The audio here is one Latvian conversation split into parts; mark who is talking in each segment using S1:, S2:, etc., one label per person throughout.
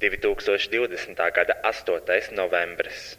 S1: 2020. gada 8. novembris.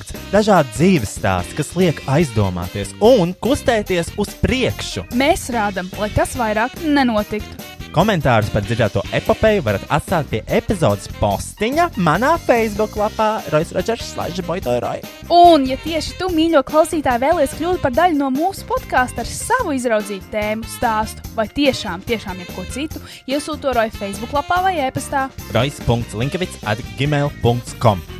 S2: punkts, dažādi dzīves stāsti, kas liek aizdomāties un kustēties uz priekšu.
S3: Mēs rādām, lai tas vairāk nenotiktu.
S2: Komentārus par dzirdēto epopeju varat atstāt pie epizodes postiņa manā Facebook lapā Roisas Rodžers Slaža Boitorai.
S3: Un, ja tieši tu, mīļo klausītāj, vēlies kļūt par daļu no mūsu podkāsta ar savu izraudzītu tēmu, stāstu vai tiešām, tiešām jebko citu, iesūto to Roja Facebook lapā vai e-pastā.
S2: Roisas.linkavits at gmail.com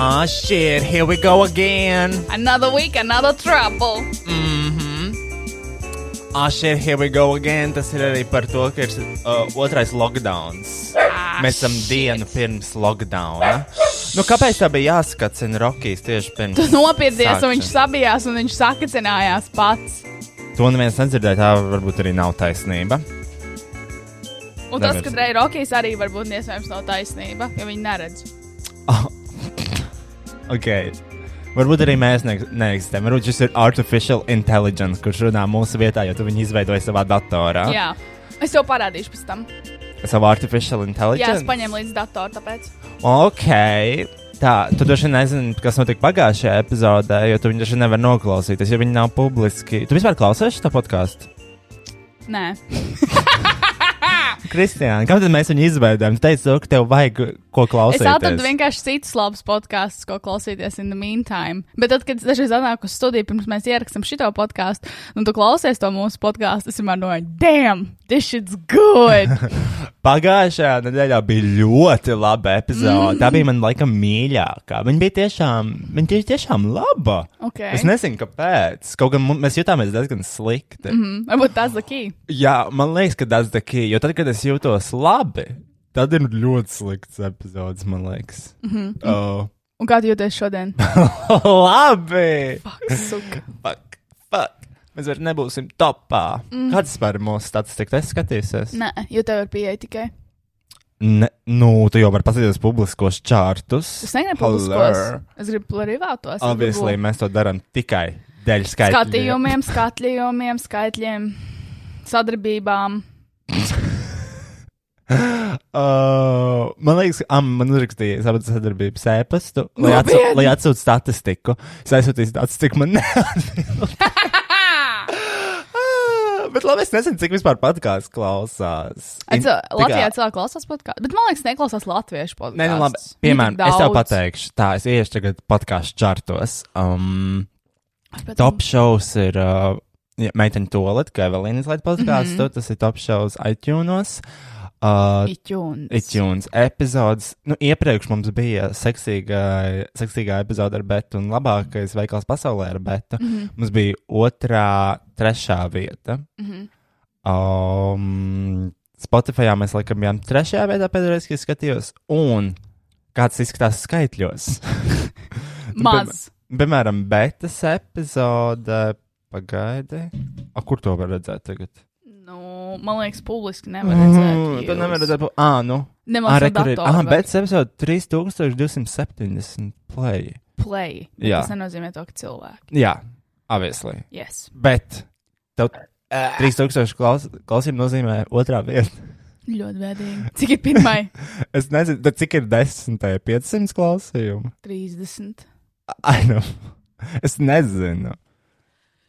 S2: Ah, shit, here we go again.
S3: Another week, another trouble.
S2: Mhm. Ah, shit, here we go again. Tas ir arī par to, ka ir uh, otrais lockdowns.
S3: Ah,
S2: Mēs esam
S3: shit.
S2: dienu pirms lockdowna. Nu, kāpēc tā bija jāskatās Rockies tieši pirms?
S3: Tu nopietnies, un viņš sabijās, un viņš sakacinājās pats.
S2: To neviens nedzirdēja, tā varbūt arī nav taisnība.
S3: Un tas,
S2: Neviens.
S3: ka Dreja Rokijas arī varbūt iespējams nav taisnība, jo viņi neredz.
S2: Ok. Varbūt arī mēs ne neeksistējam. Varbūt šis ir artificial intelligence, kurš runā mūsu vietā, jo tu viņu izveidoji savā datorā.
S3: Jā, es tev parādīšu pēc tam.
S2: Savu artificial
S3: Jā,
S2: intelligence.
S3: es paņēmu līdzi datoru, tāpēc.
S2: Ok. Tā, tu droši vien nezini, kas notika pagājušajā epizodē, jo tu viņu droši vien nevari noklausīties, jo viņi nav publiski. Tu vispār klausies šo podkāstu?
S3: Nē,
S2: Kristiāna, kā tad mēs viņu izveidojam? Tu teici, ka tev vajag ko
S3: es
S2: klausīties.
S3: atradu vienkārši citus labus podkāstus, ko klausīties in the meantime. Bet tad, kad es dažreiz atnāku uz studiju, pirms mēs ierakstām šo podkāstu, un tu klausies to mūsu podkāstu, es vienmēr domāju, damn, this shit's good!
S2: Pagājušajā nedēļā bija ļoti laba epizode. Tā bija man laikam mīļākā. Viņa bija tiešām, viņa bija tiešām laba.
S3: Okay.
S2: Es nezinu, kāpēc. Kaut gan mēs jutāmies diezgan slikti. Mm.
S3: Mm, varbūt tas ir key.
S2: Jā, man liekas, ka tas ir key, jo tad, kad es jūtos labi, tad ir ļoti slikts epizodes, man liekas. Mm -hmm. oh.
S3: Un kā jūties šodien?
S2: labi!
S3: Fuck.
S2: Fuck, fuck. Mēs vairs nebūsim topā. Mm. Kāds ir mūsu statistikas? Es skatīšos.
S3: Nē, jo tev ir pieeja tikai.
S2: Ne, nu, tu jau vari paskatīties publiskos čārtus.
S3: Es negribu publiskos. Es gribu privātos.
S2: Obviously,
S3: gribu
S2: mēs to darām tikai dēļ skaitļiem.
S3: Skatījumiem, skatījumiem, skaitļiem, sadarbībām.
S2: Uh, man liekas, ka um, man uzrakstīja sadarbības ēpastu, lai, atsū, lai atsūtu statistiku. Es aizsūtīju statistiku, man neatbild. Bet labi, es nezinu, cik vispār podkāsts klausās. In- kā-
S3: Latvijā cilvēki klausās podkāstu, bet man liekas, neklausās latviešu podkāstu.
S2: Nē, nu labi. Piemēram, es tev pateikšu, tā, es iešu tagad podkāstu čartos. Um, top shows ir uh, ja, meiteņu toalet, kā Evelīna izlaid podkāstu, mm -hmm. tas ir top shows iTunes. Uh,
S3: Iķūns.
S2: iTunes epizodes. Nu, iepriekš mums bija seksīgā, seksīgā epizode ar Betu un labākais veikals pasaulē ar Betu. Mm -hmm. Mums bija otrā, trešā vieta.
S3: Mhm.
S2: Um, Spotify mēs laikam bijām trešajā vietā pēdējais, kad skatījos. Un kāds izskatās skaitļos?
S3: Maz.
S2: Piemēram, betas epizode. Pagaidi. A, kur to var redzēt tagad?
S3: Nu, man liekas, publiski nevar redzēt.
S2: Mm, Tu
S3: jūs.
S2: nevari redzēt, ah, nu.
S3: Nemaz datora
S2: Ah,
S3: var.
S2: betas epizode 3270 play.
S3: Play. Bet
S2: Jā.
S3: Tas nenozīmē to, ka cilvēki.
S2: Jā, obviously.
S3: Yes.
S2: Bet tev 3000 klaus, klausījumu nozīmē otrā vieta.
S3: Ļoti bēdīgi. Cik ir pirmai?
S2: Es nezinu, tad cik ir desmitajā 500 klausījumu.
S3: 30.
S2: Ai, nu. Es nezinu.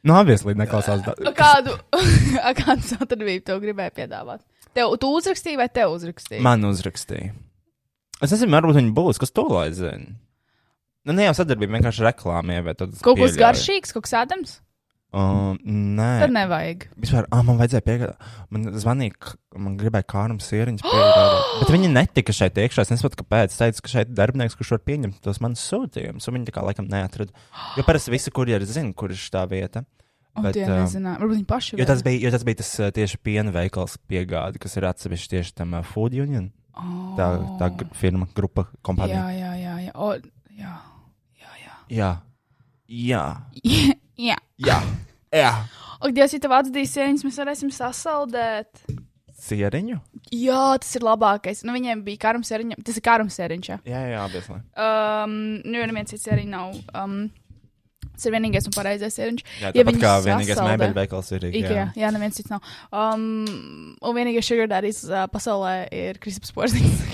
S2: Nu, obviously, neklausās. Da...
S3: Kādu, kādu sadarbību tev gribēja piedāvāt? Tev, tu uzrakstīji vai tev uzrakstīji?
S2: Man uzrakstīja. Es nezinu, varbūt viņi būs, kas to lai zina. Nu, ne jau sadarbība, vienkārši reklāmā ievietot.
S3: Kaut kas garšīgs, kaut kas ēdams?
S2: Um, nē,
S3: Tad nevajag.
S2: Vispār, ah, man vajadzēja piegādāt. Man zvanīja, man gribēja sieriņus piegādāt. Bet viņi netika šeit iekšā. Es nesaprotu, kāpēc. Teica, ka šeit ir darbinieks, kurš var pieņemt tos manus sūtījumus. Viņi tā kā laikam neatrada. Jo parasti visi kurjeri zina, kur ir šī vieta. Bet,
S3: tie nezināja. Varbūt viņi paši.
S2: Jo tas bija, jo tas bija tas tieši piena veikals piegāde, kas ir atsevišķi tieši tam ā, Food Union.
S3: oh.
S2: Tā, tā gr- firma, grupa,
S3: Jā,
S2: kompānija.
S3: jā, jā. Jā, o, jā. jā, jā.
S2: Jā. Jā.
S3: jā.
S2: Jā. Jā.
S3: Ak, Dievs, ja tev atdīs sēņas, mēs varēsim sasaldēt.
S2: Sieriņu?
S3: Jā, tas ir labākais. Nu, viņiem bija karams sēriņš. Tas ir karams sēriņš. jā.
S2: Jā, jā, obviously.
S3: Um, nu, jo neviens cits sēriņš nav. Um, tas ir vienīgais un pareizais sēriņš.
S2: Jā,
S3: Ja
S2: tāpat kā vienīgais
S3: sasaldē-
S2: mēbeļu veikals ir
S3: Ikea, jā. jā, neviens cits nav. Um, un vienīgais sugar daddies uh, pasaulē ir Kristaps Porziņš.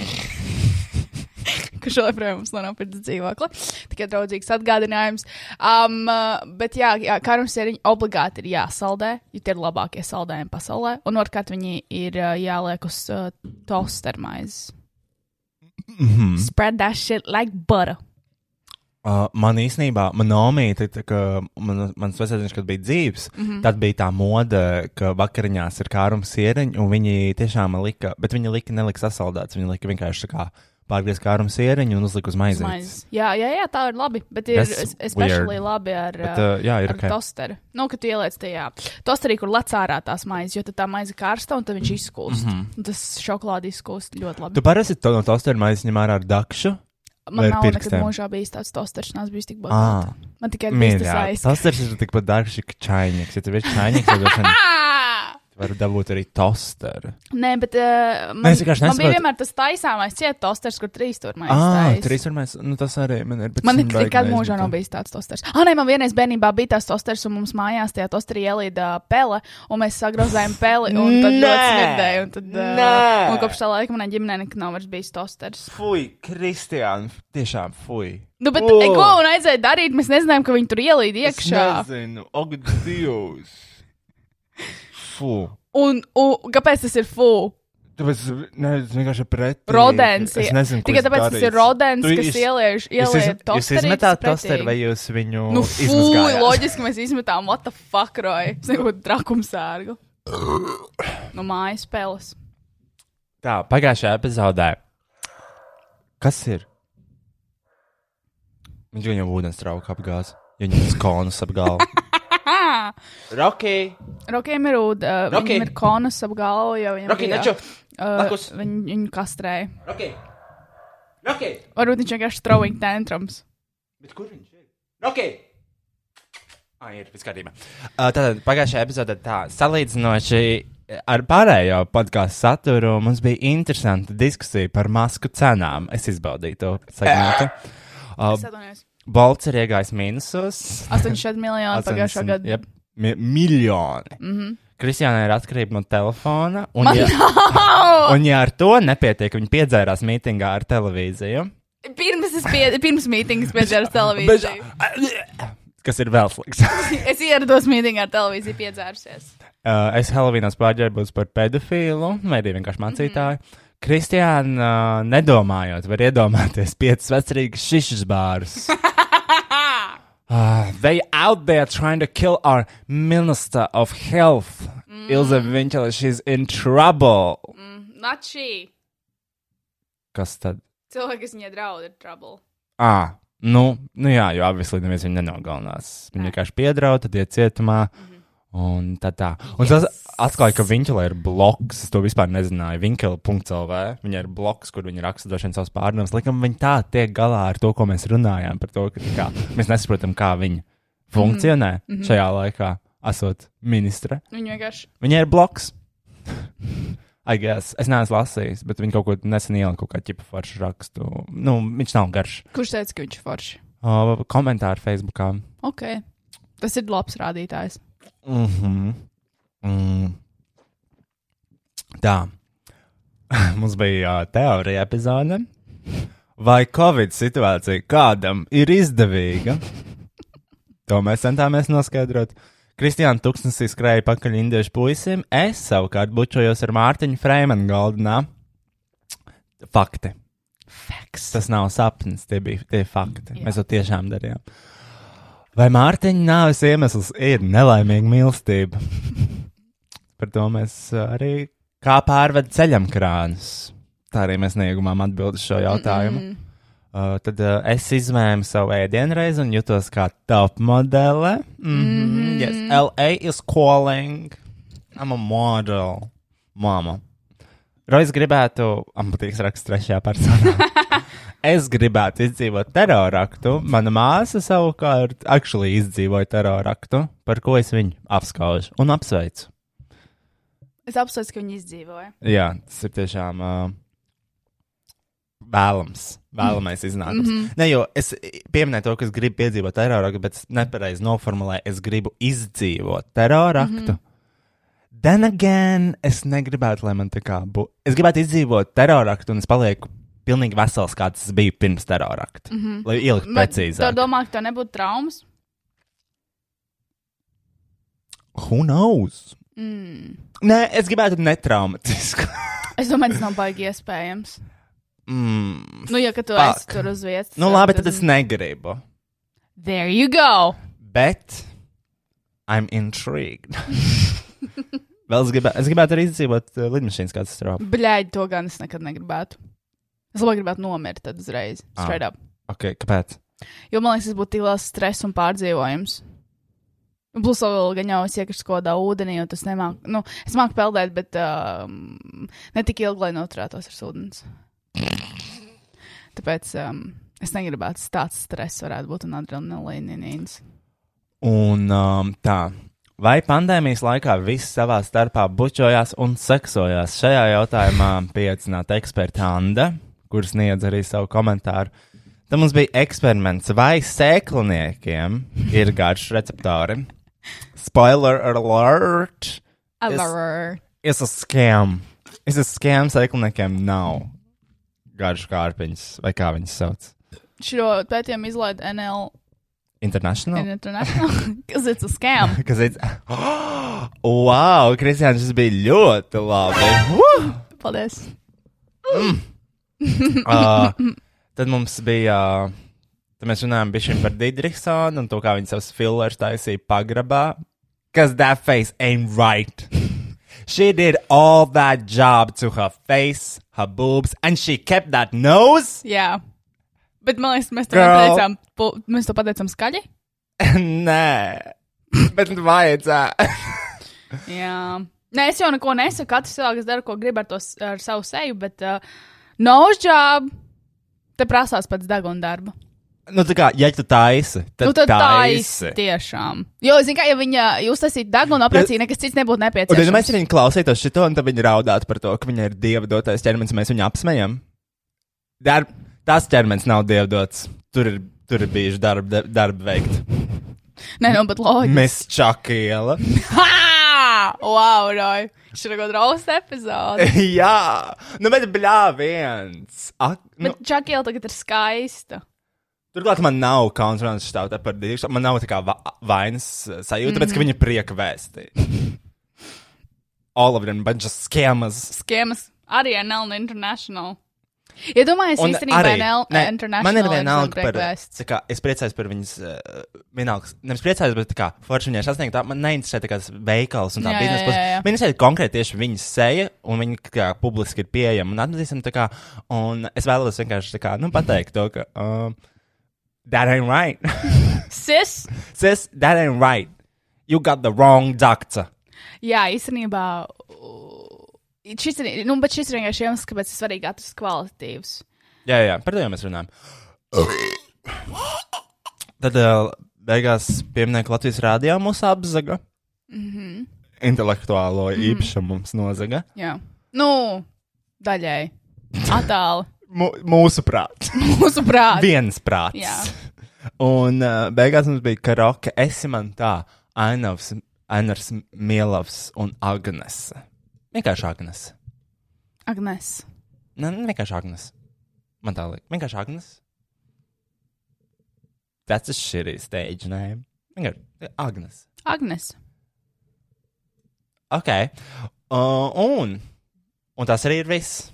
S3: Kurš joprojām mums nonāca dzīvokli. Tikai draudzīgs atgādinājums. Um, uh, bet jā, jā karams sēriņi obligāti ir jāsaldē, jo tie ir labākie saldējumi pasaulē. Un otrkārt viņi ir uh, jāliek uz uh, tostermaizes.
S2: Mhm.
S3: Spread that shit like butter.
S2: Uh, man īstenībā, man nomīte, tā kā man, mans vecāks, kad bija dzīves, mm. -hmm. tad bija tā moda, ka vakariņās ir kārums sieriņi, un viņi tiešām man lika, bet viņi lika nelika sasaldēts, viņi lika vienkārši tā kā pārgriezt kārums sieriņu un uzlika uz maizes.
S3: Maizes. Jā, jā, jā, tā ir labi. Bet ir
S2: weird.
S3: labi ar,
S2: Bet, uh, jā, ir
S3: ar
S2: ok.
S3: tosteru. Nu, kad ieliec tajā tosterī, kur lec ārā tās maizes, jo tad tā maize karsta un tad viņš izkūst. Mm. -hmm. Tas šokolādi izkūst ļoti labi.
S2: Tu parasti to no tosteru maizes ņem ārā ar dakšu?
S3: Man nav nekad
S2: pirkstiem?
S3: mūžā bijis tāds tosters, nav bijis tik bagāts. Man tikai bija tas
S2: mīļā.
S3: aizsācis.
S2: Tosters ir tikpat dārgs, kā čainieks. Ja tev ir čainieks, tad droši vien var dabūt arī tosteru.
S3: Nē, bet uh, man,
S2: Nē,
S3: man bija
S2: nesaprotu.
S3: vienmēr tas taisāmais ciet tosters, kur trīs tur maizes.
S2: Ah,
S3: taisa.
S2: trīs varmēs, nu tas arī man ir.
S3: Man nekad mūžā nav bijis tāds tosters. Ah, nē, man vienreiz bērnībā bija tāds tosters, un mums mājās tajā tosterī ielīda pele, un mēs sagrozējām peli, un tad ļoti smirdēja. Un, tad, uh,
S2: Nē!
S3: un kopš tā laika manai ģimenei nekad nav vairs bijis tosters.
S2: Fui, Kristiāna, tiešām fui.
S3: Nu, bet oh. ko un aizēja darīt? Mēs nezinājām, ka viņi tur ielīda iekšā.
S2: Es nezinu, ak, Dievs. Fu.
S3: Un, un kāpēc tas ir fu?
S2: Tāpēc, ne, es vienkārši pret.
S3: Rodens.
S2: Es nezinu,
S3: Tikai tāpēc tas ir rodens,
S2: Tu
S3: kas ieliež, ieliež
S2: iz, jūs izmetāt tosteru vai jūs viņu
S3: Nu, fū, loģiski mēs izmetām, what the fuck, roja. Es nebūtu trakumsārgu. No mājas spēles.
S2: Tā, pagājušajā epizodē. Kas ir? Viņš viņam ūdens trauku apgāz. Viņam tas konus apgāza. Rocky!
S3: Rokiem ir ūd, uh,
S2: Roki.
S3: viņam ir konus ap galvu, jo viņam
S2: Rocky,
S3: bija,
S2: neču!
S3: uh,
S2: Lakus.
S3: viņu, viņu kastrēja.
S2: Rocky! Rocky!
S3: Varbūt viņš vienkārši throwing tantrums.
S2: Bet kur viņš ir? Rocky! Ah, ir viss kārtībā. Uh, tātad pagājušajā epizodē tā, salīdzinoši ar pārējo podkāstu saturu, mums bija interesanta diskusija par masku cenām. Es izbaudīju to segmentu. Uh,
S3: Es atvainojos.
S2: Bolts ir iegājis mīnusos.
S3: 80 miljoni pagājušā
S2: 80,
S3: gada.
S2: jep, mi miljoni.
S3: Mm -hmm.
S2: Kristiāna ir atkarība no telefona. Un,
S3: Man
S2: ja,
S3: nav!
S2: un ja ar to nepietiek, viņa piedzērās mītingā ar televīziju.
S3: Pirms pie, pirms mītingas piedzēru televīziju.
S2: Kas ir vēl slikts?
S3: Es ierados mītingā ar televīziju piedzērusies.
S2: Uh, es Helovīnos pārģērbos par pedofīlu, vai vienkārši mācītāju. Mm -hmm. Kristiāna, uh, nedomājot, var iedomāties piecas vecrīgas šišas bārus. Uh, they out there trying to kill our minister of health. Mm. Ilze Vinčela, she's in trouble.
S3: Not she.
S2: Kas tad?
S3: Cilvēki, kas viņai draud, ir trouble.
S2: Ah, nu, nu jā, jo obviously neviens viņu nenogalinās. Viņa vienkārši piedraud, tad iet cietumā. Un tā tā. Un tas atklāju, ka Viņķelē ir bloks. Es to vispār nezināju. Viņķele.lv. Viņa ir bloks, kur viņi raksta droši vien savus pārdomas. Likam, viņi tā tiek galā ar to, ko mēs runājām par to, ka kā, mēs nesaprotam, kā viņi funkcionē mm -hmm. šajā laikā, esot ministre.
S3: Viņa vienkārši.
S2: Viņai ir bloks. I guess. Es neesmu lasījis, bet viņi kaut ko nesen ielika kaut kādu ķipa foršu rakstu. Nu, viņš nav garš.
S3: Kurš teica, ka viņš ir forši?
S2: Uh, komentāri Facebookā.
S3: Ok. Tas ir labs rādītājs.
S2: -hmm. mm. Tā. Mums bija teorija epizode. Vai Covid situācija kādam ir izdevīga? To mēs centāmies noskaidrot. Kristiāna Tuksnesī skrēja pakaļ indiešu puisim, es savukārt bučojos ar Mārtiņu Freimanu galdenā. Fakti.
S3: Facts.
S2: Tas nav sapnis, tie bija tie fakti. Jā. Mēs to tiešām darījām. Vai Mārtiņa nāves iemesls ir nelaimīga mīlestība? Par to mēs arī kā pārved ceļam krānus. Tā arī mēs neiegumām atbildi šo jautājumu. Mm -mm. Uh, tad uh, es izvēlu savu ēdienreizi un jutos kā top modele. Mm -hmm. mm -hmm. Yes, LA is calling. I'm a model. Mama. Rojas gribētu, man patīk rakstīt trešajā personā. es gribētu izdzīvot teroraktu. Mana māsa savukārt actually izdzīvoja teroraktu, par ko es viņu apskaužu un apsveicu.
S3: Es apsveicu, ka viņi izdzīvoja.
S2: Jā, tas ir tiešām. Uh, vēlams, vēlamais iznākums. Mm -hmm. Ne, jo es pieminēju to, ka es gribu piedzīvot teroraktu, bet es nepareizi noformulēju, es gribu izdzīvot teroraktu. Mm -hmm. Then again, es negribētu, lai man tā kā būtu. Es gribētu izdzīvot teroraktu, un es palieku pilnīgi vesels, kāds tas bija pirms terorakta. Mm -hmm. Lai ieliktu precīzi.
S3: Tu domā, ka tev nebūtu traumas?
S2: Who knows? Mm. Nē, es gribētu netraumatisku.
S3: es domāju, tas nav baigi iespējams.
S2: Mm,
S3: Nu, ja tu esi tur uz vietas.
S2: nu, labi, tad es negribu.
S3: There you go!
S2: Bet I'm intrigued. Vēl es gribētu, es gribētu arī izdzīvot uh, lidmašīnas katastrofu.
S3: Bļaigi, to gan es nekad negribētu. Es labāk gribētu nomirt tad uzreiz. Straight up.
S2: Ok, kāpēc?
S3: Jo man liekas, tas būtu tik liels stress un pārdzīvojums. Plus vēl gan jau es iekrītu kodā ūdenī, un tas nemāk. Nu, es māku peldēt, bet um, ne tik ilgi, lai noturētos ar ūdens. Tāpēc um, es negribētu, tāds stress varētu būt un adrenalīns.
S2: Un um, tā. Vai pandēmijas laikā visi savā starpā bučojās un seksojās? Šajā jautājumā pieaicināta eksperta Anna, kuras sniedz arī savu komentāru. Tad mums bija eksperiments, vai sēkliniekiem ir garš receptori. Spoiler alert!
S3: Alert!
S2: It's a scam. It's a scam, sēkliniekiem nav garš kārpiņas, vai kā viņas sauc.
S3: Šo pētījumu izlaida NL
S2: International?
S3: International, because it's a scam.
S2: Kas ir? Oh, wow, Kristiāns, tas bija ļoti labi. Woo!
S3: Paldies!
S2: uh, tad mums bija. Uh, tad mēs runājām par Didriksonu un to, kā viņa savus fillers taisīja pagrabā. Because that face ain't right. She did all that job to her face, her boobs, and she kept that nose.
S3: Jā. Bet man liekas, mēs to pateicām, mēs to pateicām skaļi.
S2: Nē, bet vajadzētu.
S3: Jā. Nē, es jau neko nesaku. Katrs cilvēks dara, ko grib ar, to, s- ar savu seju, bet uh, nose job te prasās pēc deguna darba.
S2: Nu, tā kā, ja tu taisi, tad,
S3: nu, tad
S2: taisi.
S3: taisi. Tiešām. Jo, zini, kā, ja viņa jūs esat deguna operācija, nekas cits nebūtu
S2: Un, ja
S3: nepieciešams.
S2: mēs viņu klausītos šito, un tad viņi raudātu par to, ka viņa ir dieva dotais ķermenis, mēs viņu apsmējam. Dar, tas ķermenis nav dieva dots. Tur ir, tur ir bijuši darba, darba veikti.
S3: Nē, nu, bet loģiski.
S2: Mēs čakiela.
S3: Wow, Roy! Šī ir rausta epizode.
S2: Jā, nu, bet bļā viens. Ak, nu,
S3: Bet Čakiela tagad ir skaista.
S2: Turklāt man nav kauns stāvot par divu. Man nav tā kā va vainas uh, sajūta, mm -hmm. bet ka viņa prieka vēsti. All of them, bunch of scammers.
S3: Skiemas arī ar Nelnu International. Iedomājieties, ja īstenībā NL
S2: nē,
S3: International.
S2: man ir vienalga par tā kā, es priecājos par viņas, uh, vienalga, nevis priecājos, bet kā forši viņai sasniegt, tā man neinteresē tā kā tas veikals un tā biznesa puses. Man interesē konkrēti tieši viņas seja, un viņa kā publiski ir pieejama, un kā, un es vēlos vienkārši kā, nu, pateikt to, ka, um, that ain't right.
S3: Sis,
S2: Sis, that ain't right. You got the wrong doctor.
S3: Jā, īstenībā. Šis ir, nu, bet šis ir vienkārši iemesls, kāpēc ir svarīgi atrast kvalitatīvus.
S2: Jā, jā, par to jau mēs runājam. Tad uh, beigās pieminiektu Latvijas rādījā mūsu apzaga. Mm -hmm. Intelektuālo mm -hmm. īpašumu mums nozaga.
S3: Jā, nu, daļai. Attāli.
S2: Mūsu prāts.
S3: Mūsu prātā.
S2: Viens prāts.
S3: Jā.
S2: Un uh, beigās mums bija karaoke. Esi man tā, Ainavs, Ainars Mielavs un Agnese. Vienkārši Agnese.
S3: Agnes.
S2: Nē, vienkārši Agnese. Man tā liekas. Vienkārši Agnese. That's a shitty stage name. Vienkārši Agnese.
S3: Agnes.
S2: Ok. Uh, un, un tas arī ir viss.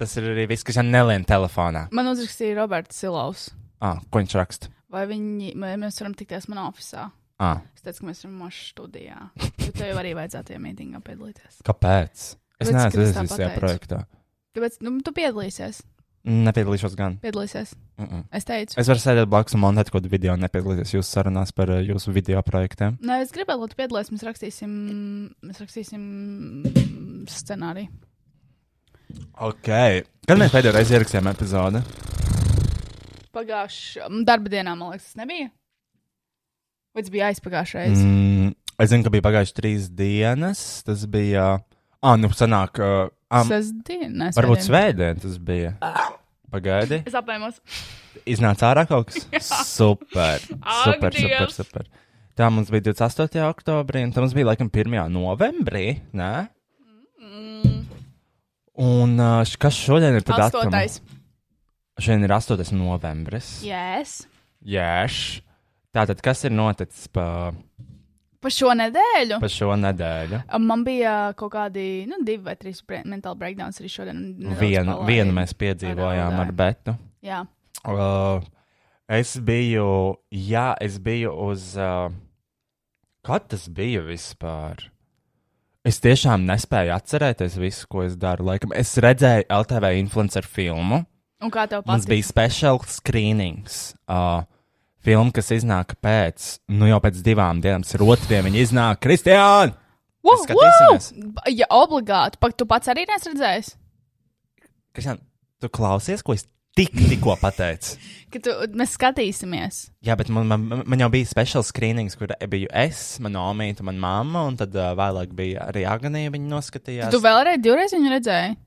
S2: Tas ir arī viss, kas man nelien telefonā.
S3: Man uzrakstīja Roberts Silovs.
S2: Ah, ko viņš raksta?
S3: Vai viņi, vai mēs varam tikties manā oficiālā?
S2: Ah,
S3: Es teicu, ka mēs varam mūžā studijā. Jo tev arī vajadzētu tajā mītīngā piedalīties.
S2: kāpēc? Es neesmu šajā
S3: pateicu.
S2: projektā.
S3: Tāpēc, nu, tu piedalīsies.
S2: Nepiedalīšos gan.
S3: Piedalīsies.
S2: Mm -mm.
S3: Es teicu.
S2: Es varu sēdēt blakus un montēt kaut kādu video un nepiedalīties jūsu sarunās par uh, jūsu video projektiem.
S3: Nē, es gribēju, lai tu piedalies. Mēs rakstīsim, mēs rakstīsim scenāriju.
S2: Ok. Kad mēs pēdējo reizi ierakstījām epizodi?
S3: Pagājušā darba dienā, man liekas, tas nebija. Vai tas bija aizpagājušajā reizē?
S2: Mm, es zinu, ka bija pagājuši trīs dienas. Tas bija. Ah, nu, sanāk. Uh, um,
S3: Sestdiena.
S2: varbūt svētdien tas bija. Pagaidi.
S3: Es apēmos.
S2: Iznāca ārā kaut kas. Super. Super, super, super. Tā mums bija 28. oktobrī, un tā mums bija laikam 1. novembrī. Nē? Un uh, kas šodien ir? tad?
S3: Astotais.
S2: Šodien ir 8. novembris.
S3: Yes.
S2: Jēš. Tātad, kas ir noticis pa,
S3: Pa šo nedēļu.
S2: pa šo nedēļu?
S3: Man bija kaut kādi, nu, divi vai trīs mental breakdowns arī šodien.
S2: Vienu, vienu mēs piedzīvojām
S3: Paraudā.
S2: ar Betu.
S3: Jā.
S2: Uh, es biju, jā, es biju uz. Uh, kad tas bija vispār? Es tiešām nespēju atcerēties visu, ko es daru. Laikam, es redzēju LTV influenceru filmu.
S3: Un kā tev
S2: Mums
S3: patīk?
S2: bija special screenings. Uh, Filma, kas iznāk pēc, nu jau pēc divām dienām, ir otrdien, viņa iznāk. Kristiāna!
S3: Wow, wow! Ja obligāti, pak tu pats arī nes redzējis,
S2: Kristiāna, tu klausies, ko es tik, tikko
S3: tu, mēs skatīsimies.
S2: Jā, bet man, man, man jau bija special screenings, kur biju es, mana omīte, mana mamma, un tad uh, vēlāk bija arī Agnija. Viņa noskatījās.
S3: Tu vēlreiz divreiz viņu redzēji.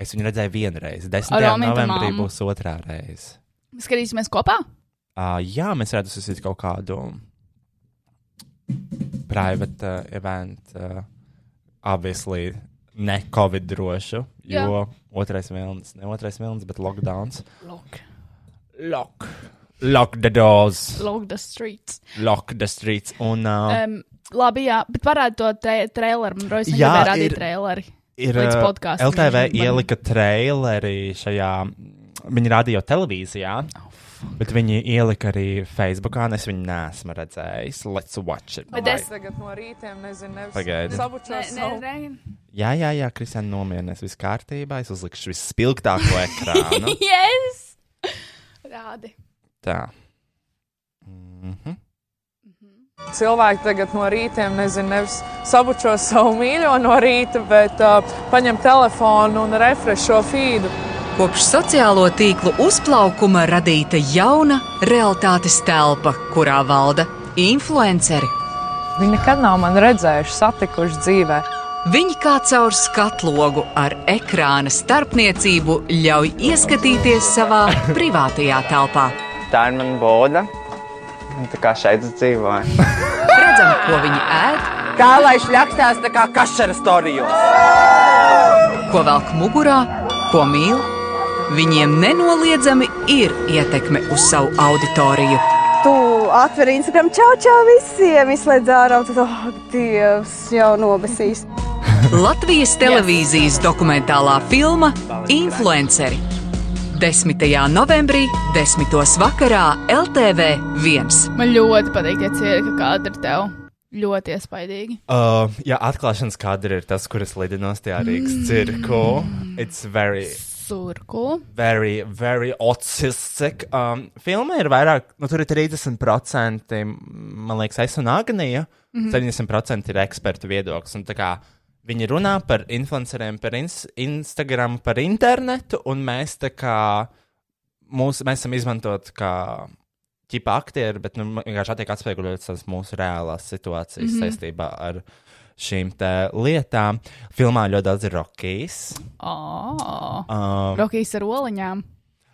S2: Es viņu redzēju vienreiz. 10.
S3: Ar Omītu
S2: novembrī
S3: mammu.
S2: būs otrā reize.
S3: Skatīsimies kopā.
S2: Uh, jā, mēs ir kaut kādu private uh, event, uh, obviously ne covid drošu, jo
S3: Jā.
S2: Otrais vilnis, ne otrais vilnis, bet lockdowns.
S3: Look,
S2: Lock. Lock the doors,
S3: look the streets.
S2: lock the streets. Un, uh,
S3: Um, labi, jā, bet parādi to traileru. Man rodas, negribēja rādīt traileri.
S2: ir uh,
S3: podkastam
S2: LTV
S3: man-
S2: ielika traileri šajā, viņi rādīja televīzijā. Bet viņi ielika arī Facebookā, un es viņu neesmu redzējis. Let's watch it.
S3: Bet es-
S4: Tagad no rīta nezinu, nevis
S2: Pagaidi.
S4: sabučos savu.
S3: ne.
S2: Jā, jā, jā, Kristiāna nomierinies. Viss kārtībā. Es uzlikšu vispilgtāko ekrānu.
S3: yes! Rādi.
S2: Tā. Mhm.
S4: Cilvēki tagad no rīta nezinu, nevis sabučos savu mīļo no rīta, bet uh, paņem telefonu un refresh šo feedu.
S5: Kopš sociālo tīklu uzplaukuma radīta jauna realitātes telpa, kurā valda influenceri.
S4: Viņi nekad nav mani redzējuši, satikuši dzīvē.
S5: Viņi kā caur skatlogu ar ekrāna starpniecību ļauj ieskatīties savā privātajā telpā.
S6: Tā ir mana boda. Un Tā kā šeit dzīvoju.
S5: Redzam, ko viņi ēd,
S6: Tā lai šļakstās tā kā kašera storijos.
S5: ko velk mugurā, ko mīl. Viņiem nenoliedzami ir ietekme uz savu auditoriju.
S7: Tu atver Instagram, čau, čau visiem, izslēdz ārā, un tu oh, Dievs, jau nobesīs.
S5: Latvijas televīzijas dokumentālā filma Influenceri 10. novembrī, 10. vakarā LTV 1.
S3: Man ļoti patīk tie cirka kadri tev. Ļoti iespaidīgi.
S2: Uh, jā, atklāšanas kadri ir tas, kuras lidinos tajā Rīgas cirku. It's very.
S3: Surku.
S2: very, very autistic. Um, filma ir vairāk, nu, tur ir 30%, man liekas, es un Agnija. Mm -hmm. 70% ir ekspertu viedoklis. Un kā viņi runā par influenceriem, par ins Instagram, par internetu, un mēs tā kā, mūs, mēs esam izmantot kā ķipa aktieri, bet nu, vienkārši attiek atspoguļotas tās mūsu reālās situācijas mm -hmm. saistībā ar šīm lietām. Filmā ļoti daudz ir rokijas.
S3: Oh,
S2: Um,
S3: Rokijas ar oliņām.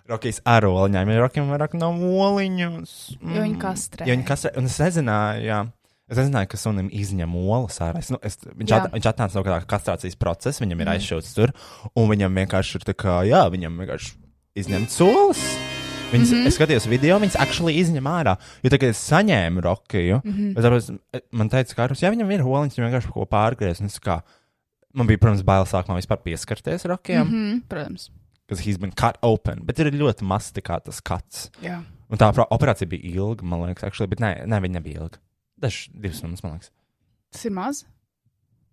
S2: Rokijas ar oliņām, jo rokiem vairāk nav oliņus.
S3: Jo viņi kastrē.
S2: Jo viņi kastrē, un es nezināju, jā. Es nezināju, ka sunim izņem olas ārā. Es, nu, es, viņš, at, viņš atnāca no kāda kastrācijas procesa, viņam ir mm. aizšauts tur, un viņam vienkārši ir tā kā, jā, viņam vienkārši izņemt solis. Viņas, mm -hmm. Es skatījos video, viņas actually izņem ārā. Jo tagad es saņēmu rokiju. Mm -hmm. es, man teica, ka, ja viņam ir holiņš, viņš vienkārši kaut ko pārgriezt. Man bija, protams, bail sākumā vispār pieskarties rokiem, mm -hmm.
S3: Mm, protams.
S2: kas he's been cut open, bet ir ļoti kā tas cuts.
S3: Jā.
S2: Un tā operācija bija ilga, man liekas, actually, bet nē, nē viņa nebija ilga. Dažs divas stundas, man liekas.
S3: Tas ir maz.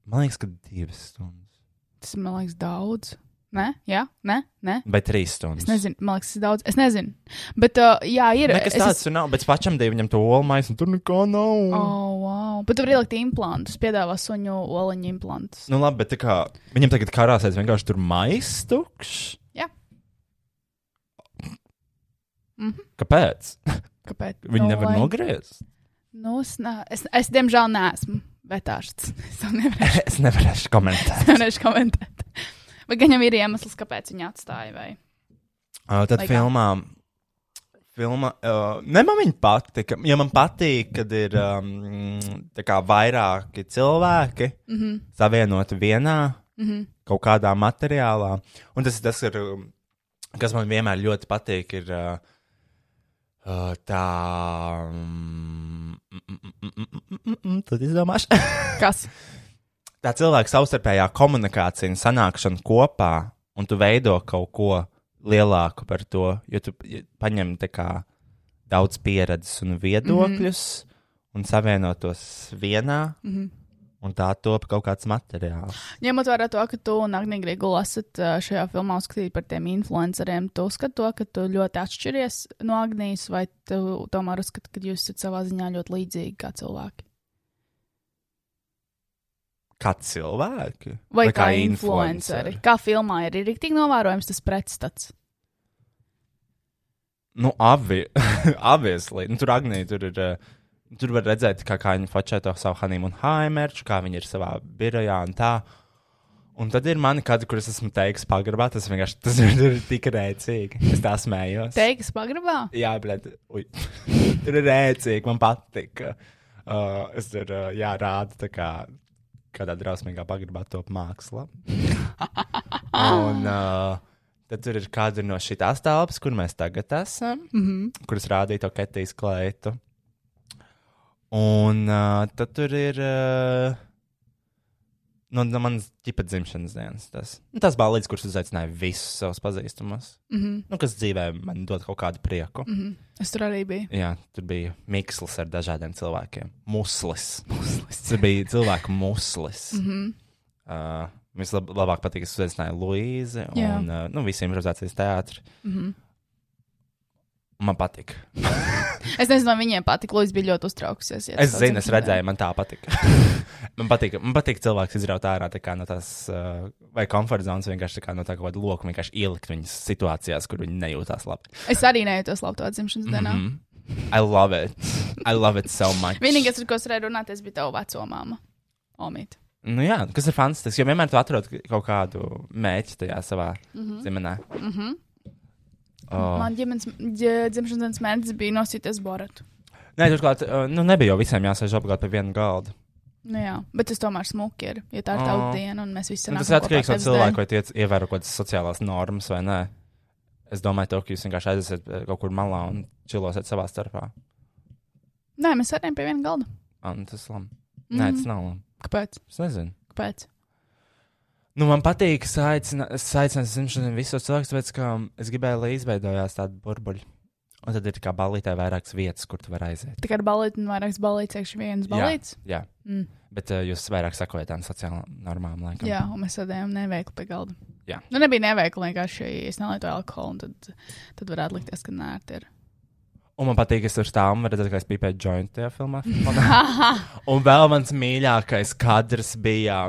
S2: Man liekas, ka divas stundas.
S3: Tas ir, man liekas, daudz. Nē, jā, nē, nē.
S2: Vai trīs stundas.
S3: Es nezinu, man liekas, tas ir daudz. Es nezinu. Bet, uh, jā, ir.
S2: Nekas
S3: es
S2: tāds tur nav, bet pašam dēļ viņam to olmais, un tur nekā nav.
S3: Oh, wow. Bet tu vari ielikt implantus, piedāvā suņu oliņu implantus.
S2: Nu, labi, bet tā kā viņam tagad karāsies vienkārši tur mais tukšs.
S3: Jā. Mhm.
S2: Kāpēc?
S3: Kāpēc?
S2: Viņi nevar
S3: lai-
S2: nogriezt.
S3: Nu, es, ne, es, es, diemžēl, neesmu vetārsts. Es nevarēšu,
S2: Es nevarēšu komentēt.
S3: Vai gan viņam ir iemesls, kāpēc viņa atstāja? Vai?
S2: Uh, tad
S3: Vai kā?
S2: filmā. Filma, uh, ne man viņa patika. Ja man patīk, kad ir um, kā vairāki cilvēki mm -hmm. savienoti vienā mm -hmm. kaut kādā materiālā. Un tas ir tas, ir, um, kas man vienmēr ļoti patīk, ir uh, uh, tā. Um, mm, mm, mm, mm, mm, mm, mm, tad izdomāšu.
S3: Kas?
S2: Tā cilvēka savstarpējā komunikācija un sanākšana kopā, un tu veido kaut ko lielāku par to, jo tu paņem kā daudz pieredzes un viedokļus mm -hmm. un savieno tos vienā, mm -hmm. un tā top kaut kāds materiāls.
S3: Ņemot vērā to, ka tu un Agnija Grigula esat šajā filmā uzskatīti par tiem influenceriem, tu uzskati to, ka tu ļoti atšķiries no Agnijas, vai tu tomēr uzskati, ka jūs esat savā ziņā ļoti līdzīgi kā cilvēki?
S2: Kā cilvēki?
S3: Vai, vai kā influenceri? Kā filmā ir, rīktīgi novērojams tas pretstats.
S2: Nu, abi, obviously. Nu, tur Agnija tur ir. eh, Tur var redzēt, kā, kā viņi fočē to savu Hanīmu un Haimerču, kā viņi ir savā birojā un tā. Un tad ir mani kādi, kurus esmu teiks pagrabā. Tas vienkārši tas ir, ir tik rēcīgi. Es tā smējos.
S3: Teikas pagrabā?
S2: Jā, bet tur ir rēcīgi. Man patīk. Uh, es tur uh, jā, rādu tā kā kādā drausmīgā pagrabā top māksla. un uh, tad tur ir kāda no šīs telpas, kur mēs tagad esam, mm -hmm. kuras rādīja to ketijas klētu. Un uh, tad tur ir. Uh, No, no manas ģipa dzimšanas dienas. Tas, nu, tas balīdzes, kurš uzaicināja visus savus pazīstamus. Mm -hmm. nu, kas dzīvē man dod kaut kādu prieku. Mm -hmm.
S3: Es tur arī biju.
S2: Jā, tur bija mikslis ar dažādiem cilvēkiem. Muslis. muslis. Tur bija cilvēku muslis. Mm -hmm. uh, Vislabāk patīk, ka es uzaicināju Luīzi un uh, nu, visiem improvizācijas teātri. Mm -hmm. Man patīk.
S3: Es nezinu, vai viņiem patika. Lūdzu, bija ļoti uztraukusies. ja
S2: Es zinu, es redzēju, man tā patīk. man patīk, man patīk cilvēks izraut ārā tā no tās, uh, vai komforta zonas, vienkārši tā kā no tā kāda loka, vienkārši ielikt viņas situācijās, kur viņi nejūtās labi.
S3: Es arī nejūtos labi to dzimšanas dienā. Mm -hmm.
S2: I love it. I love it so much.
S3: Vienīgais, ar ko es varēju runāt, bija tava veco māma. Omīt.
S2: Nu, jā, kas ir fantastisks, jo vienmēr tu atrod kaut kādu mērķi tajā savā mm -hmm. ģimenē. Mm -hmm. Oh.
S3: Man ģimenes ģi- dzimšanas dienas mērķis bija nosīties boratu.
S2: Nē, turklāt, uh, nu, nebija jau visiem jāsēž apgādāt pie viena galda.
S3: Nu, jā, bet tas tomēr smuki ir. Ja tā ir tauta
S2: Oh.
S3: diena, un mēs visi
S2: Nu, tas atkarīgs no cilvēka, vai tie ievēro kaut kādas sociālās normas vai nē. Es domāju, to, ka jūs vienkārši aiziesiet eh, kaut kur malā un čilosiet savā starpā.
S3: Nē, mēs sēdējām pie viena galda.
S2: Man tas ir labi. Nē, tas nav labi.
S3: Kāpēc?
S2: Es nezinu.
S3: Kāpēc?
S2: Nu, man patīk, aicinu zināšanu visos cilvēkus, tāpēc, ka es gribēju, lai izveidojās tāda burbuļa. Un tad ir tā kā balītē vairākas vietas, kur tu vari aiziet.
S3: Kā ar balīti un vairākas balītas, iekšā viens balīts.
S2: Jā, jā.
S3: Mm.
S2: bet uh, jūs vairāk sakojat tām sociālām normām, laikam.
S3: Jā, un mēs sēdējām neveikli pie galda. Nu, nebija neveikli vienkārši, es nelietoju alkoholu, un tad, tad varētu likties, ka nē, tā ir.
S2: Un man patīk, ka es tur stāvu un redzēju, ka es pīpēju jointu tajā filmā. un vēl mans mīļākais kadrs bija.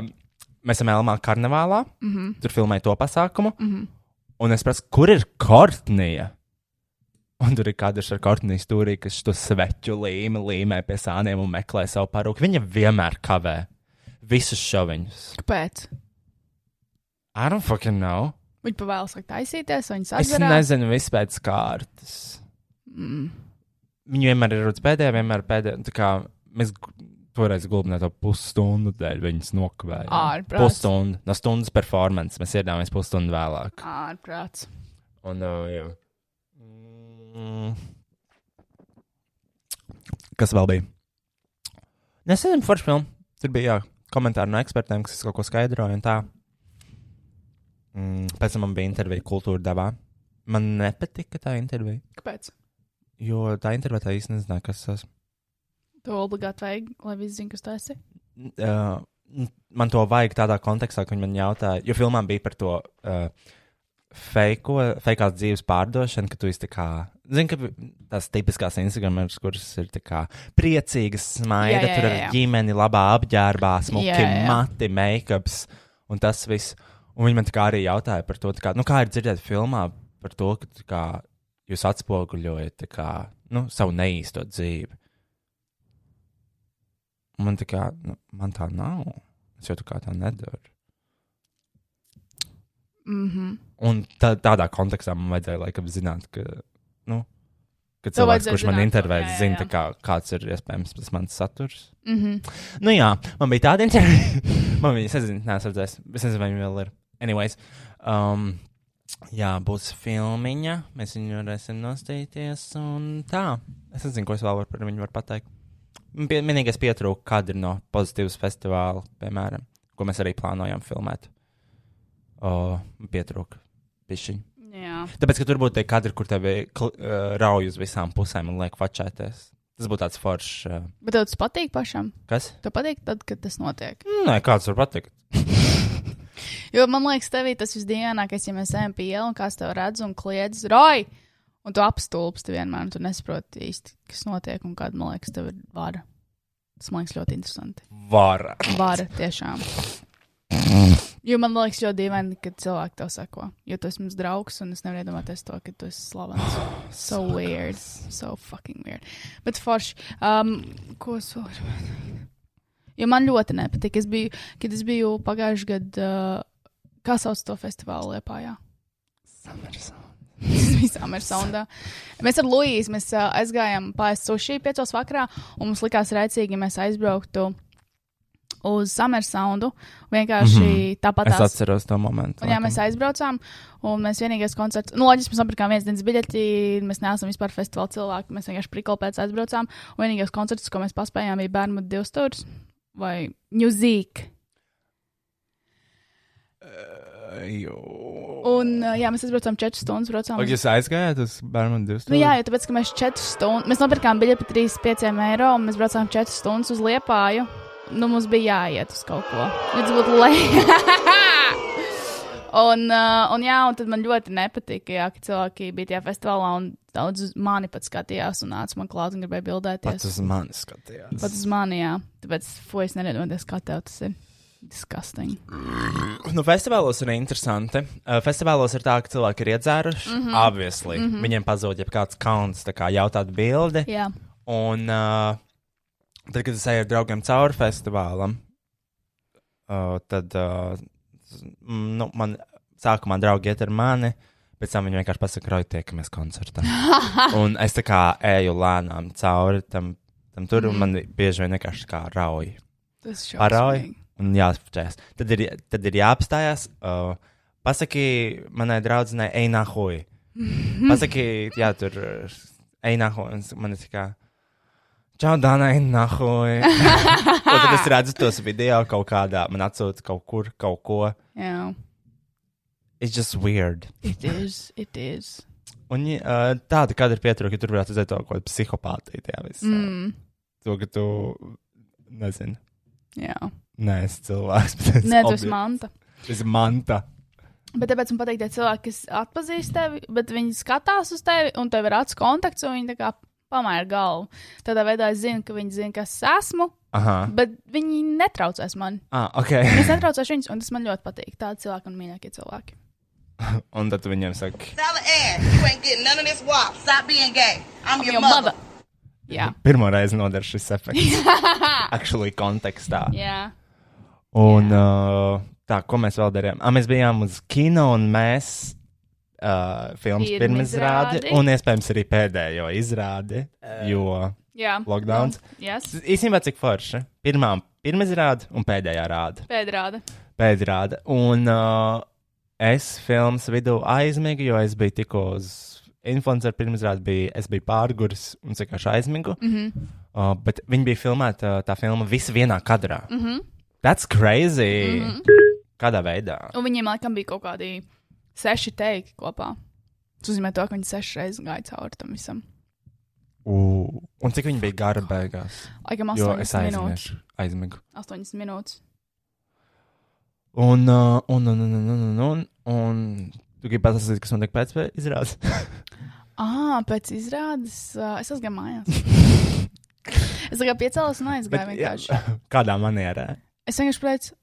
S2: Mēs esam Elmā karnevālā, mm -hmm. tur filmēja to pasākumu. Mm -hmm. Un es prasu, kur ir Kortnija? Un tur ir kadrs ar Kortniju stūrī, kas to sveķu līmi līmē pie sāniem un meklē savu parūku. Viņa vienmēr kavē visus šoviņus.
S3: Kāpēc?
S2: I don't fucking know.
S3: Viņi pavēlas sāk taisīties, vai viņi
S2: Es
S3: sazvanās?
S2: nezinu, viss pēc kārtas. Mm. Viņi vienmēr ir rudz pēdējā, vienmēr pēdējā. Kā mēs toreiz gulbinājām to pusstundu dēļ, viņas nokavējām.
S3: Ārprāts.
S2: Pusstundu, no stundas performance. Mēs iedomājamies pusstundu vēlāk.
S3: Ārprāts.
S2: Un, uh, jā. Mm. Kas vēl bija? Nesenu foršu filmu. Tur bija jā, komentāri no ekspertiem, kas kaut ko skaidroja un tā. Mm, pēc tam man bija intervija kultūra devā. Man nepatika tā intervija,
S3: Kāpēc?
S2: jo tā intervija tā īsti nezināja, kas tas ir.
S3: To obligāti vajag, lai visi zinātu, kas tas ir.
S2: uh, man to vajag tādā kontekstā, ka viņi man jautāja, jo filmā bija par to uh, feiko, feikās dzīves pārdošanu, ka tu esi tā kā, zini, ka tās tipiskās Instagramers, kuras ir tā kā priecīgas, smaida,
S3: Jā, jā,
S2: tur
S3: jā,
S2: ar
S3: jā.
S2: ģimeni, labā apģērbā, smuki
S3: Jā, jā,
S2: mati, make-ups un tas viss. Un viņi man tā kā arī jautāja par to, kā, nu, kā ir dzirdēt filmā par to, ka kā, jūs atspoguļojat kā, nu, savu neīsto dzīvi. Man tā kā, nu, man tā nav. Es jau tā kā tā nedaru.
S3: Mm -hmm.
S2: Un tā, tādā kontekstā man vajadzēja laikam zināt, ka, nu, ka cilvēks, kurš man
S3: jā,
S2: zina,
S3: jā.
S2: kā, kāds ir iespējams tas mans saturs.
S3: Mm -hmm.
S2: Nu jā, man bija tāda intervija. man viņa, nezinu, neesmu redzējis. Es nezinu, vai viņa vēl ir. Anyways, um, jā, būs filmiņa. Mēs viņu varēsim nostīties un tā. Es nezinu, ko es vēl par viņu varu pateikt. Vienīgais pietrūka kadri no pozitīvas festivāla, piemēram, ko mēs arī plānojam filmēt. O, pietrūka pišķiņa.
S3: Jā.
S2: Tāpēc, ka tur būtu tie kadri, kur tevi uh, rauj uz visām pusēm un liek fačēties. Tas būtu tāds foršs. Uh,
S3: Bet tev tas patīk pašam?
S2: kas?
S3: Tev patīk tad, kad tas notiek?
S2: Nē, kāds var patikt.
S3: Jo man liekas, tevī tas visdienākais, ja mēs ejam pie ielas un kāds tev redz un kliedz, roj! Un tu apstulbsti vienmēr, un tu nesaproti īsti, kas notiek un kāda, man liekas, tev ir vara. Tas man liekas ļoti interesanti.
S2: Vara.
S3: Vara tiešām. Jo man liekas, ļoti dīvaini, kad cilvēki tev sako. Jo tu esi mans draugs, un es nevaru iedomāties to, ka tu esi slavens. So weird. So fucking weird. Bet forši. Um, ko es vēl varu pateikt? Jo man ļoti nepatika. Es biju, kad es biju pagājušajā gadā, uh, kā sauc to festivālu Liepājā? Tas bija Summersoundā. Mēs ar Luīsu mēs, uh, aizgājām pāri sushi piecos vakarā, un mums likās rēcīgi, ja mēs aizbrauktu uz Summersoundu. Vienkārši mm -hmm. tāpat
S2: Es atceros to momentu.
S3: Un, jā, mēs aizbraucām, un mēs vienīgais koncerts, nu, loģiski, mēs nopirkām viens dienas biļeti, mēs neesam vispār festivāla cilvēki, mēs vienkārši prikolpēc aizbraucām, un vienīgais koncerts, ko mēs paspējām, bija bērnu divas stūris vai Music. Un, uh, jā, mēs aizbraucām četras stundas, braucām. Uz-
S2: jūs aizgājāt uz bērnu divas
S3: Nu, jā, jo tāpēc, ka mēs četras stundas, mēs nopirkām biļeti par 35 eiro, un mēs braucām četras stundas uz Liepāju. Nu, mums bija jāiet uz kaut ko. Līdz būtu lejā. un, un, jā, un tad man ļoti nepatika, jā, ka cilvēki bija tajā festivālā un daudz uz mani pat skatījās un nāca man klāt un gribēja bildēties.
S2: Pats uz mani skatījās.
S3: Pat uz mani, jā. Tāpēc, fuj, es neredzu, kā tev tas ir. Disgusting.
S2: Nu, festivālos ir interesanti. Uh, festivālos ir tā, ka cilvēki ir iedzēruši. Mm -hmm. Obviously. Mm -hmm. Viņiem pazūd jau kāds kauns, tā kā jautāt bildi.
S3: Jā.
S2: Un uh, tad, kad es eju ar draugiem cauri festivālam, uh, tad uh, mm, nu, man sākumā draugi iet ar mani. Pēc tam viņi vienkārši pasakā, ka tiekamies koncertā. un es tā kā eju lēnām cauri tam, tam tur, un man bieži vien vienkārši kā rauj.
S3: Tas ir šausmīgi.
S2: Un jāapstājas. Tad ir, tad ir jāapstājas. Uh, pasaki manai draudzenei, ej, nahuj. Pasaki, jā, tur, uh, ej, nahuj. Man ir kā, čau, Dana, ej, nahuj. Tad es redzu tos video kaut kādā, man atsūta kaut kur, kaut ko.
S3: Jā.
S2: It's just weird.
S3: It is, it is.
S2: Un uh, tāda, kāda ir pietrūka, ka tur varētu redzēt kaut kādu psihopātiju tajā visā.
S3: Mm.
S2: To, ka tu, nezinu,
S3: Jā.
S2: Neesi cilvēks. bet esi
S3: Nē, esi
S2: objekts.
S3: manta.
S2: Tas ir manta.
S3: Bet tāpēc man patīk tie cilvēki, kas atpazīst tevi, bet viņi skatās uz tevi un tev ir acu kontakts, un viņi tā kā pamaina galvu. Tādā veidā es zinu, ka viņi zina, kas es esmu,
S2: Aha.
S3: bet viņi netraucēs man.
S2: Ah, ok.
S3: Es netraucēšu viņus, un tas man ļoti patīk. Tādi cilvēki un mīļākie cilvēki.
S2: Un tad viņiem saki,
S8: Salad ass. You ain't getting none of this wop. Stop being gay. I'm, your,
S3: Your
S8: mother.
S3: mother. Jā,
S2: pirmo reizi noder šis efekts. Actually, kontekstā.
S3: jā.
S2: Un uh, tā, ko mēs vēl darījām? Ah, mēs bijām uz kino un mēs uh, filmas
S3: Pirmizrādi.
S2: pirmizrādi un iespējams arī pēdējo izrādi, jo
S3: jā.
S2: Lockdowns.
S3: Yes.
S2: īstenībā cik forši. Pirmā pirmizrāde un pēdējā rāda.
S3: Pēdrāda.
S2: Pēdrāda. Un uh, es filmas vidū aizmigu, jo es biju tikko uz influenceru pirmizrādi, biju, es biju pārguris un vienkārši aizmigu. Mm -hmm. uh, bet viņi bija filmēta tā filma visi vienā kadrā. Mm -hmm. That's crazy! Mm -hmm. Kādā veidā?
S3: Un viņiem laikam bija kaut kādi seši teikti kopā. Tas nozīmē, to, ka viņi sešas reizes gāja cauri tam visam.
S2: Uh, un cik viņi bija gara beigās?
S3: Laikam
S2: 80
S3: minūtes.
S2: Aizmigu.
S3: 80 minūtes.
S2: Un, uh, un, un, un, un, un, un, un tu gribi pateikt, kas notiek pēc izrādes?
S3: ah, pēc izrādes uh, es aizgāju mājās. es tikai piecēlos un aizgāju Bet, vienkārši.
S2: Jā, kādā manierā?
S3: Es vienkārši teicu,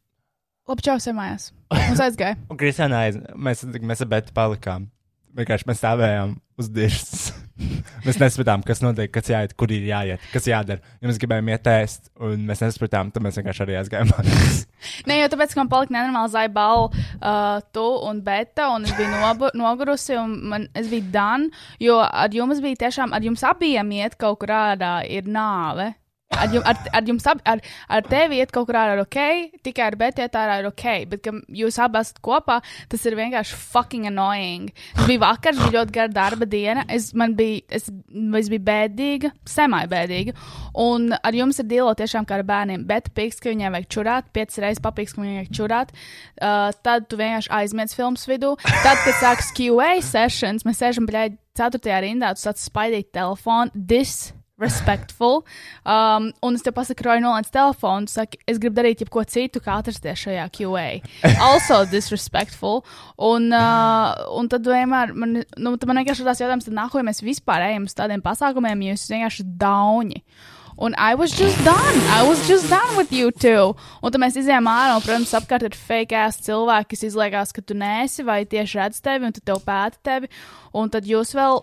S3: labi, čau, mājās. Un es aizgāju.
S2: Un Kristiāna aiz... mēs, mēs Bētu palikām. Vienkārši mēs stāvējām uz dižas. mēs nesapratām, kas notiek, kas jāiet, kur ir jāiet, kas jādara. Ja mēs gribējām iet ēst, un mēs nesapratām, tad mēs vienkārši arī aizgājām.
S3: Nē, jo tāpēc, ka man palika nenormāli zaļa balva, uh, tu un beta, un es biju nogurusi, un man, es biju dan, jo ar jums bija tiešām, ar jums abiem iet kaut kur ārā ir nāve. Ar, jum, ar, ar jums abi, ar, ar tevi iet kaut kur ārā ir ok, tikai ar beta iet ārā ir ok, bet, ka jūs abi esat kopā, tas ir vienkārši fucking annoying. Tas bija vakars, bija ļoti gara darba diena, es, man bija, es, es biju bēdīga, semai bēdīga, un ar jums ir dīlo tiešām kā ar bērniem, bet piks, ka viņiem vajag čurāt, piecas reizes papīks, ka viņiem vajag čurāt, uh, tad tu vienkārši aizmiedz filmas vidū, tad, kad sākas QA sessions, mēs sēžam, bļaigi, ceturtajā rindā, tu sāc spaidīt telefonu, dis respectful. Um, un es te pasaku, Roja, nolaic telefonu, tu saki, es gribu darīt jebko citu, kā atrasties šajā QA. Also disrespectful. Un, uh, un tad vienmēr man, nu, tad man vienkārši radās jautājums, tad nākamajā mēs vispār ejam uz tādiem pasākumiem, jo jūs vienkārši dauni. Un I was just done. I was just done with you two. Un tad mēs izējām ārā, un, protams, apkārt ir fake ass cilvēki, kas izliekās, ka tu nesi, vai tieši redz tevi, un tad tev pēta tevi. Un tad jūs vēl,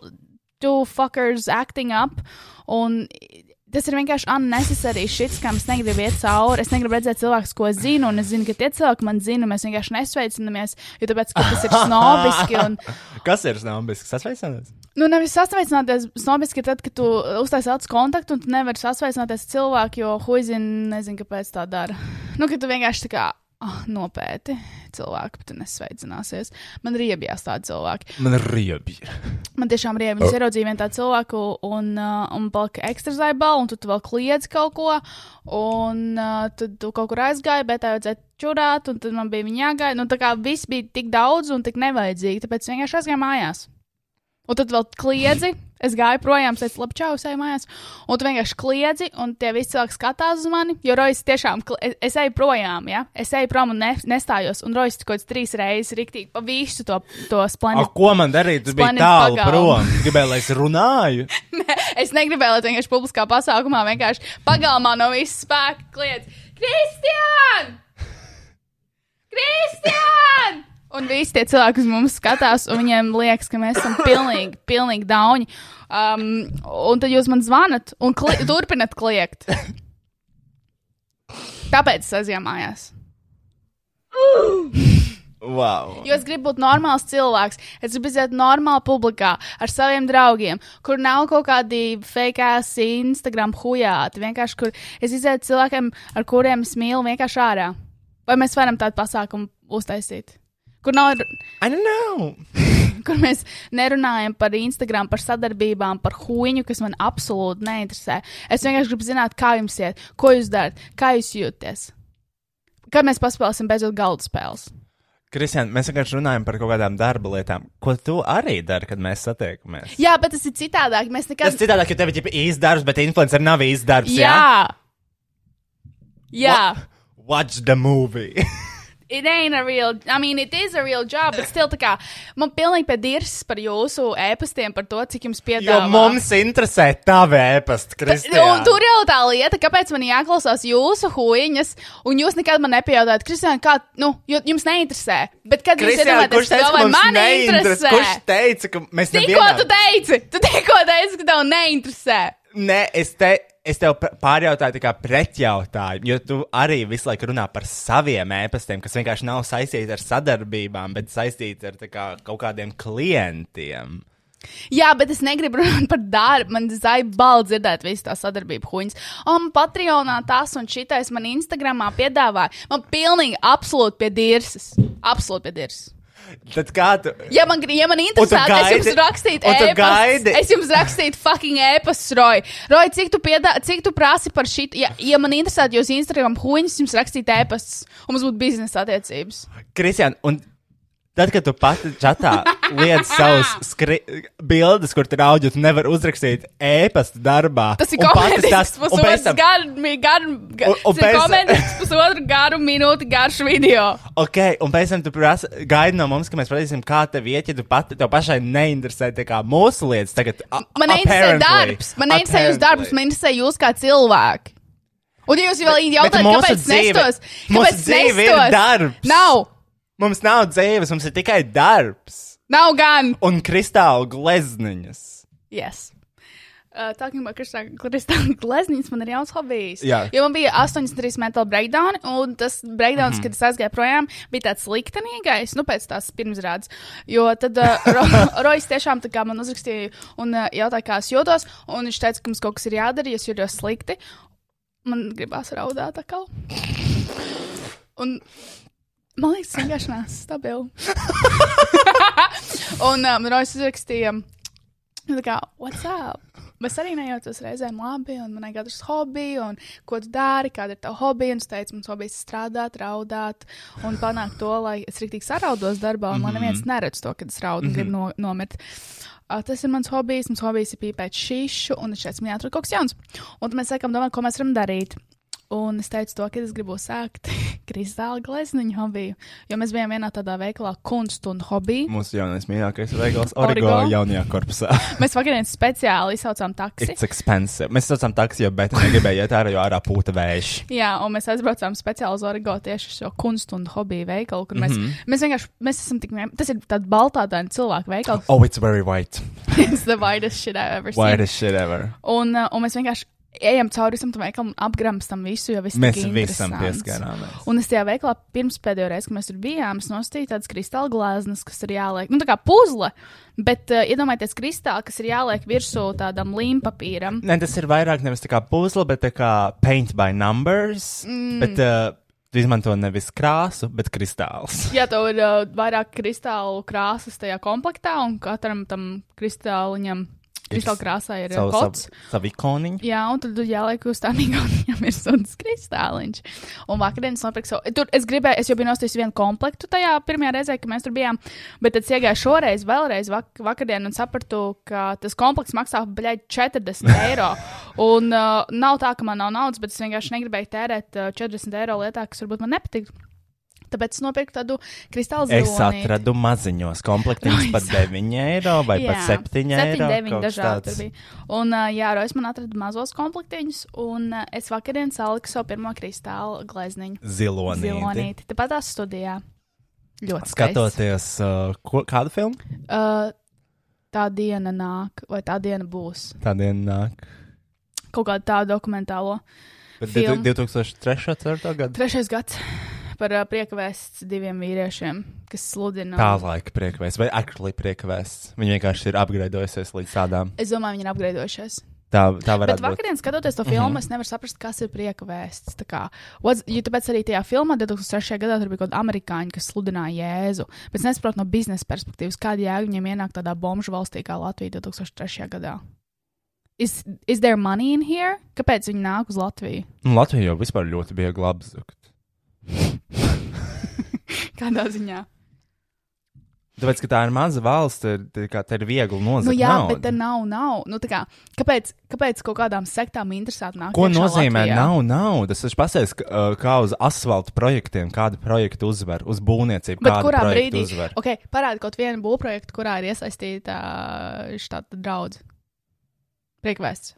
S3: two fuckers acting up. Un tas ir vienkārši unnecessary shit, kam es negribu iet cauri. Es negribu redzēt cilvēkus, ko es zinu, un es zinu, ka tie cilvēki man zina, mēs vienkārši nesveicinamies, jo tāpēc, tas ir snobiski. Un,
S2: Kas ir snobisks? Sasveicināties?
S3: Nu, nevis sasveicināties, snobiski ir tad, kad tu uztaisīji acu kontaktu, un tu nevari sasveicināties ar cilvēku, jo huizini nezinu, kāpēc tā dara. Nu, ka tu vienkārši tā kā oh, nopēti cilvēku, bet nesveicināsies. Man ir iebjās tādi cilvēki.
S2: Man ir riebi.
S3: Man tiešām riebi, es ieraudzīju vienu tādu cilvēku, un, uh, un palika ekstra zaibala, un tu, tu vēl kliedz kaut ko, un uh, tad tu kaut kur aizgāji, bet tā vajadzēja čurāt, un tad man bija viņa jāgaida. Nu, tā kā viss bija tik daudz un tik nevajadzīgi, tāpēc vienkārši aizgāju mājās. Un tad vēl kliedzi. Es gāju projām, es teicu, labi, čau, mājās. Un tu vienkārši kliedzi, un tie visi cilvēki skatās uz mani. Jo Rojas tiešām, es, es eju projām, ja? Es eju prom un ne, nestājos. Un Rojas kaut kāds trīs reizes riktīgi pa visu to, to
S2: A,
S3: splendu.
S2: ko man darīt? Tu biji tālu
S3: pagalmu.
S2: prom. Gribēji, lai es runāju.
S3: Es negribēju, lai vienkārši publiskā pasākumā vienkārši pagalmā no visas spēka kliedz: Kristiān! Kristiān! Un visi tie cilvēki uz mums skatās, un viņiem liekas, ka mēs esam pilnīgi, pilnīgi dauni. Um, un tad jūs man zvanat un kli turpinat kliegt. Tāpēc es aizjāju mājās.
S2: Wow.
S3: Jo es gribu būt normāls cilvēks. Es gribu iziet normāli publikā ar saviem draugiem, kur nav kaut kādi fake ass Instagram hujāti. Vienkārši, kur es izietu cilvēkiem, ar kuriem es mīlu, vienkārši ārā. Vai mēs varam tādu pasākumu uztaisīt? Kur, nav,
S2: I don't know.
S3: kur mēs nerunājam par Instagram, par sadarbībām, par huīņu, kas man absolūti neinteresē. Es vienkārši gribu zināt, kā jums iet, ko jūs darat, kā jūs jūtaties. Kad mēs paspēlēsim beidzot galda spēles?
S2: Kristian, mēs vienkārši runājam par kaut kādām darba lietām. Ko tu arī dari, kad mēs satiekamies?
S3: Jā, bet tas ir citādāk. Mēs nekad
S2: Tas citādāk, jo tev ir īsts darbs, bet influencer nav īsts darbs.
S3: Jā. Jā.
S2: Watch the movie.
S3: it ain't a real, I mean, it is a real job, bet still tā kā man pilnīgi pie dirs par jūsu ēpastiem, par to, cik jums
S2: Jo
S3: piedāvā.
S2: mums interesē tavi ēpasti,
S3: Un
S2: Kristija.
S3: tur jau tā lieta, kāpēc man jāklausās jūsu huīņas, un jūs nekad man nepajautājat, Kristiāna, kā, nu, jo jums neinteresē. Bet kad jūs
S2: Kristiāna,
S3: iedomājaties,
S2: ka mums
S3: man
S2: neinteresē?
S3: interesē?
S2: Kurš teica, ka mēs
S3: Tikko
S2: nevienā-
S3: tu teici, tu tikko teici, ka tev neinteresē.
S2: Nē, es, te, es tev pārjautāju tā kā pretjautājumu, jo tu arī visu laiku runā par saviem ēpastiem, kas vienkārši nav saistīti ar sadarbībām, bet saistīti ar kā, kaut kādiem klientiem.
S3: Jā, bet es negribu runāt par darbu. Man zai balda dzirdēt visu tā sadarbību huņas. Man Patreonā tas un šitais man Instagramā piedāvāja. Man pilnīgi absolūti pie dirsas. Absolūti pie dirsas.
S2: Tad kā tu.
S3: Ja man, ja man interesētu, es jums rakstītu
S2: un tu
S3: e-pastu.
S2: gaidi-
S3: Es jums rakstītu fucking e-pastu, Roy. Roy, cik tu, piedā, cik tu prasi par šī? Ja, ja man interesētu jūs Instagram huņas, jums rakstītu e-pastus, un mums būtu biznesa attiecības.
S2: Kristian, un tad, kad tu pati čatā liec savus skri... bildes, kur tur audio, tu nevari uzrakstīt ēpastu darbā.
S3: Tas ir
S2: Un
S3: komentārs,
S2: un pēc tam-
S3: garu, garu,
S2: Un-
S3: garu,
S2: un pēc-
S3: komentārs, pusotru garu minūti garš video.
S2: Ok, un pēc tam tu prasa, gaidi no mums, ka mēs pateiksim, kā tev iet, ja tu pati tev pašai neinteresē tā kā mūsu lietas. Tagad, a-
S3: Man neinteresē darbs, man neinteresē jūsu darbs, man interesē jūs kā cilvēki. Un ja jūs vēl jautājat, kāpēc
S2: dzīve-
S3: nestos? Kāpēc
S2: dzīve
S3: nestos?
S2: darbs.
S3: Nav,
S2: Mums nav dzīves, mums ir tikai darbs
S3: nav gan.
S2: un kristāla glezniņas.
S3: Yes. Uh, Talking about kristāla glezniņas, man ir jauns hobijs.
S2: Jā.
S3: Jo man bija 83 metāla breakdown, un tas breakdown, mm -hmm. kad es aizgāju projām, bija tāds liktenīgais, nu, pēc tās pirmsrādes. Jo tad uh, Ro Rojas tiešām tā kā man uzrakstīja un uh, jautāja, kā es jūtos, un viņš teica, ka mums kaut kas ir jādara, ja es jūtos slikti. Man gribās raudāt atkal. Un man liekas, tas vienkārši nav stabils. un um, Rojas uzrakstīja, tā kā, what's up? Es arī nejaucos reizēm labi, un man ir katrs hobijs, un ko tu dari, kāda ir tava hobija. Un es teicu, mums hobijs ir strādāt, raudāt, un panākt to, lai es rīktīgi saraudos darbā, un man neviens neredz to, kad es raudu un gribu no, nomirt. Uh, tas ir mans hobijs, mans hobijs ir pīpēt šišu, un šeit man jāatrod kaut kas jauns. Un tad mēs sākam domāt, ko mēs varam darīt. Un es teicu to, ka es gribu sākt kristāla glezniņu hobiju. Jo mēs bijām vienā tādā veikalā, kunst un hobiju.
S2: Mūsu jaunais mīļākais veikals, Origo, jaunajā korpusā.
S3: Mēs vakarā speciāli izsaucām taksi.
S2: It's expensive. Mēs saucam taksi, jo bet negribēju iet ārā, jo ārā pūta vējš.
S3: Jā, un mēs aizbraucām speciāli uz Origo tieši šo kunstu un hobiju veikalu, kur mēs, mm. -hmm. mēs vienkārši, mēs esam tik, tas ir tāds baltādaini cilvēku veikals.
S2: Oh, it's very white.
S3: It's the whitest shit I've ever seen.
S2: Whitest shit ever.
S3: Un, uh, un mēs vienkārši ejam cauri visam tam veikalam, apgramstam visu, jo viss
S2: Mēs visam pieskarāmies.
S3: Un es tajā veikalā pirms pēdējo reizi, kad mēs tur bijām, es nostīju tādas kristāla glāzes, kas ir jāliek, nu tā kā puzle, bet uh, iedomājieties kristāli, kas ir jāliek virsū tādam līmpapīram.
S2: Nē, tas ir vairāk nevis tā kā puzle, bet tā kā paint by numbers. Mm. Bet uh, tu izmanto nevis krāsu, bet kristāls.
S3: Jā, tev ir uh, vairāk kristālu krāsas tajā komplektā, un katram tam kristāliņam, kristāla krāsā ir
S2: Savu,
S3: kods.
S2: savu, savu ikoniņu.
S3: Jā, un tad jāliek uz tām igaunijām ir suns kristāliņš. Un vakardienas nopirku savu. Tur es gribēju, es jau biju nostājis vienu komplektu tajā pirmajā reizē, kad mēs tur bijām. Bet tad es iegāju šoreiz, vēlreiz vak vakardien un sapratu, ka tas komplekts maksā bļaigi 40 eiro. Un uh, nav tā, ka man nav naudas, bet es vienkārši negribēju tērēt uh, 40 eiro lietā, kas varbūt man nepatīk. Tāpēc es nopirku tādu kristālu
S2: Es
S3: ziloni.
S2: atradu maziņos komplektiņus par 9 eiro vai par 7 eiro.
S3: 9
S2: kaut kas
S3: dažādi bija. Un, uh, jā, Rojas man atrada mazos komplektiņus, un uh, es vakarā saliku savu pirmo kristālu glezniņu.
S2: Zilonīti.
S3: Zilonīti. Tāpat tās studijā. Ļoti.
S2: Skatoties, uh, ko, kādu filmu?
S3: Uh, tā diena nāk, vai tā diena būs.
S2: Tā diena nāk.
S3: Kaut kādu tādu dokumentālo.
S2: Bet
S3: Filmu.
S2: 2003. 4. gadu.
S3: Trešais gads par uh, priekvēsts diviem vīriešiem, kas sludina.
S2: Tā laika priekvēsts vai actually priekvēsts. Viņa vienkārši ir apgraidojusies līdz tādām.
S3: Es domāju, viņi ir apgraidojušies.
S2: Tā, tā
S3: Bet
S2: varētu būt.
S3: vakarā, skatoties to filmu, mm -hmm. es nevaru saprast, kas ir prieka vēsts. Tā kā, what's- Jo tāpēc arī tajā filmā 2003. gadā tur bija kaut kāda amerikāņa, kas sludināja Jēzu. Bet es nesaprotu no biznesa perspektīvas, kāda jēga viņiem ienāk tādā bomžu valstī kā Latvija 2003. gadā. Is, is there money in here? Kāpēc viņi nāk uz Latviju?
S2: Nu, Latvija jau vispār ļoti bija glabzukt.
S3: Kādā ziņā?
S2: Tāpēc, ka tā ir maza valsts, tad tā kā te ir viegli
S3: Nu,
S2: nozagt
S3: jā,
S2: naudu.
S3: bet te nav, nav. Nu, tā kā, kāpēc, kāpēc kaut kādām sektām interesēti nāk?
S2: Ko nozīmē
S3: Latvijā?
S2: nav naudas? Es pasēju, kā uz asfalta projektiem, kāda projekta uzvar, uz būvniecību,
S3: Bet kurā brīdī?
S2: uzvar.
S3: Okay, parādi kaut vienu būvprojektu, kurā ir iesaistīta šāda draudz. Priekvēsts.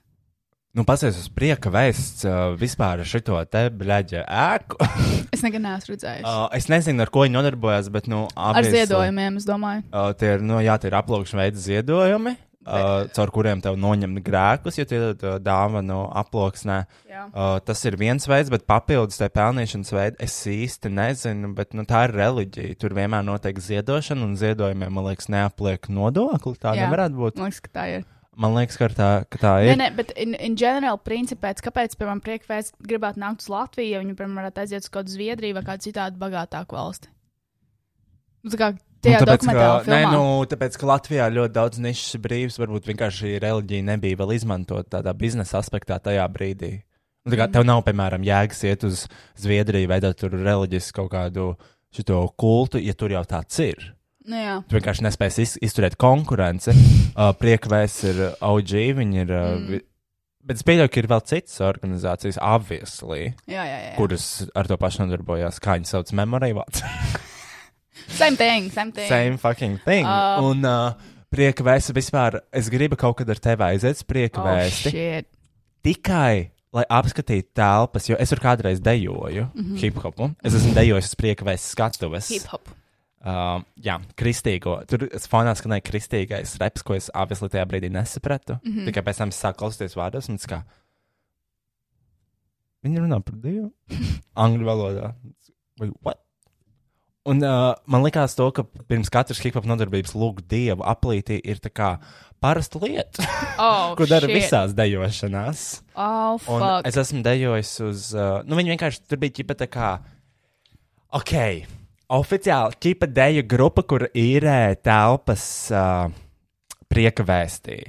S2: Nu, pasēs uz prieka vēsts uh, vispār ar šito te bleģa ēku.
S3: Es nekad neesmu redzējis.
S2: uh, es nezinu, ar ko viņi nodarbojas, bet, nu,
S3: Ar
S2: obviously,
S3: ziedojumiem, es domāju.
S2: Uh, tie ir, nu, jā, tie ir aplūkšana veida ziedojumi, uh, caur kuriem tev noņem grēkus, ja tie ir dāvanu aploksnē.
S3: Jā.
S2: Uh, tas ir viens veids, bet papildus tai pelnīšanas veidu es īsti nezinu, bet nu, tā ir reliģija. Tur vienmēr notiek ziedošana, un ziedojumiem, man liekas, neapliek nodokli. Tā
S3: Jā.
S2: nevarētu būt.
S3: Man liekas, ka tā ir.
S2: Man liekas, ka tā, ka tā
S3: Nē,
S2: ir.
S3: nē, bet in, in general, principā, kāpēc, piemēram, priekvēsts gribētu nākt uz Latviju, ja viņi, piemēram, varētu aiziet uz kādu Zviedriju vai kādu citādu bagātāku valsti? Nu, tā kā tajā
S2: Nu, tāpēc, ka,
S3: dokumentālā
S2: nē,
S3: filmā.
S2: nu, tāpēc, ka Latvijā ļoti daudz nišas ir brīvas, varbūt vienkārši reliģija nebija vēl izmantota tādā biznesa aspektā tajā brīdī. Nu, tā kā tev nav, piemēram, jēgas iet uz Zviedriju, veidot tur reliģisku kaut kādu šito kultu, ja tur jau tāds ir.
S3: Nu, jā.
S2: Tu vienkārši nespēsi iz, izturēt konkurenci. Uh, Priekvēs ir OG, viņi ir. Uh,
S3: Mm.
S2: Bet es pieļauju, ka ir vēl citas organizācijas, obviously,
S3: Jā, jā, jā.
S2: kuras ar to pašu nodarbojās. Kā viņi sauc, memorīvāts.
S3: Same thing, same thing.
S2: Same fucking thing.
S3: Uh,
S2: un uh, prieka vēsti vispār, es gribu kaut kad ar tevi aiziet uz prieka
S3: Oh,
S2: vēsti.
S3: shit.
S2: tikai lai apskatītu telpas, jo es tur kādreiz dejoju mm. -hmm. hip hopu. Es esmu dejojis uz prieka vēsti skatuves.
S3: Hip hop.
S2: Uh, jā, kristīgo. Tur fonā skanēja kristīgais reps, ko es obviously tajā brīdī nesapratu. Mm. -hmm. Tikai pēc tam sāku klausīties vārdos, un kā. Viņi runā par Dievu. Angļu valodā. Vai what? Un uh, man likās, to, ka pirms katras hip hop nodarbības lūgt dievu aplītī ir tā kā parasta lieta,
S3: Oh,
S2: ko dara
S3: shit.
S2: visās dejošanās.
S3: Oh,
S2: Un
S3: fuck.
S2: es esmu dejojis uz. Uh, nu, viņi vienkārši tur bija ķipa tā kā. Ok, oficiāli ķipa deju grupa, kur īrē telpas uh, prieka vēstī.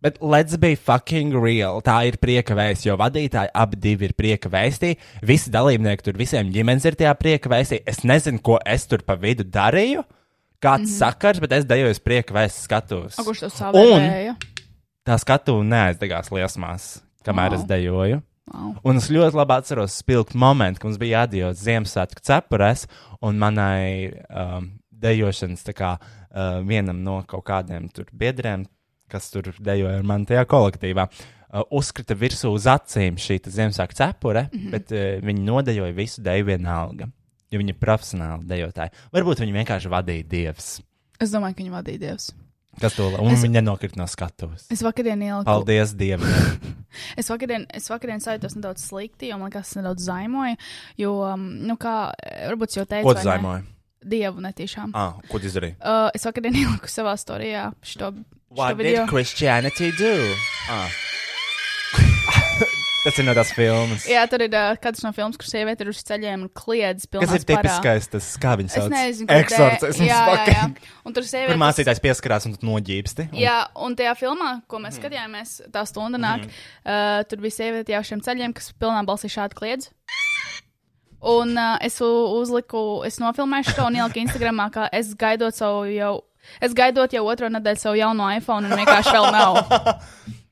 S2: Bet let's be fucking real. Tā ir prieka vēsts, jo vadītāji abi divi ir prieka vēstī. Visi dalībnieki tur visiem ģimenes ir tajā prieka vēstī. Es nezinu, ko es tur pa vidu darīju. Kāds mm -hmm. sakars, bet es dejoju uz prieka vēsts skatus.
S3: A, kurš to
S2: Un
S3: savēja?
S2: tā skatu neaizdegās liesmās, kamēr
S3: Wow.
S2: es dejoju.
S3: Wow.
S2: Un es ļoti labi atceros spilgtu momentu, kad mums bija jādod Ziemassvētku cepures, un manai um, dejošanas kā uh, vienam no kaut kādiem biedriem, kas tur dejoja ar mani tajā kolektīvā. Uh, uzkrita virsū uz acīm šī Ziemassvētku cepure, mm -hmm. bet uh, viņi nodejoja visu deju vienalga. Jo viņi ir profesionāli dejotāji. Varbūt viņi vienkārši vadīja dievs.
S3: Es domāju, ka viņi vadīja Dievs.
S2: Kas to un
S3: Es-
S2: es... viņi nenokrita no skatuves.
S3: Es vakardien ieliku.
S2: Paldies Dievam!
S3: Es vakardien, es vakardien sajūtos nedaudz slikti, jo man liekas, tas nedaudz zaimoja. Jo, um, nu, kā varbūt jau teicu,
S2: Ko tu
S3: ne? Dievu netīšām.
S2: Ah, ko tu izdarīji?
S3: Uh, es vakardien ieliku savā storijā šo, šo
S2: What
S3: video.
S2: did Christianity do? Ah. Tas ir no tās filmas.
S3: Jā, tur ir uh, kāds no filmas, kur sieviete ir uz ceļiem un kliedz
S2: Kas ir tipiskais, tas kā viņi
S3: Es
S2: sauc?
S3: nezinu, kur
S2: Eksorcisms.
S3: Jā, jā, jā.
S2: fucking.
S3: Un tur sieviete.
S2: mācītājs pieskarās un noģībsti. Un-
S3: Jā, un tajā filmā, ko mēs skatījāmies, tā stunda nāk, mm. uh, tur bija sieviete jau šiem ceļiem, kas pilnā balsī šādi kliedz. Un uh, es uzliku, es nofilmēju šo un ieliku Instagramā, ka es gaidot savu jau, es gaidot jau otro nedēļu savu jauno iPhone un vienkārši vēl nav.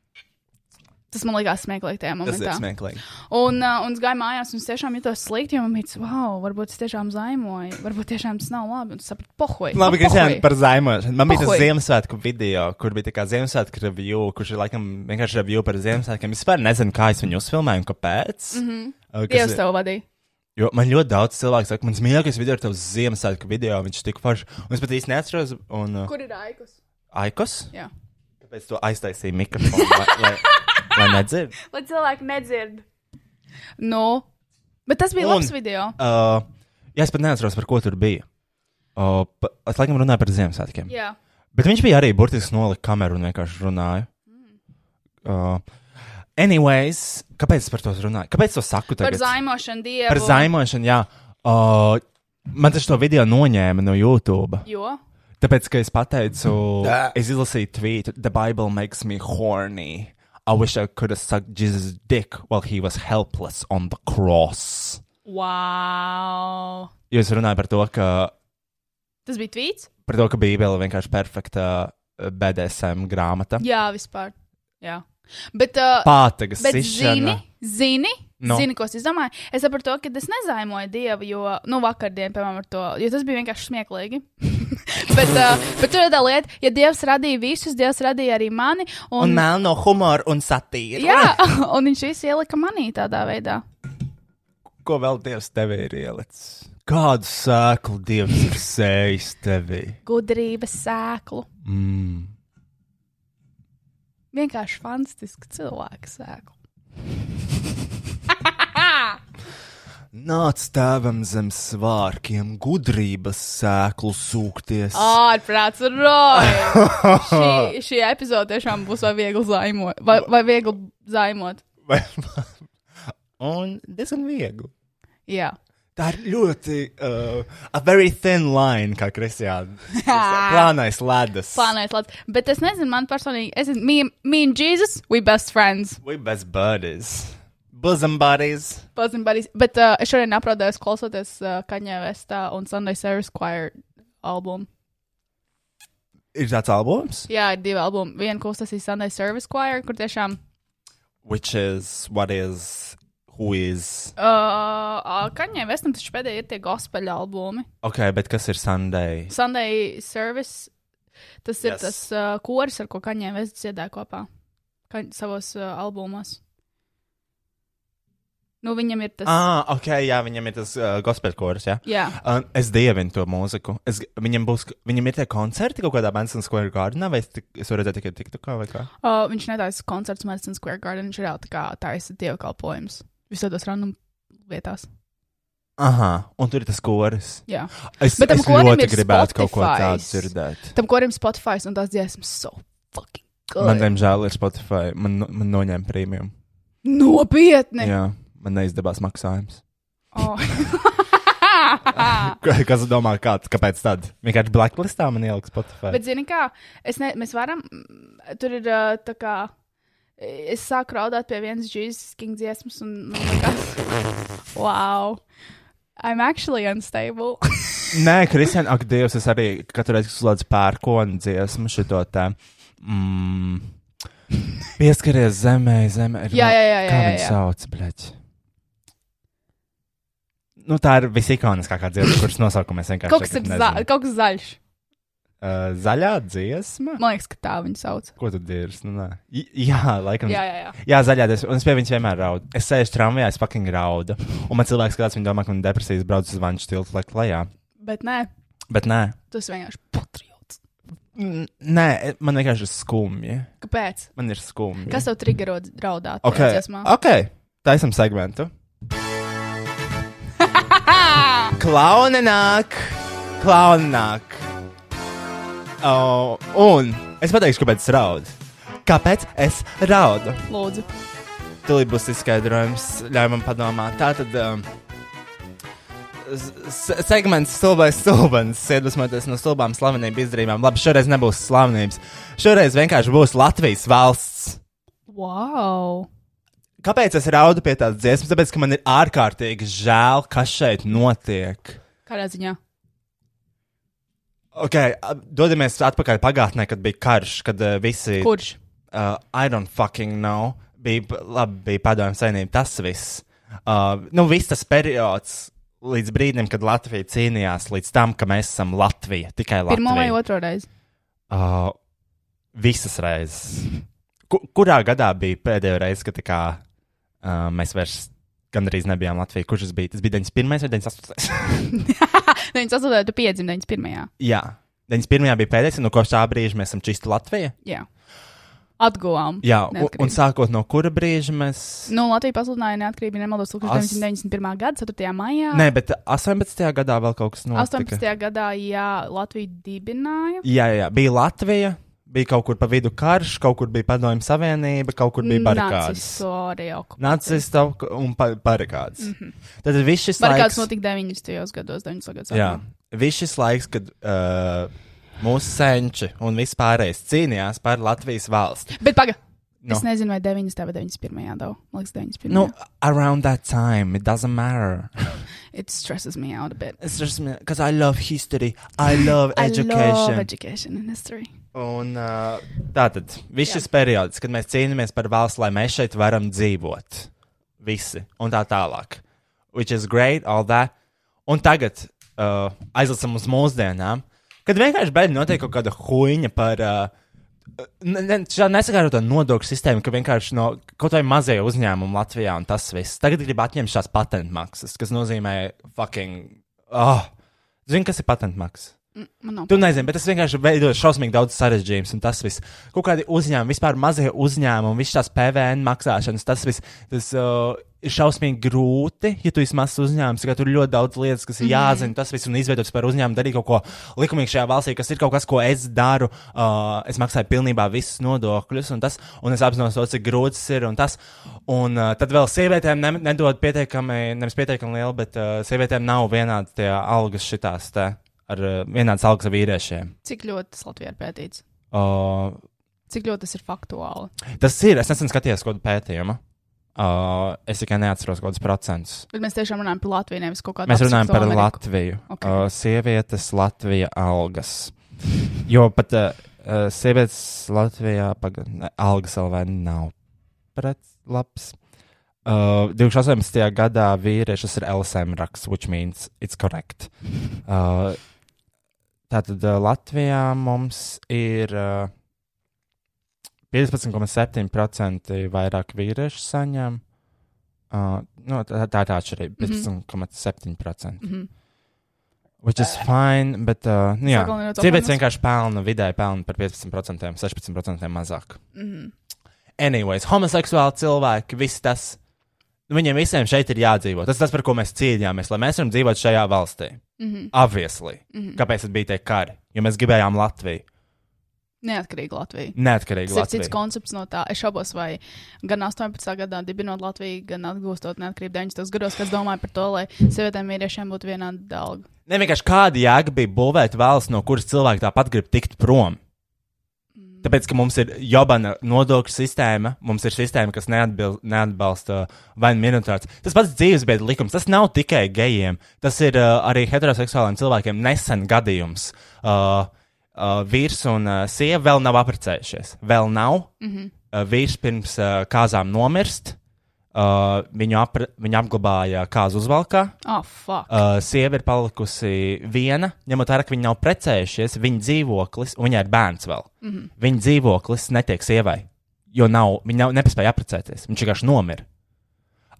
S3: Tas man likās smieklīgi tajā
S2: Tas
S3: momentā.
S2: ir smieklīgi.
S3: Un, uh, un es gāju mājās, un es tiešām jutos slikti, jo man bija, wow, varbūt es tiešām zaimoju, varbūt tiešām tas nav labi. Un es sapratu, pohoji.
S2: Labi, Kristiāna, par zaimošanu. Man bija tas. Ziemassvētku video, kur bija tā kā Ziemassvētku review, kurš ir laikam vienkārši review par Ziemassvētkiem. Es vispār nezinu, kā es viņu uzfilmēju un kāpēc.
S3: Mm -hmm.
S2: Uh,
S3: Dievs tev vadīja.
S2: Jo man ļoti daudz cilvēku saka, mans mīļākais video ir tavs Ziemassvētku video, viņš tik foršs. Un es pat īsti neatceros, un uh,
S3: Kur ir Aikus?
S2: Aikos?
S3: Jā.
S2: Kāpēc to aiztaisīja mikrofonu, lai, lai, lai nedzird?
S3: Lai cilvēki nedzird. Nu, bet tas bija
S2: Un,
S3: labs video.
S2: Uh, jā, es pat neatceros, par ko tur bija. Uh, pa, es laikam runāju par Ziemassvētkiem.
S3: Jā.
S2: Bet viņš bija arī burtiski nolika kameru un vienkārši runāja. Uh, anyways, kāpēc es par to runāju? Kāpēc to saku
S3: Par
S2: tagad?
S3: zaimošanu dievu.
S2: Par zaimošanu, jā. Uh, man taču to video noņēma no YouTube.
S3: Jo?
S2: Tāpēc, ka es pateicu, es izlasīju tvītu, The Bible makes me horny. I wish I could have sucked Jesus' dick while he was helpless on the cross.
S3: Wow.
S2: Jo es runāju par to, ka
S3: Tas bija tvīts?
S2: par to, ka Bībele vienkārši perfekta uh, BDSM grāmata.
S3: Jā, vispār. Jā. Bet, uh,
S2: Pātagas
S3: bet
S2: sišana.
S3: zini, zini,
S2: No.
S3: no. zini, ko es izdomāju? Es saprotu, to, ka es nezaimoju dievu, jo, nu, vakardien, piemēram, ar to, jo tas bija vienkārši smieklīgi. bet, uh, bet tur ir tā lieta, ja dievs radīja visus, dievs radīja arī mani. Un,
S2: Un melno humoru un satīru.
S3: jā, un viņš visu ielika manī tādā veidā.
S2: Ko vēl Dievs tev ir ielicis? Kādu sēklu Dievs ir sējis tevī?
S3: Gudrības sēklu.
S2: Mm.
S3: Vienkārši fantastiski cilvēku sēklu.
S2: Nāc tēvam zem svārkiem, gudrības sēklu sūkties.
S3: Ārprāts, roja! šī, šī epizode tiešām būs vai viegli zaimot, vai, vai viegli zaimot.
S2: Un diezgan viegli.
S3: Jā.
S2: Tā ir ļoti uh, a very thin line, kā Kristiāna. Plānais ledus.
S3: Plānojot, labi. Bet es nezinu, man personīgi, es, me, me and Jesus, we best friends.
S2: We best buddies. Bosom buddies.
S3: Bosom buddies. Bet uh, es šodien apradējos klausoties uh, Kaņē Vestā un Sunday Service Choir albumu.
S2: Ir tāds albums,
S3: Jā, ir divi albumi. Vienu, uztaisīja Sunday Service Choir, kur tiešām
S2: which is what is, who is.
S3: uh, Kaņē Vestam taču pēdējie ir tie gospel albumi.
S2: Ok, bet kas ir Sunday?
S3: Sunday Service. Tas ir
S2: yes.
S3: tas uh, koris, ar ko Kaņē Vests dziedāja kopā kaņ, savos uh, albumos. Nu, viņam ir tas.
S2: Ah, ok, jā, viņam ir tas uh, gospel koris, jā.
S3: Jā.
S2: Uh, es dievinu to mūziku. Es, viņam, būs, viņam ir tie koncerti kaut kādā Madison Square Gardenā, vai es, tik, es varu redzēt tikai TikTokā vai kā?
S3: Uh, viņš netaisa koncerts Madison Square Garden, viņš reāli tā kā taisa dievkalpojums visos random vietās.
S2: Aha, un tur ir tas koris.
S3: Jā.
S2: Es,
S3: Bet tam
S2: es ļoti gribētu kaut ko tādu dzirdēt.
S3: Tam korim Spotify un tās dziesmas so fucking good.
S2: Man, diemžēl, ir Spotify. Man, man noņēma prēmiju.
S3: Nopietni!
S2: Jā, man neizdevās maksājums.
S3: Oh.
S2: Ka- Kas domā, kā, kāpēc tad? Vienkārši blacklistā man ieliks Spotify.
S3: Bet, zini, kā es ne, mēs varam, mm, tur ir tā kā. Es sāku raudāt pie vienas Jesus King dziesmas, un man liekas, wow, I'm actually unstable.
S2: Nē, Kristian, ak, Dievs, es arī katru reizi, kad slēdzu pērkonu dziesmu, šito te. Mm, pieskaries zemē, zemē. ir
S3: Jā,
S2: vēl-
S3: jā, jā, jā,
S2: Kā
S3: jā,
S2: viņi
S3: jā.
S2: sauc, bļaļ? Nu, tā ir visikoniskākā dziesma, kuras nosaukumu es vienkārši
S3: kaut, kas za, kaut kas zaļš.
S2: Uh, zaļā dziesma?
S3: Man liekas, ka tā viņa sauc.
S2: Ko tu dirzi? Nu. J- jā, laikam.
S3: Jā, jā, jā.
S2: Jā, zaļā dziesma. Un es pie viņas vienmēr raudu. Es sēžu tramvajā, es fucking raudu. Un man cilvēks skatās, viņi domā, ka man depresijas brauc uz vanšu tiltu lejā.
S3: Bet nē,
S2: Bet nē.
S3: tas vienkārši patriots.
S2: Nē, man vienkārši ir skumji.
S3: Kāpēc?
S2: Man ir skumji.
S3: Kas tev triggerot raudāt?
S2: Ok, ok. Taisam segmentu. Klauna nāk, klauna nāk. Oh, un es pateikšu, kāpēc es raudu. Kāpēc es raudu?
S3: Lūdzu.
S2: Tūlīt būs izskaidrojums, ļauj man padomāt. Tā tad. Um, segments stulbais stulbens, iedvesmoties no stulbām slavenību izdarījumiem. Labi, šoreiz nebūs slavenības. Šoreiz vienkārši būs Latvijas valsts.
S3: Wow!
S2: Kāpēc es raudu pie tādas dziesmas? Tāpēc, ka man ir ārkārtīgi žēl, kas šeit notiek.
S3: Kādā ziņā?
S2: Ok, dodamies atpakaļ pagātnē, kad bija karš, kad uh, visi.
S3: Kurš?
S2: Uh, I don't fucking know. Bija, labi, bija padomju savienība, tas viss. Uh, nu, viss tas periods līdz brīdim, kad Latvija cīnījās, līdz tam, ka mēs esam Latvija, tikai Latvija.
S3: Pirmo vai otro reizi?
S2: Uh, visas reizes. Ku, kurā gadā bija pēdējā reize, kad tā kā, uh, mēs vairs gandrīz nebijām Latvija? Kurš tas bija? Tas bija 91. vai 98.
S3: 98. tu piedzimi 91.
S2: Jā, 91. bija pēdējais, no kopš tā brīža mēs esam čisti Latvija.
S3: Jā. Atguvām.
S2: Jā, un, un sākot no kura brīža mēs.
S3: Nu, Latvija pasludināja neatkarību, nemaldos,
S2: As-
S3: 1991. gada 4. maijā.
S2: Nē, bet 18. gadā vēl kaut kas notika.
S3: 18. gadā, jā, Latvija dibināja.
S2: Jā, jā, bija Latvija, bija kaut kur pa vidu karš, kaut kur bija padomju savienība, kaut kur bija barikādas.
S3: Nacistu
S2: un barikādas.
S3: Mhm.
S2: Tad viss šis
S3: Barikādas
S2: laiks.
S3: notika 90. gados, 90. gados.
S2: Jā, viss šis laiks, kad uh, mūsu senči un vispārējais cīnījās par Latvijas valsti.
S3: Bet paga,
S2: No.
S3: Es nezinu, vai 90. vai 91. dau. Man liekas, 91.
S2: Nu, around that time, it doesn't matter.
S3: It stresses me out a bit.
S2: It's just because I love history, I love
S3: I
S2: education.
S3: love education and history.
S2: Un uh, tātad, viss šis periods, kad mēs cīnāmies par valsts, lai mēs šeit varam dzīvot. Visi. Un tā tālāk. Which is great, all that. Un tagad uh, aizlicam uz mūsdienām, kad vienkārši beidz notiek kaut kāda huīņa par. Uh, ne- Šāda nesakārtota nodokļu sistēma, ka vienkārši no kaut vai mazie uzņēmumi Latvijā un tas viss. Tagad grib atņemt šās patentmaksas, kas nozīmē fucking. Oh, Zini, kas ir patentmaksas? Tu nezini, bet tas vienkārši veido šausmīgi daudz sarežģījumus, un tas viss. Kaut kādi uzņēmumi, vispār mazie uzņēmumi, visas tās PVN maksāšanas, tas viss. Tas uh, ir šausmīgi grūti, ja tu esi mazs uzņēmums, ka tur ir ļoti daudz lietas, kas ir jāzina, tas viss, un izveidot par uzņēmumu, darīt kaut ko likumīgu šajā valstī, kas ir kaut kas, ko es daru. Uh, es maksāju pilnībā visus nodokļus, un, tas, un es apzinos cik grūts tas ir, un tas. Un uh, tad vēl sievietēm ne, nedod pietiekami, nevis pietiekami lielu, bet uh, sievietēm nav vienādas tie algas šitās te. Ar uh, vienādas algas vīriešiem.
S3: Cik ļoti tas Latvijā ir pētīts?
S2: Uh,
S3: Cik ļoti tas ir faktuāli?
S2: tas ir. Es nesen skatījos kādu pētījumu. Uh, es tikai neatceros kādus procentus.
S3: Bet mēs tiešām runājam par Latviju, nevis kaut kādu
S2: Mēs runājam par
S3: Ameriku.
S2: Latviju.
S3: Ok.
S2: Okay. Uh, sievietes Latvija algas. Jo pat uh, sievietes Latvijā paga, ne, algas vēl vai nav pret labs. Uh, 2018. gadā vīriešus ir LSM raksts, which means it's correct. Uh, tātad uh, Latvijā mums ir uh, 15,7% vairāk vīriešu saņem. Uh, nu, tā, tā ir atšķirība. 15,7%.
S3: Mhm.
S2: Which is fine, bet, uh, nu, jā,
S3: no
S2: sievietes vienkārši pelna vidēji pelna par 15%, 16% mazāk.
S3: Mhm.
S2: Anyways, homoseksuāli cilvēki, viss tas, nu, viņiem visiem šeit ir jādzīvot. Tas ir tas, par ko mēs cīnījāmies, lai mēs varam dzīvot šajā valstī.
S3: Mhm.
S2: Obviously.
S3: Mhm.
S2: Kāpēc tad bija tie kari? Jo mēs gribējām Latviju.
S3: Neatkarīga Latvija.
S2: Neatkarīgi
S3: Tas ir cits koncepts no tā. Es šaubos, vai gan 18. gadā dibinot Latviju, gan atgūstot neatkarību 90. gados, kas domāja par to, lai sievietēm vīriešiem būtu vienāda alga.
S2: Ne vienkārši kāda jēga bija būvēt valsts, no kuras cilvēki tāpat grib tikt prom. Tāpēc, ka mums ir jobana nodokļu sistēma, mums ir sistēma, kas neatbil, neatbalsta vai nu minoritātes. Tas pats dzīvesbiedra likums, tas nav tikai gejiem, tas ir uh, arī heteroseksuāliem cilvēkiem nesen gadījums. Uh, uh, vīrs un uh, sieva vēl nav apprecējušies. Vēl nav.
S3: Mhm.
S2: Uh, vīrs pirms uh, kāzām nomirst. Uh, viņu, apre, viņu apglabāja kāzu uzvalkā.
S3: Ah, fuck.
S2: Uh, sieva ir palikusi viena, ņemot vērā, ka viņi nav precējušies. Viņa dzīvoklis, un viņai ir bērns vēl. Mm. -hmm. Viņa dzīvoklis netiek sievai, jo nav, viņa nav, nepēja apprecēties. Viņš vienkārši nomira.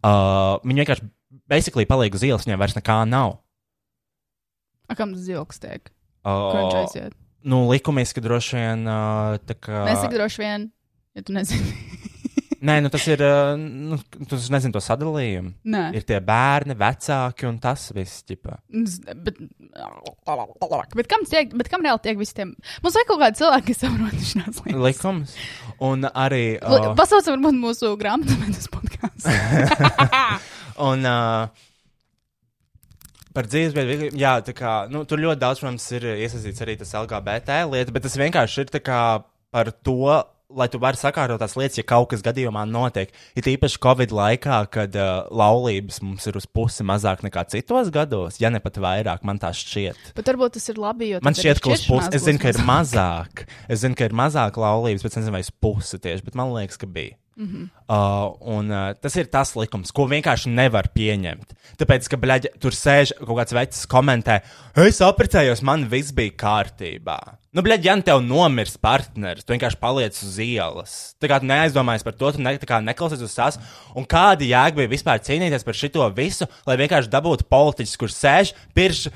S2: Uh, viņa vienkārši basically paliek uz ielas, viņai vairs nekā nav.
S3: A, kam tas zilgs tiek?
S2: Uh,
S3: Kur viņš aiziet?
S2: Nu, likumiski droši vien. Uh, kā...
S3: Nesaka droši vien, ja tu nezini.
S2: Nē, nu tas ir. Uh, nu, tu nezini to sadalījumu.
S3: Nē.
S2: Ir tie bērni, vecāki un tas viss. Ģipa.
S3: Z- Bet, bet, kam tiek, bet kam reāli tiek visiem? Mums vajag kaut kādu cilvēku, kas saprot šīs lietas.
S2: Likums. Un arī.
S3: Uh, Pasaucam, varbūt mūsu grāmatvedības podkāstu.
S2: Un uh, par dzīvesveidu, jā, tā kā, nu, tur ļoti daudz, protams, ir iesaistīts arī tas LGBT lieta, bet tas vienkārši ir tā kā par to, lai tu vari sakārtot tās lietas, ja kaut kas gadījumā notiek. Ir īpaši Covid laikā, kad uh, laulības mums ir uz pusi mazāk nekā citos gados, ja ne pat vairāk, man tā šķiet.
S3: Bet varbūt tas ir labi, jo
S2: Man šķiet, ka uz pusi, es zinu, ka ir
S3: mazāk.
S2: Es zinu, ka ir mazāk laulības, bet es nezinu, vai uz pusi tieši, bet man liekas, ka bija. Mm -hmm. uh, un uh, tas ir tas likums, ko vienkārši nevar pieņemt. Tāpēc, ka, bļaļ, tur sēž kaut kāds vecs komentē, es apprecējos, man viss bija kārtībā. Nu, bļaļ, ja nu tev nomirs partneris, tu vienkārši paliec uz ielas. Tā kā tu neaizdomājies par to, tu ne, neklausies uz tās. Un kāda jēga bija vispār cīnīties par šito visu, lai vienkārši dabūtu politiķus, kurš sēž pirms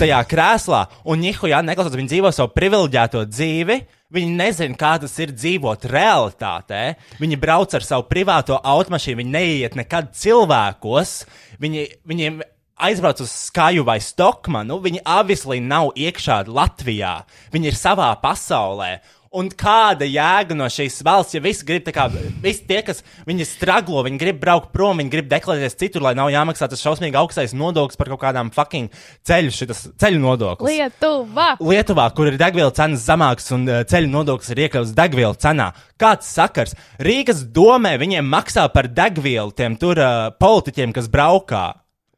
S2: tajā krēslā un nihu, ja neklausos, viņi dzīvo savu privileģēto dzīvi. Viņi nezina, kā tas ir dzīvot realitātē. Viņi brauc ar savu privāto automašīnu, viņi neiet nekad cilvēkos. Viņi, viņiem aizbrauc uz skaju vai Stokmanu. Viņi avislī nav iekšā Latvijā. Viņi ir savā pasaulē. Un kāda jēga no šīs valsts, ja visi grib, kā visi tie, kas viņi straglo, viņi grib braukt prom, viņi grib deklarēties citur, lai nav jāmaksā tas šausmīgi augstais nodoklis par kaut kādām fucking ceļu, šitas ceļu nodoklis.
S3: Lietuva!
S2: Lietuvā, kur ir degvielas cenas zemākas un uh, ceļu nodoklis ir iekļauts degvielas cenā. Kāds sakars? Rīgas domē viņiem maksā par degvielu tiem tur uh, politiķiem, kas braukā.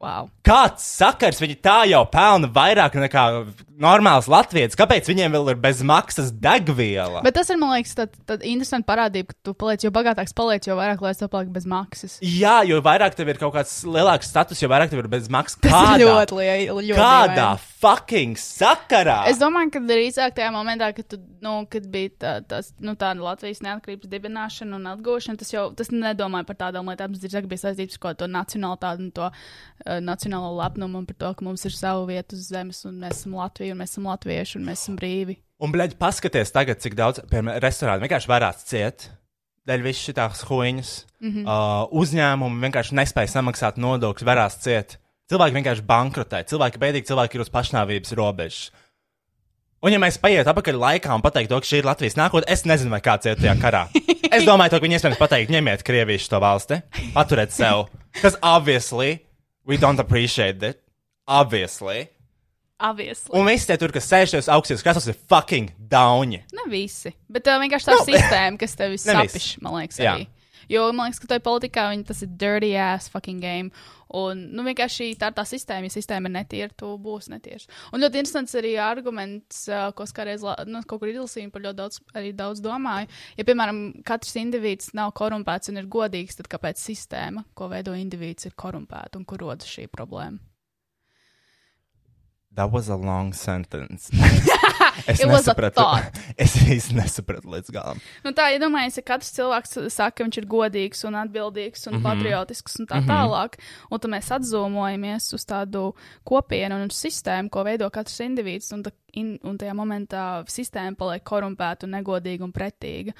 S3: Wow.
S2: Kāds sakars viņi tā jau pelna vairāk nekā normāls latviečs? Kāpēc viņiem vēl ir bez maksas degviela?
S3: Bet tas ir, man liekas, tad, tad interesanti parādība, ka tu paliec, jo bagātāks paliec, jo vairāk lai tev paliek bez maksas.
S2: Jā, jo vairāk tev ir kaut kāds lielāks status, jo vairāk tev ir bez maksas.
S3: Tas
S2: Kādā,
S3: ir ļoti lieli. Ļoti
S2: kādā
S3: dīvaini.
S2: fucking sakarā?
S3: Es domāju, ka drīzāk tajā momentā, kad, tu, nu, kad bija tā, tas, nu, tāda Latvijas neatkarības dibināšana un atgūšana, tas jau tas nedomāja par tādām lietām. Tas drīzāk bija saistīts ar to nacionālitāti un to uh, nacionālo lepnumu un par to, ka mums ir sava vieta uz zemes un mēs esam Latvija un mēs esam latvieši un mēs esam brīvi.
S2: Un, blēģi, paskaties tagad, cik daudz, piemēram, restorāni vienkārši varētu ciet. Dēļ visas šīs huīņas. Mm. -hmm. uh, uzņēmumi vienkārši nespēja samaksāt nodokļus, varās ciet. Cilvēki vienkārši bankrotē, cilvēki bēdīgi, cilvēki ir uz pašnāvības robežas. Un, ja mēs paietu atpakaļ laikā un pateiktu, to, ka šī ir Latvijas nākotne, es nezinu, vai kāds iet tajā karā. Es domāju, to, ka viņi iespējams pateikt, ņemiet Krieviju šo valsti, paturiet sev. Kas, obviously, we don't appreciate it. Obviously.
S3: Obviously.
S2: Un visi tie tur, kas sēž tajos augstajos krēslos, ir fucking dauņi.
S3: Ne visi, bet uh, vienkārši tā
S2: Nu,
S3: sistēma, kas tev
S2: ne
S3: sapiš, man liekas,
S2: Jā.
S3: Jo man liekas, ka tajā politikā viņi, tas ir dirty ass fucking game. Un, nu, vienkārši tā ir tā sistēma. Ja sistēma ir netīra, tu būsi netīrs. Un ļoti interesants arī arguments, ko es kādreiz nu, kaut kur izlasīju, par ļoti daudz, arī daudz domāju. Ja, piemēram, katrs indivīds nav korumpēts un ir godīgs, tad kāpēc sistēma, ko veido indivīds, ir korumpēta un kur rodas šī problēma?
S2: That was a long sentence.
S3: It was a thought.
S2: es īsti nesapratu līdz galam.
S3: Nu, tā, iedomājieties, ja katrs cilvēks saka, ka viņš ir godīgs un atbildīgs un mm -hmm. patriotisks un tā
S2: Mhm.
S3: tālāk, un tad mēs atzīmojamies uz tādu kopienu un sistēmu, ko veido katrs indivīds, un, ta, in, un tajā momentā sistēma paliek korumpēta un negodīga un pretīga.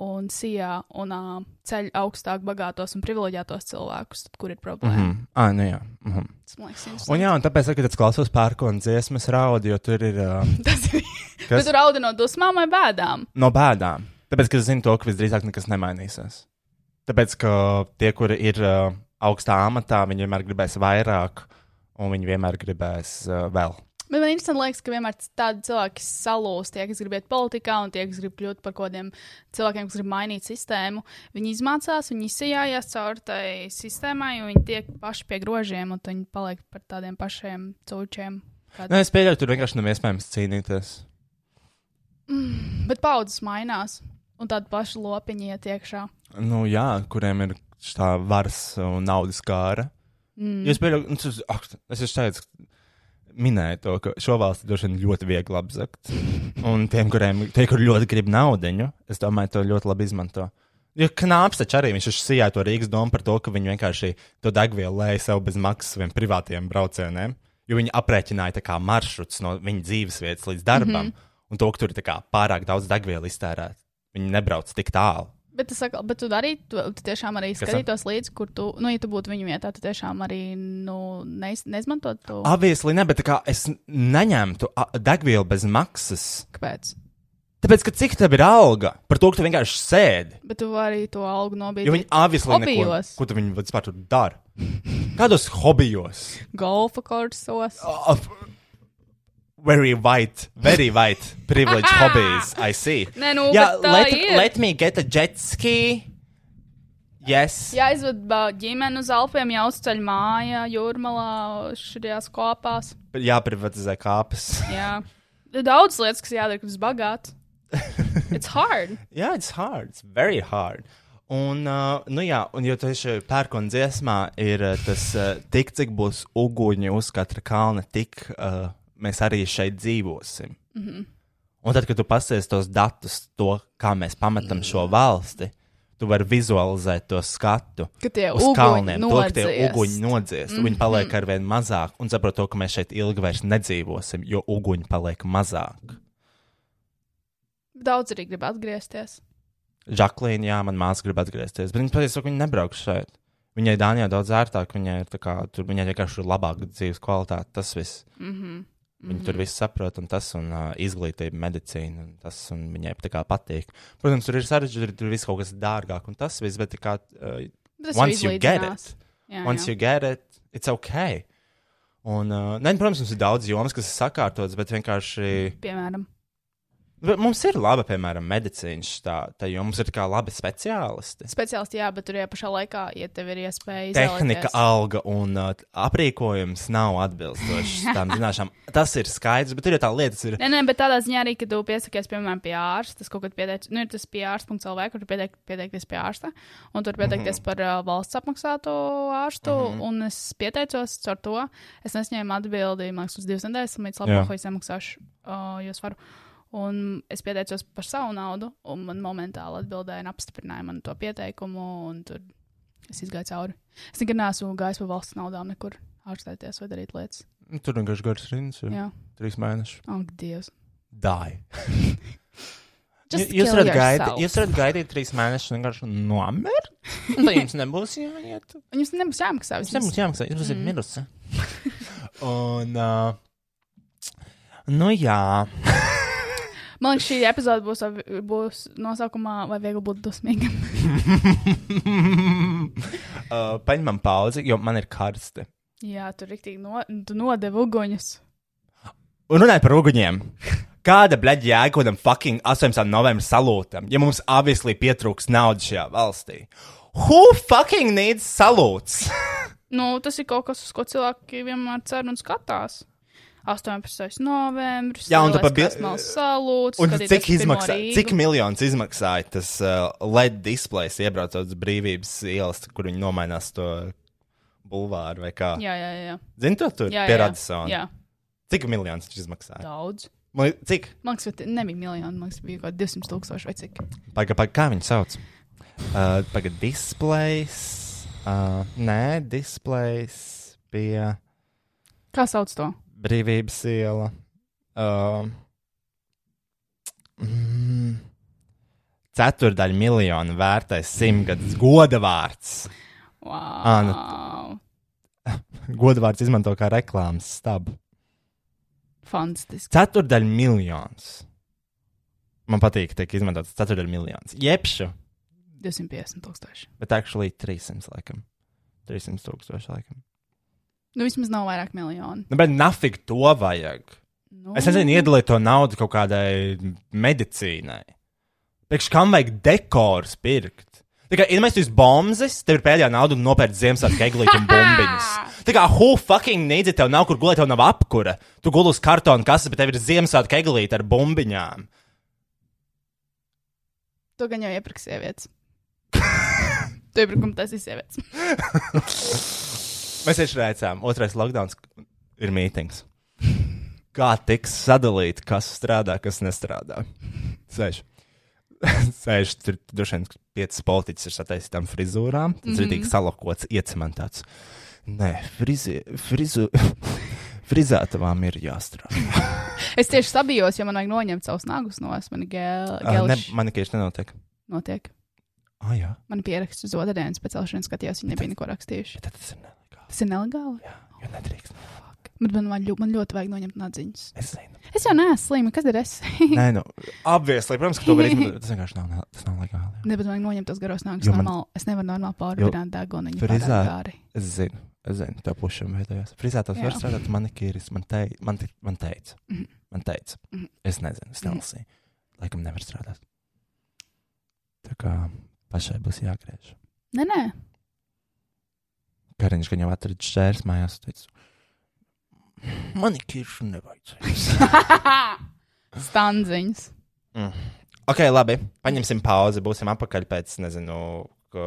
S3: Un sijā un uh, ceļ augstāk, bagātos un privileģētos cilvēkus, tad kur ir problēma? Mm -hmm.
S2: Mm. Ah, nu jā. Mm -hmm.
S3: Tas man liekas,
S2: Un
S3: interesanti.
S2: jā, un tāpēc, kad es klausos pērkona dziesmas, raudu, jo tur ir uh,
S3: Tas ir.
S2: Kas?
S3: Bet tu raudi no dusmām vai bēdām?
S2: no bēdām. Tāpēc, ka es zinu to, ka visdrīzāk nekas nemainīsies. Tāpēc, ka tie, kuri ir uh, augstā amatā, viņi vienmēr gribēs vairāk, un viņi vienmēr gribēs uh, vēl.
S3: Bet man interesanti liekas, ka vienmēr tādi cilvēki salūst, tie, kas grib iet politikā, un tie, kas grib kļūt par kaut kādiem cilvēkiem, kas grib mainīt sistēmu. Viņi izmācās, viņi izsijājās caur tai sistēmai, un viņi tiek paši pie grožiem, un viņi paliek par tādiem pašiem cūčiem. Kād...
S2: Nē, es pieļauju, tur vienkārši nav iespējams cīnīties.
S3: Bet paudzes mainās, un tādi paši lopiņi iet iekšā.
S2: Nu, jā, kuriem ir tā varas un naudas kāra. Mm. Es pieļauju, nu, tas- ak, es jau teicu, minēju to, ka šo valsti droši vien ļoti viegli apzakt. Un tiem, kuriem tie, kur ļoti grib naudiņu, es domāju, to ļoti labi izmanto. Jo knāps taču arī viņš sijāja to Rīgas domu par to, ka viņi vienkārši to degvielu lēja sev bez maksas saviem privātiem braucieniem. Jo viņi aprēķināja maršruts no viņa dzīves vietas līdz darbam, mm -hmm. un to, ka tur ir pārāk daudz degvielu iztērēt. Viņi nebrauc tik tālu.
S3: Bet, saka, bet tu arī, tu, tu tiešām arī skatītos līdzi, kur tu, nu, ja tu būtu viņu vietā, tu tiešām arī, nu, neiz, neizmantot to.
S2: Obviously, ne, bet kā es neņemtu degvielu bez maksas.
S3: Kāpēc?
S2: Tāpēc, ka cik tev ir alga par to, ka tu vienkārši sēdi.
S3: Bet tu vari to algu nobīt.
S2: Jo viņi obviously neko, ko tu viņi vispār tur dara. Kādos hobijos?
S3: Golfa kursos.
S2: Uh, very white, very white privileged hobbies, I see.
S3: Nē, nu,
S2: Jā,
S3: bet tā
S2: let,
S3: ir.
S2: let me get a jet ski. Yes.
S3: Jā, aizved ģimeni uz Alpiem, jau uzceļ mājā, jūrmalā, šajās kopās.
S2: Jāprivatizē kāpes.
S3: Jā. Ir daudz lietas, kas jādara, kad esi bagāts. It's hard.
S2: Jā, it's hard. It's very hard. Un, uh, nu jā, un jo tieši pērkona dziesmā ir uh, tas, uh, tik cik būs uguņi uz katra kalna, tik uh, mēs arī šeit dzīvosim. Mm -hmm. Un tad, kad tu pasies tos datus, to, kā mēs pametam šo valsti, tu vari vizualizēt to skatu uz kalniem, to, ka tie
S3: nodziest.
S2: uguņi nodziest. Mm -hmm. Viņi paliek ar vien mazāk, un saprot to, ka mēs šeit ilgi vairs nedzīvosim, jo uguņi paliek mazāk.
S3: Daudz arī grib atgriezties.
S2: Žaklīna, jā, man māsa grib atgriezties. Bet viņa patiesībā viņa nebrauks šeit. Viņai Dānijā daudz ērtāk, viņai ir tā kā tur, viņai vienkārši ir labāka dzīves kvalitāte. Tas viss.
S3: Mhm.
S2: Viņa mm. tur viss saprot, un tas un uh, izglītība, medicīna, un tas un viņai tā kā patīk. Protams, tur ir sarežģīti, tur viss kaut kas dārgāk, un tas viss, bet kā uh,
S3: Tas
S2: once you get it,
S3: Jā,
S2: once
S3: jā.
S2: you get it, it's ok. Un, uh, ne, protams, mums ir daudz jomas, kas ir sakārtotas, bet vienkārši
S3: Piemēram,
S2: mums ir laba, piemēram, medicīna, tā, tā, jo mums ir kā labi speciālisti.
S3: speciālisti, jā, bet tur jau pašā laikā, ja tev ir iespēja
S2: Tehnika,
S3: izvēlēties-
S2: alga un uh, aprīkojums nav atbilstošs tam zināšanām. Tas ir skaidrs, bet tur jau tā lieta ir.
S3: Nē, nē, bet tādā ziņā arī, ka tu piesakies, piemēram, pie ārsta, tas kaut kad pieteic, nu, ir tas pie ārsta.lv, kur tu pieteik, pieteikties pie ārsta, un tur pieteikties
S2: Mhm.
S3: par uh, valsts apmaksāto ārstu, mm -hmm. un es pieteicos ar to. Es nesaņēmu atbildi, man liekas, uz divas nedēļas, līdz
S2: Jā.
S3: labāk, ko es samaksāšu, uh, jo es varu. Un es pieteicos par savu naudu, un man momentāli atbildēja un apstiprināja man to pieteikumu, un tur es izgāju cauri. Es nekad neesmu gājis pa valsts naudām nekur ārstēties vai darīt lietas.
S2: Nu, Tur vienkārši garas rindas, jau trīs mēnešus.
S3: Ak, Dievs.
S2: Dāj.
S3: Just
S2: Jūs varat, gaidīt, jūs varat gaidīt trīs mēnešus un vienkārši nomirt. Tad jums nebūs jāiet.
S3: Un jums nebūs jāmaksā.
S2: Jums nebūs jāmaksā, jums ir
S3: Mm.
S2: mirusi. Un, uh, nu jā.
S3: Man liekas, šī epizode būs, būs nosaukumā, vai viegli būt dusmīgam.
S2: uh, paņemam pauzi, jo man ir karsti.
S3: Jā, tur rīktīgi no, tu nodevi uguņus.
S2: Un runājot par uguņiem. Kāda bleģa jēga kaut kādam fucking 18. novembra salūtam, ja mums obviously pietrūks naudas šajā valstī? Who fucking needs salūts?
S3: Nu, tas ir kaut kas, uz ko cilvēki vienmēr cer un skatās. 18. novembris,
S2: Jā, un bil-
S3: Krasnals salūts.
S2: Un cik, izmaksā, cik miljonus izmaksāja tas uh, LED displejs, iebraucot uz brīvības ielas, kur viņi nomainās to bulvāru vai kā?
S3: Jā, jā, jā.
S2: Zini to tur
S3: Jā,
S2: pie
S3: jā.
S2: Radisona?
S3: Jā.
S2: Cik miljonus viņš izmaksāja?
S3: Daudz.
S2: Man, cik?
S3: Man liekas, ka nebija miljoni, man liekas, bija kaut kādi 200 tūkstoši vai cik.
S2: Pagaid, pagaid, kā viņi sauc? Uh, Pagaid, displejs. Uh, nē, displejs pie
S3: Kā sauc to?
S2: Brīvības iela. Uh, mm, ceturdaļa miljonu vērtais simtgadus goda vārds.
S3: Wow.
S2: Ā, nu, goda vārds izmanto kā reklāmas stabu.
S3: Fantastiski.
S2: Ceturdaļa miljons. Man patīk, ka tiek izmantots ceturdaļa miljons. Jebšu,
S3: 250 tūkstoši.
S2: bet actually 300 laikam. 300 tūkstoši laikam.
S3: Nu, vismaz nav vairāk miljonu.
S2: Nu, bet nafig to vajag.
S3: Nu,
S2: Es nezinu, iedalīt to naudu kaut kādai medicīnai. Priekš kam vajag dekors pirkt? Tā kā investēs bombas, tev ir pēdējā nauda un nopērts Ziemassvētku eglīti un bumbiņas. Tā kā who fucking needs it, tev nav kur gulēt, tev nav apkura. Tu guli uz kartona kases, bet tev ir Ziemassvētku eglīti ar bumbiņām.
S3: To gan jau iepirks sievietes. tu iepirkumi tas ir sievietes.
S2: Mēs tieši redzējām, otrais lockdown ir mītings. Kā tiks sadalīt, kas strādā, kas nestrādā? Sēž. Sēž tur droši vien piecas politiķis ar sataisītām frizūrām. Tas mm -hmm. ir tik salakots, iecementāts. Nē, frizi, frizu, frizētavām ir jāstrādā.
S3: Es tieši sabijos, jo man vajag noņemt savus nagus no es. Man ir gēl,
S2: Uh, ne,
S3: gēlišs.
S2: manikīrs nenotiek.
S3: Notiek.
S2: Ah, jā.
S3: Man pieraksts uz otrdienas pēc celšanas skatījos, viņi nebija neko rakstījuši.
S2: Tad tas ir nelegāli.
S3: Tas ir nelegāli.
S2: Jā, jo nedrīkst.
S3: Bet man, man, ļo- man ļoti vajag noņemt nadziņas.
S2: Es zinu.
S3: Es jau neesmu slima, kas ir es?
S2: Nē, nu, obviously, protams, ka to var izmantot. Tas vienkārši nav, tas nav legāli.
S3: ne, bet man noņemt tos garos nagus.
S2: Jo man-
S3: Normāli, es nevaru normāli
S2: Frizē,
S3: pārāk gari.
S2: es zinu, es zinu, tā pušam veidojās. Frizētos
S3: Jā.
S2: var strādāt manikīris, man, te, man, te, man teica.
S3: Mhm.
S2: Man teica.
S3: Mhm.
S2: Es nezinu, es nelasīju. Laikam nevar strādāt. Tā kā pašai būs jāgriež.
S3: Nē, nē.
S2: Kariņš, ka jau atrada šķērs mājās, teica, manikīršu nevajadzēs.
S3: Stanziņas.
S2: mm. Ok, labi, paņemsim pauzi, būsim apakaļ pēc, nezinu, ka,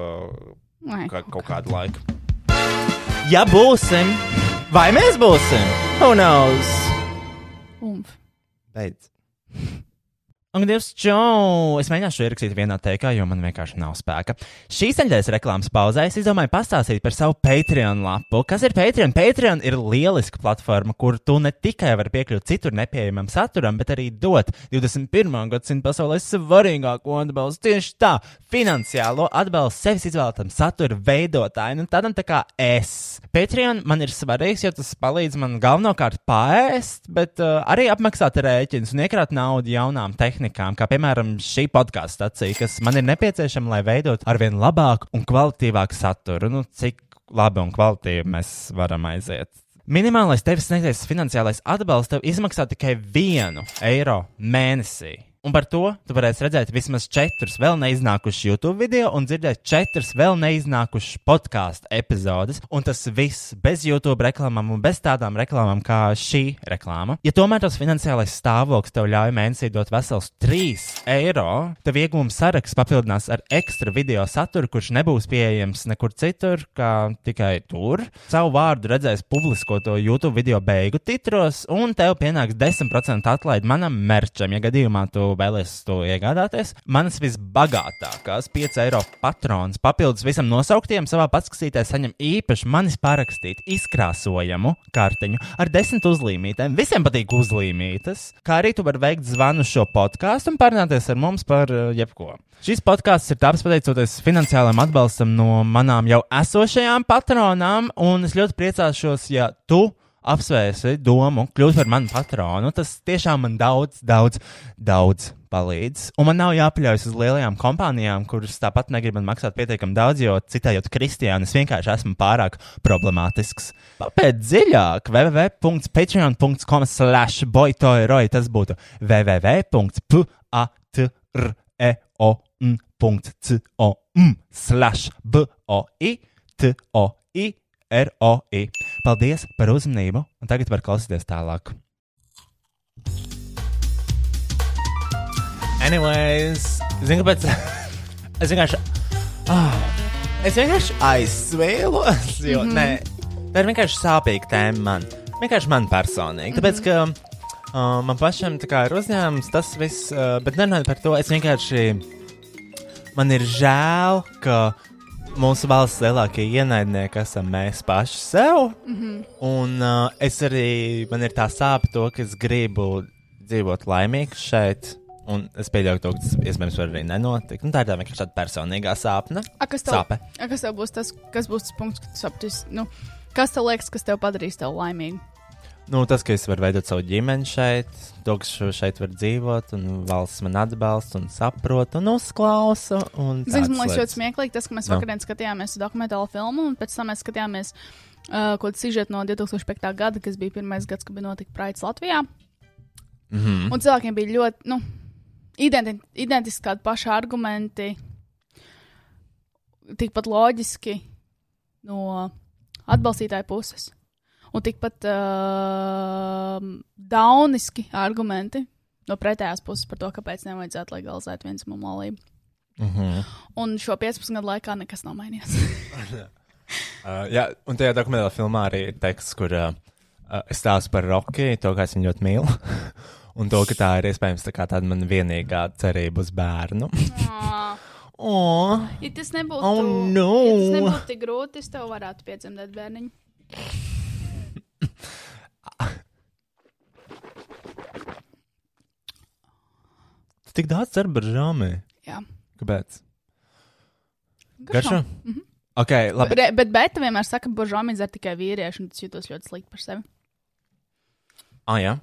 S3: Nē,
S2: ka, kaut kādu laiku. Ja būsim, vai mēs būsim? Who knows?
S3: Umf.
S2: Beidz. Un, Dievs, čau! Es mēģināšu ierakstīt vienā teikā, jo man vienkārši nav spēka. Šīs nedēļas reklāmas pauzē es izdomāju pastāstīt par savu Patreon lapu. Kas ir Patreon? Patreon ir lieliska platforma, kur tu ne tikai vari piekļūt citur nepieejamam saturam, bet arī dot 21. gadsimta pasaulē svarīgāko atbalstu tieši tā - finansiālo atbalstu sevis izvēlētam satura veidotājam, un tādam tā kā es. Patreon man ir svarīgs, jo tas palīdz man galvenokārt pāriest, bet uh, arī apmaksāt rēķinus un iekrāt naudu jaunām tehnikām, kā piemēram šī podkāstu stacija, kas man ir nepieciešama, lai veidotu arvien labāku un kvalitīvāku saturu. Nu, cik labi un kvalitīvi mēs varam aiziet. Minimālais tevis sniegtais finansiālais atbalsts tev izmaksā tikai vienu eiro mēnesī. Un par to tu varēsi redzēt vismaz četrus vēl neiznākušus YouTube video un dzirdēt četras vēl neiznākušas podkāstu epizodes. Un tas viss bez YouTube reklāmām un bez tādām reklāmām kā šī reklāma. Ja tomēr tas finansiālais stāvoklis tev ļauj mēnesī dot vesels 3 eiro, tev iegūma saraksts papildinās ar ekstra video saturu, kurš nebūs pieejams nekur citur, kā tikai tur. Savu vārdu redzēs publiskoto YouTube video beigu titros, un tev pienāks 10% atlaide manam merčam, ja gadījumā tu vēlēsies to iegādāties. Manas visbagātākās 5 eiro patrons papildus visam nosauktiem savā patskatītē saņem īpaši manis parakstītu izkrāsojamu kartiņu ar 10 uzlīmītēm. Visiem patīk uzlīmītas, kā arī tu vari veikt zvanu šo podkāstu un parunāties ar mums par uh, jebko. Šis podkāsts ir taps pateicoties finansiālam atbalstam no manām jau esošajām patronām, un es ļoti priecāšos, ja tu apsvērsi domu kļūt par manu patronu. Tas tiešām man daudz, daudz, daudz palīdz. Un man nav jāpaļaujas uz lielajām kompānijām, kuras tāpat negrib man maksāt pietiekami daudz, jo citējot Kristiānu, es vienkārši esmu pārāk problemātisks. Pēc dziļāk, www.patreon.com slash boytoiroi, tas būtu www.patreon.com slash boi toi ROI. Paldies par uzmanību, un tagad var klausīties tālāk. Anyways, zinu, kāpēc. es vienkārši. Ah, es vienkārši aizsvēlos, jo mm -hmm. nē, tā ir vienkārši sāpīga tēma man. Vienkārši man personīgi. Tāpēc, ka uh, man pašam kā, ir uzņēmums tas viss, uh, bet nerunājot par to, es vienkārši. Man ir žēl, ka mūsu valsts lielākie ienaidnieki esam mēs paši sev. Mm -hmm. Un uh, es arī, man ir tā sāpe to, ka es gribu dzīvot laimīgs šeit. Un es pieļauju, ka tas iespējams var arī nenotikt. Nu, tā ir tā vienkārši tāda personīgā sāpne.
S3: A, kas, tev,
S2: Sāpe.
S3: a, kas tev būs tas, kas būs tas punkts, kad tu sapratīsi, nu, kas tev liekas, kas tev padarīs tev laimīgu?
S2: Nu, tas, ka es varu veidot savu ģimeni šeit, to, ka šeit var dzīvot, un valsts man atbalsta un saprot un uzklausa. un tādas
S3: man liekas ļoti smieklīgi tas, ka mēs
S2: Nu.
S3: vakarā skatījāmies dokumentālu filmu, un pēc tam mēs skatījāmies uh, kaut kādu sižetu no 2005. gada, kas bija pirmais gads, kad bija notika Praids Latvijā.
S2: Mhm.
S3: Un cilvēkiem bija ļoti, nu, identi identiski tādi paši argumenti, tikpat loģiski no atbalstītāja puses. Un tikpat uh, dauniski argumenti no pretējās puses par to, kāpēc nevajadzētu legalizēt viensmumu laulību.
S2: Mhm.
S3: Un šo 15 gadu laikā nekas nav mainījies.
S2: Uh, jā, un tajā dokumentālā filmā arī ir teksts, kur uh, es stāstu par Rocky, to, kā es viņu ļoti mīlu. un to, ka tā ir iespējams tā tāda man vienīgā cerība uz bērnu. oh,
S3: ja tas nebūtu,
S2: Oh, no.
S3: ja tas nebūtu tik grūti, es tev varētu piedzemdēt bērniņu.
S2: Tu tik daudz cer par žāmi.
S3: Jā.
S2: Kāpēc? Garšo?
S3: Mhm.
S2: Ok, labi.
S3: Bet, bet Bēta vienmēr saka, ka božāmi dzer tikai vīrieši, un tas jūtos ļoti slikti par sevi.
S2: Ah, jā.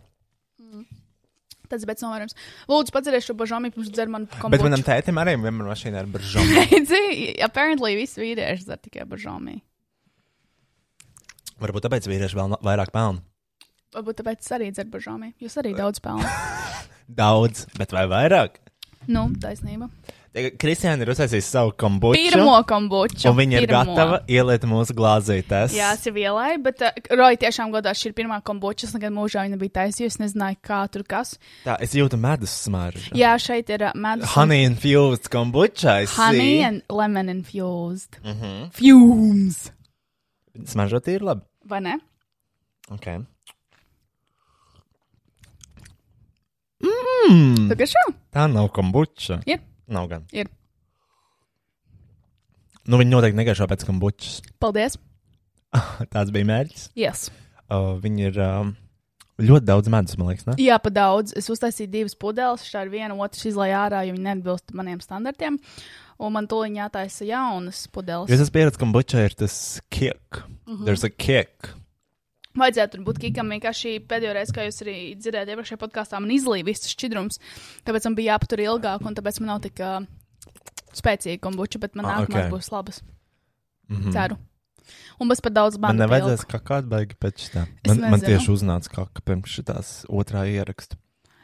S3: Tas ir novērojams. Lūdzu, padzeries šo božāmi, pirms dzer man kombuču.
S2: Bet manam tētim arī vienmēr mašīnā ir baržoma.
S3: Redzi, apparently visi vīrieši dzer tikai božāmi.
S2: Varbūt tāpēc vīrieši vēl vairāk pelna.
S3: Varbūt tāpēc arī dzeru božāmi. Jūs arī daudz pelnāt.
S2: Daudz, bet vai vairāk?
S3: nu, taisnība.
S2: Kristiāna ir uztaisījusi savu kombuču.
S3: Pirmo kombuču.
S2: Un viņa ir
S3: pirmo.
S2: gatava ieliet mūsu glāzītēs.
S3: Jā, es jau ielēju, bet uh, Roja tiešām godās šī ir pirmā kombuča. Es nekad mūžā viņa nebija taisījusi, es nezināju, kā tur kas.
S2: Tā, es jūtu medus smaržu.
S3: Jā, šeit ir uh, medus.
S2: Honey infused kombucha. I
S3: Honey and lemon infused.
S2: Mm -hmm.
S3: Fumes.
S2: Smaržot ir labi.
S3: Vai ne?
S2: Okay. Mm. Mm,
S3: Tā
S2: nav kombuča.
S3: Ir.
S2: Nav gan.
S3: Ir.
S2: Nu, viņi noteikti negaršo pēc kombučas.
S3: Paldies.
S2: Tāds bija mērķis.
S3: Yes.
S2: Uh, viņi ir um, ļoti daudz medus, man liekas. Ne?
S3: Jā, pa daudz. Es uztaisīju divas pudeles, šā ir viena, otrs izlaiž ārā, jo viņi neatbilst maniem standartiem. Un man tūlīt jātaisa jaunas pudeles.
S2: Es esmu pieredzējis, ka kombuča ir tas kick. Mm. -hmm. There's a kick.
S3: Vajadzētu būt kikam, vienkārši pēdējo reizi, kā jūs arī dzirdējāt, iepriekšējā podkāstā man izlīja viss tas šķidrums. Tāpēc man bija jāpatur ilgāk, un tāpēc man nav tik uh, spēcīga kombuča, bet man
S2: Ah,
S3: nākamā
S2: ok.
S3: būs labas.
S2: Mm -hmm.
S3: Ceru. Un bez pat daudz
S2: Man
S3: banu
S2: nevajadzēs kakāt baigi pēc tā.
S3: Es
S2: Man, man tieši uznāca kaka pirms šitās otrā ieraksta.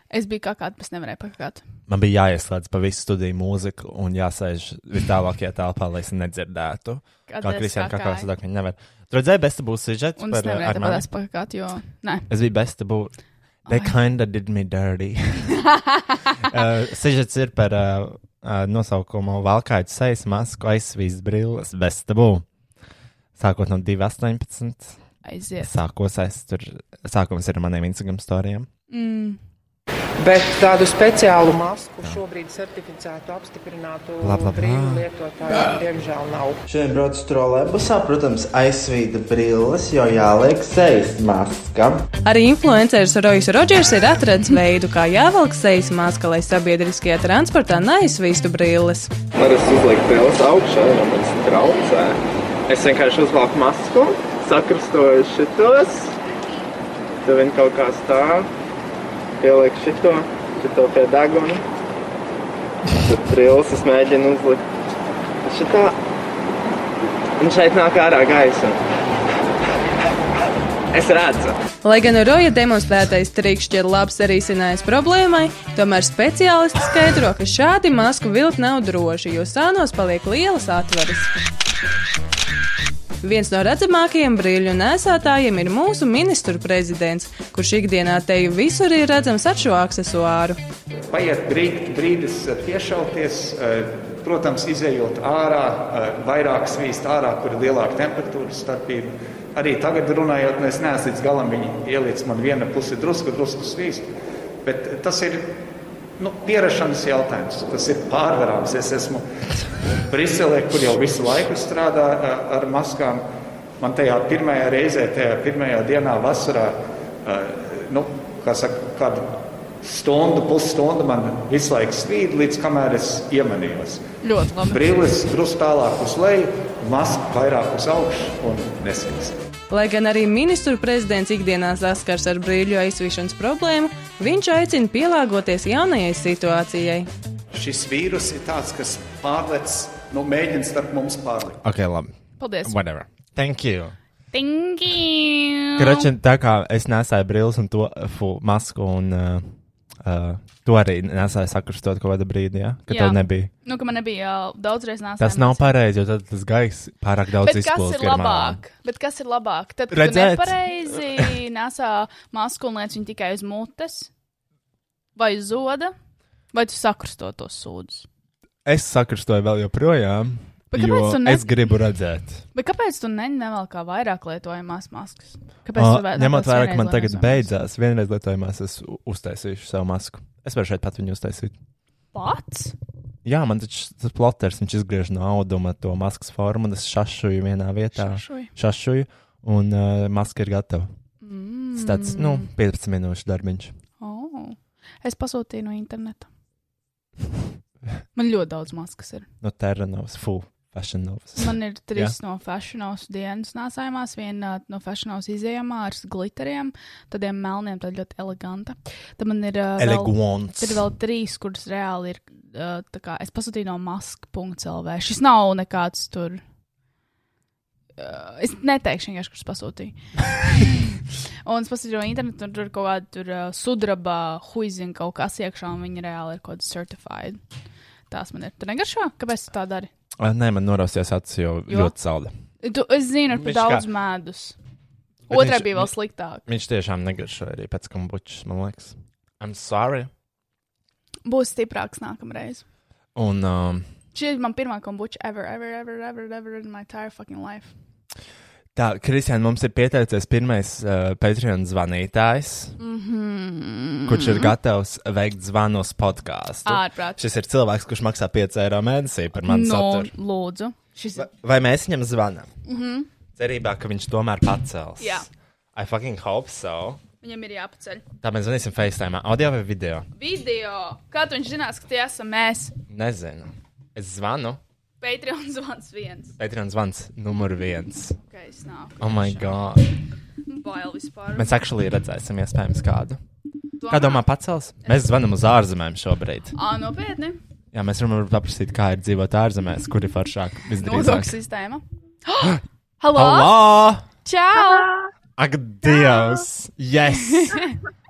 S3: Es biju kā kāda, bet nevarēju pakāt.
S2: Man bija jāieslēdz pa visu studiju mūziku un jāsēž vitālākajā telpā, lai es nedzirdētu.
S3: Kad
S2: Kā
S3: es
S2: Kristiāna
S3: kakāju.
S2: kakā sadāk, viņa nevar. Tur redzēja, besta būs sižets
S3: Un es
S2: par uh,
S3: nevarēju tāpēc pakāt, jo. Nē.
S2: Es biju besta būt. They kinda did me dirty. uh, sižets ir par uh, uh, nosaukumu valkājas sejas masku aizsvīst brilles besta bū. Sākot no 2.18.
S3: Aiziet.
S2: Sākos es tur, sākums ir ar maniem Instagram storijiem.
S3: Mm.
S9: Bet tādu speciālu masku šobrīd certificētu, apstiprinātu brīvu lietotāju diemžēl nav.
S10: Šodien braucu trolēbusā, protams, aizsvīda brilles, jo jāliek sejas maska.
S11: Arī influenceris Rojas Rodžers ir atradis veidu, kā jāvelk sejas maska, lai sabiedriskajā transportā neaizsvīstu brilles.
S6: Var es uzliku brilles augšā, jo man tas traucē. Es vienkārši uzvelku masku, sakrustoju šitos, tad viņi kaut kā stāv, pieliek šito, šito pie deguna. Tad brilles es mēģinu uzlikt šitā. Un šeit nāk ārā gaisa. Es redzu.
S11: Lai gan Roja demonstrētais triks šķiet labs risinājums problēmai, tomēr speciālisti skaidro, ka šādi masku vilkt nav droši, jo sānos paliek lielas atveres. Viens no redzamākajiem brīļu nesētājiem ir mūsu ministru prezidents, kurš ikdienā teju visur ir redzams ar šo aksesuāru.
S12: Paiet brīd, brīdis eh, piešauties, eh, protams, izējot ārā, eh, vairāk svīst ārā, kur ir lielāka temperatūras starpība. Arī tagad runājot, nu, es neesmu līdz galam ielicis, man viena puse drusku, drusku svīst, bet tas ir nu, pierašanas jautājums, tas ir pārvarāms. Es esmu Briselē, kur jau visu laiku strādā ar maskām. Man tajā pirmajā reizē, tajā pirmajā dienā vasarā, nu, kā saka, kādu stundu, pusstundu man visu laiku svīd, līdz kamēr es iemanījos.
S3: Ļoti labi.
S12: Brilles drusku tālāk uz leju, maska vairāk uz augšu un nesvīst.
S11: Lai gan arī ministru prezidents ikdienā saskars ar brīļu aizsvīšanas problēmu, viņš aicina pielāgoties jaunajai situācijai.
S12: Šis vīrus ir tāds, kas pārlec, nu, mēģina starp mums pārlikt.
S2: Ok, labi.
S3: Paldies.
S2: Whatever. Thank you.
S3: Thank you.
S2: Kračin, tā kā es nesāju brilles un to fu, masku, un uh, uh, to arī nesāju sakrstot kaut kādā brīdī, ja? kad tev nebija.
S3: Nu, ka man nebija uh, daudzreiz nāsā.
S2: Tas nav pareizi, jo tad tas gaiss pārāk daudz
S3: Bet kas
S2: izplūst
S3: ir
S2: garumā.
S3: labāk? Bet kas ir labāk? Tad, kad
S2: Redzēt.
S3: tu nepareizi nesā masku un liec viņu tikai uz mutes, vai uz zoda, vai tu sakrusto tos sūdus.
S2: Es sakarstoju vēl joprojām,
S3: Ne-
S2: es gribu redzēt.
S3: Bet kāpēc tu ne, nevelk kā vairāk lietojamās maskas? Kāpēc
S2: Uh,
S3: tu
S2: ņemot vērā, ka man tagad beidzās, vienreiz lietojamās, es uztaisīšu savu masku. Es varu šeit pat viņu uztaisīt.
S3: Pats?
S2: Jā, man taču tas ploters, viņš izgriež no auduma to maskas formu, un es šašuju vienā vietā.
S3: Šašuj?
S2: Šašuju, un uh, maska ir gatava.
S3: Mm.
S2: Tas tāds, nu, 15 minūšu darbiņš.
S3: Oh. Es pasūtīju no interneta. Man ļoti daudz maskas ir.
S2: No Terranovas, full fashion novas.
S3: Man ir trīs
S2: Jā.
S3: no fashionos dienas nāsājumās, viena no fashionos izējamā ar glitteriem, tādiem melniem, tāda ļoti eleganta. Tad man ir uh, vēl,
S2: Elegants.
S3: tad ir vēl trīs, kuras reāli ir, uh, tā kā es pasūtīju no mask.lv. Šis nav nekāds tur. Uh, es neteikšu vienkārši, kurš pasūtīju. un es pasūtīju no interneta, un tur ir kaut kāda tur, uh, sudraba, huizina kaut kas iekšā, un viņi reāli ir kaut kāda certified. Tās man ir. Tu negaršo? Kāpēc tu tā dari?
S2: Uh, nē, man norausties acis, jo,
S3: Jo?
S2: ļoti salda.
S3: Tu, es zinu, ir par daudz
S2: kā-
S3: medus. Otrā
S2: viņš-
S3: bija vēl sliktāk.
S2: Viņš tiešām negaršo arī pēc kombučas, man liekas. I'm sorry.
S3: Būs stiprāks nākamreiz.
S2: Un um,
S3: Šī ir man pirmā kombuča ever, ever, ever, ever, ever in my entire fucking life.
S2: Tā, Kristiāna, mums ir pieteicies pirmais uh, Patreon zvanītājs,
S3: Mhm.
S2: kurš ir gatavs veikt zvanus podkāstu.
S3: Ārprāt.
S2: Šis ir cilvēks, kurš maksā 5 eiro mēnesī par manu
S3: Nu,
S2: saturu.
S3: lūdzu. Šis ir.
S2: Vai mēs viņam zvanām?
S3: Mhm.
S2: Cerībā, ka viņš tomēr pacels.
S3: Jā.
S2: I fucking hope so.
S3: Viņam ir jāpaceļ.
S2: Tā mēs zvanīsim FaceTime, audio vai video?
S3: Video. Kā tu viņš zinās, ka tie esam mēs?
S2: Nezinu. Es zvanu.
S3: Patreon zvans viens.
S2: Patreon zvans numur viens.
S3: Ok, es nāku.
S2: Oh my god.
S3: Bail vispār.
S2: Mēs actually redzēsim, iespējams, kādu.
S3: Domā?
S2: Kā domā, pacels? Mēs zvanām uz ārzemēm šobrīd.
S3: Ā, nopietni.
S2: Jā, mēs varam paprasīt, kā ir dzīvot ārzemēs, kur ir foršāk.
S3: Nodokļu sistēma. Halo!
S2: Halo!
S3: Čau!
S2: Ak, Dievs! Yes!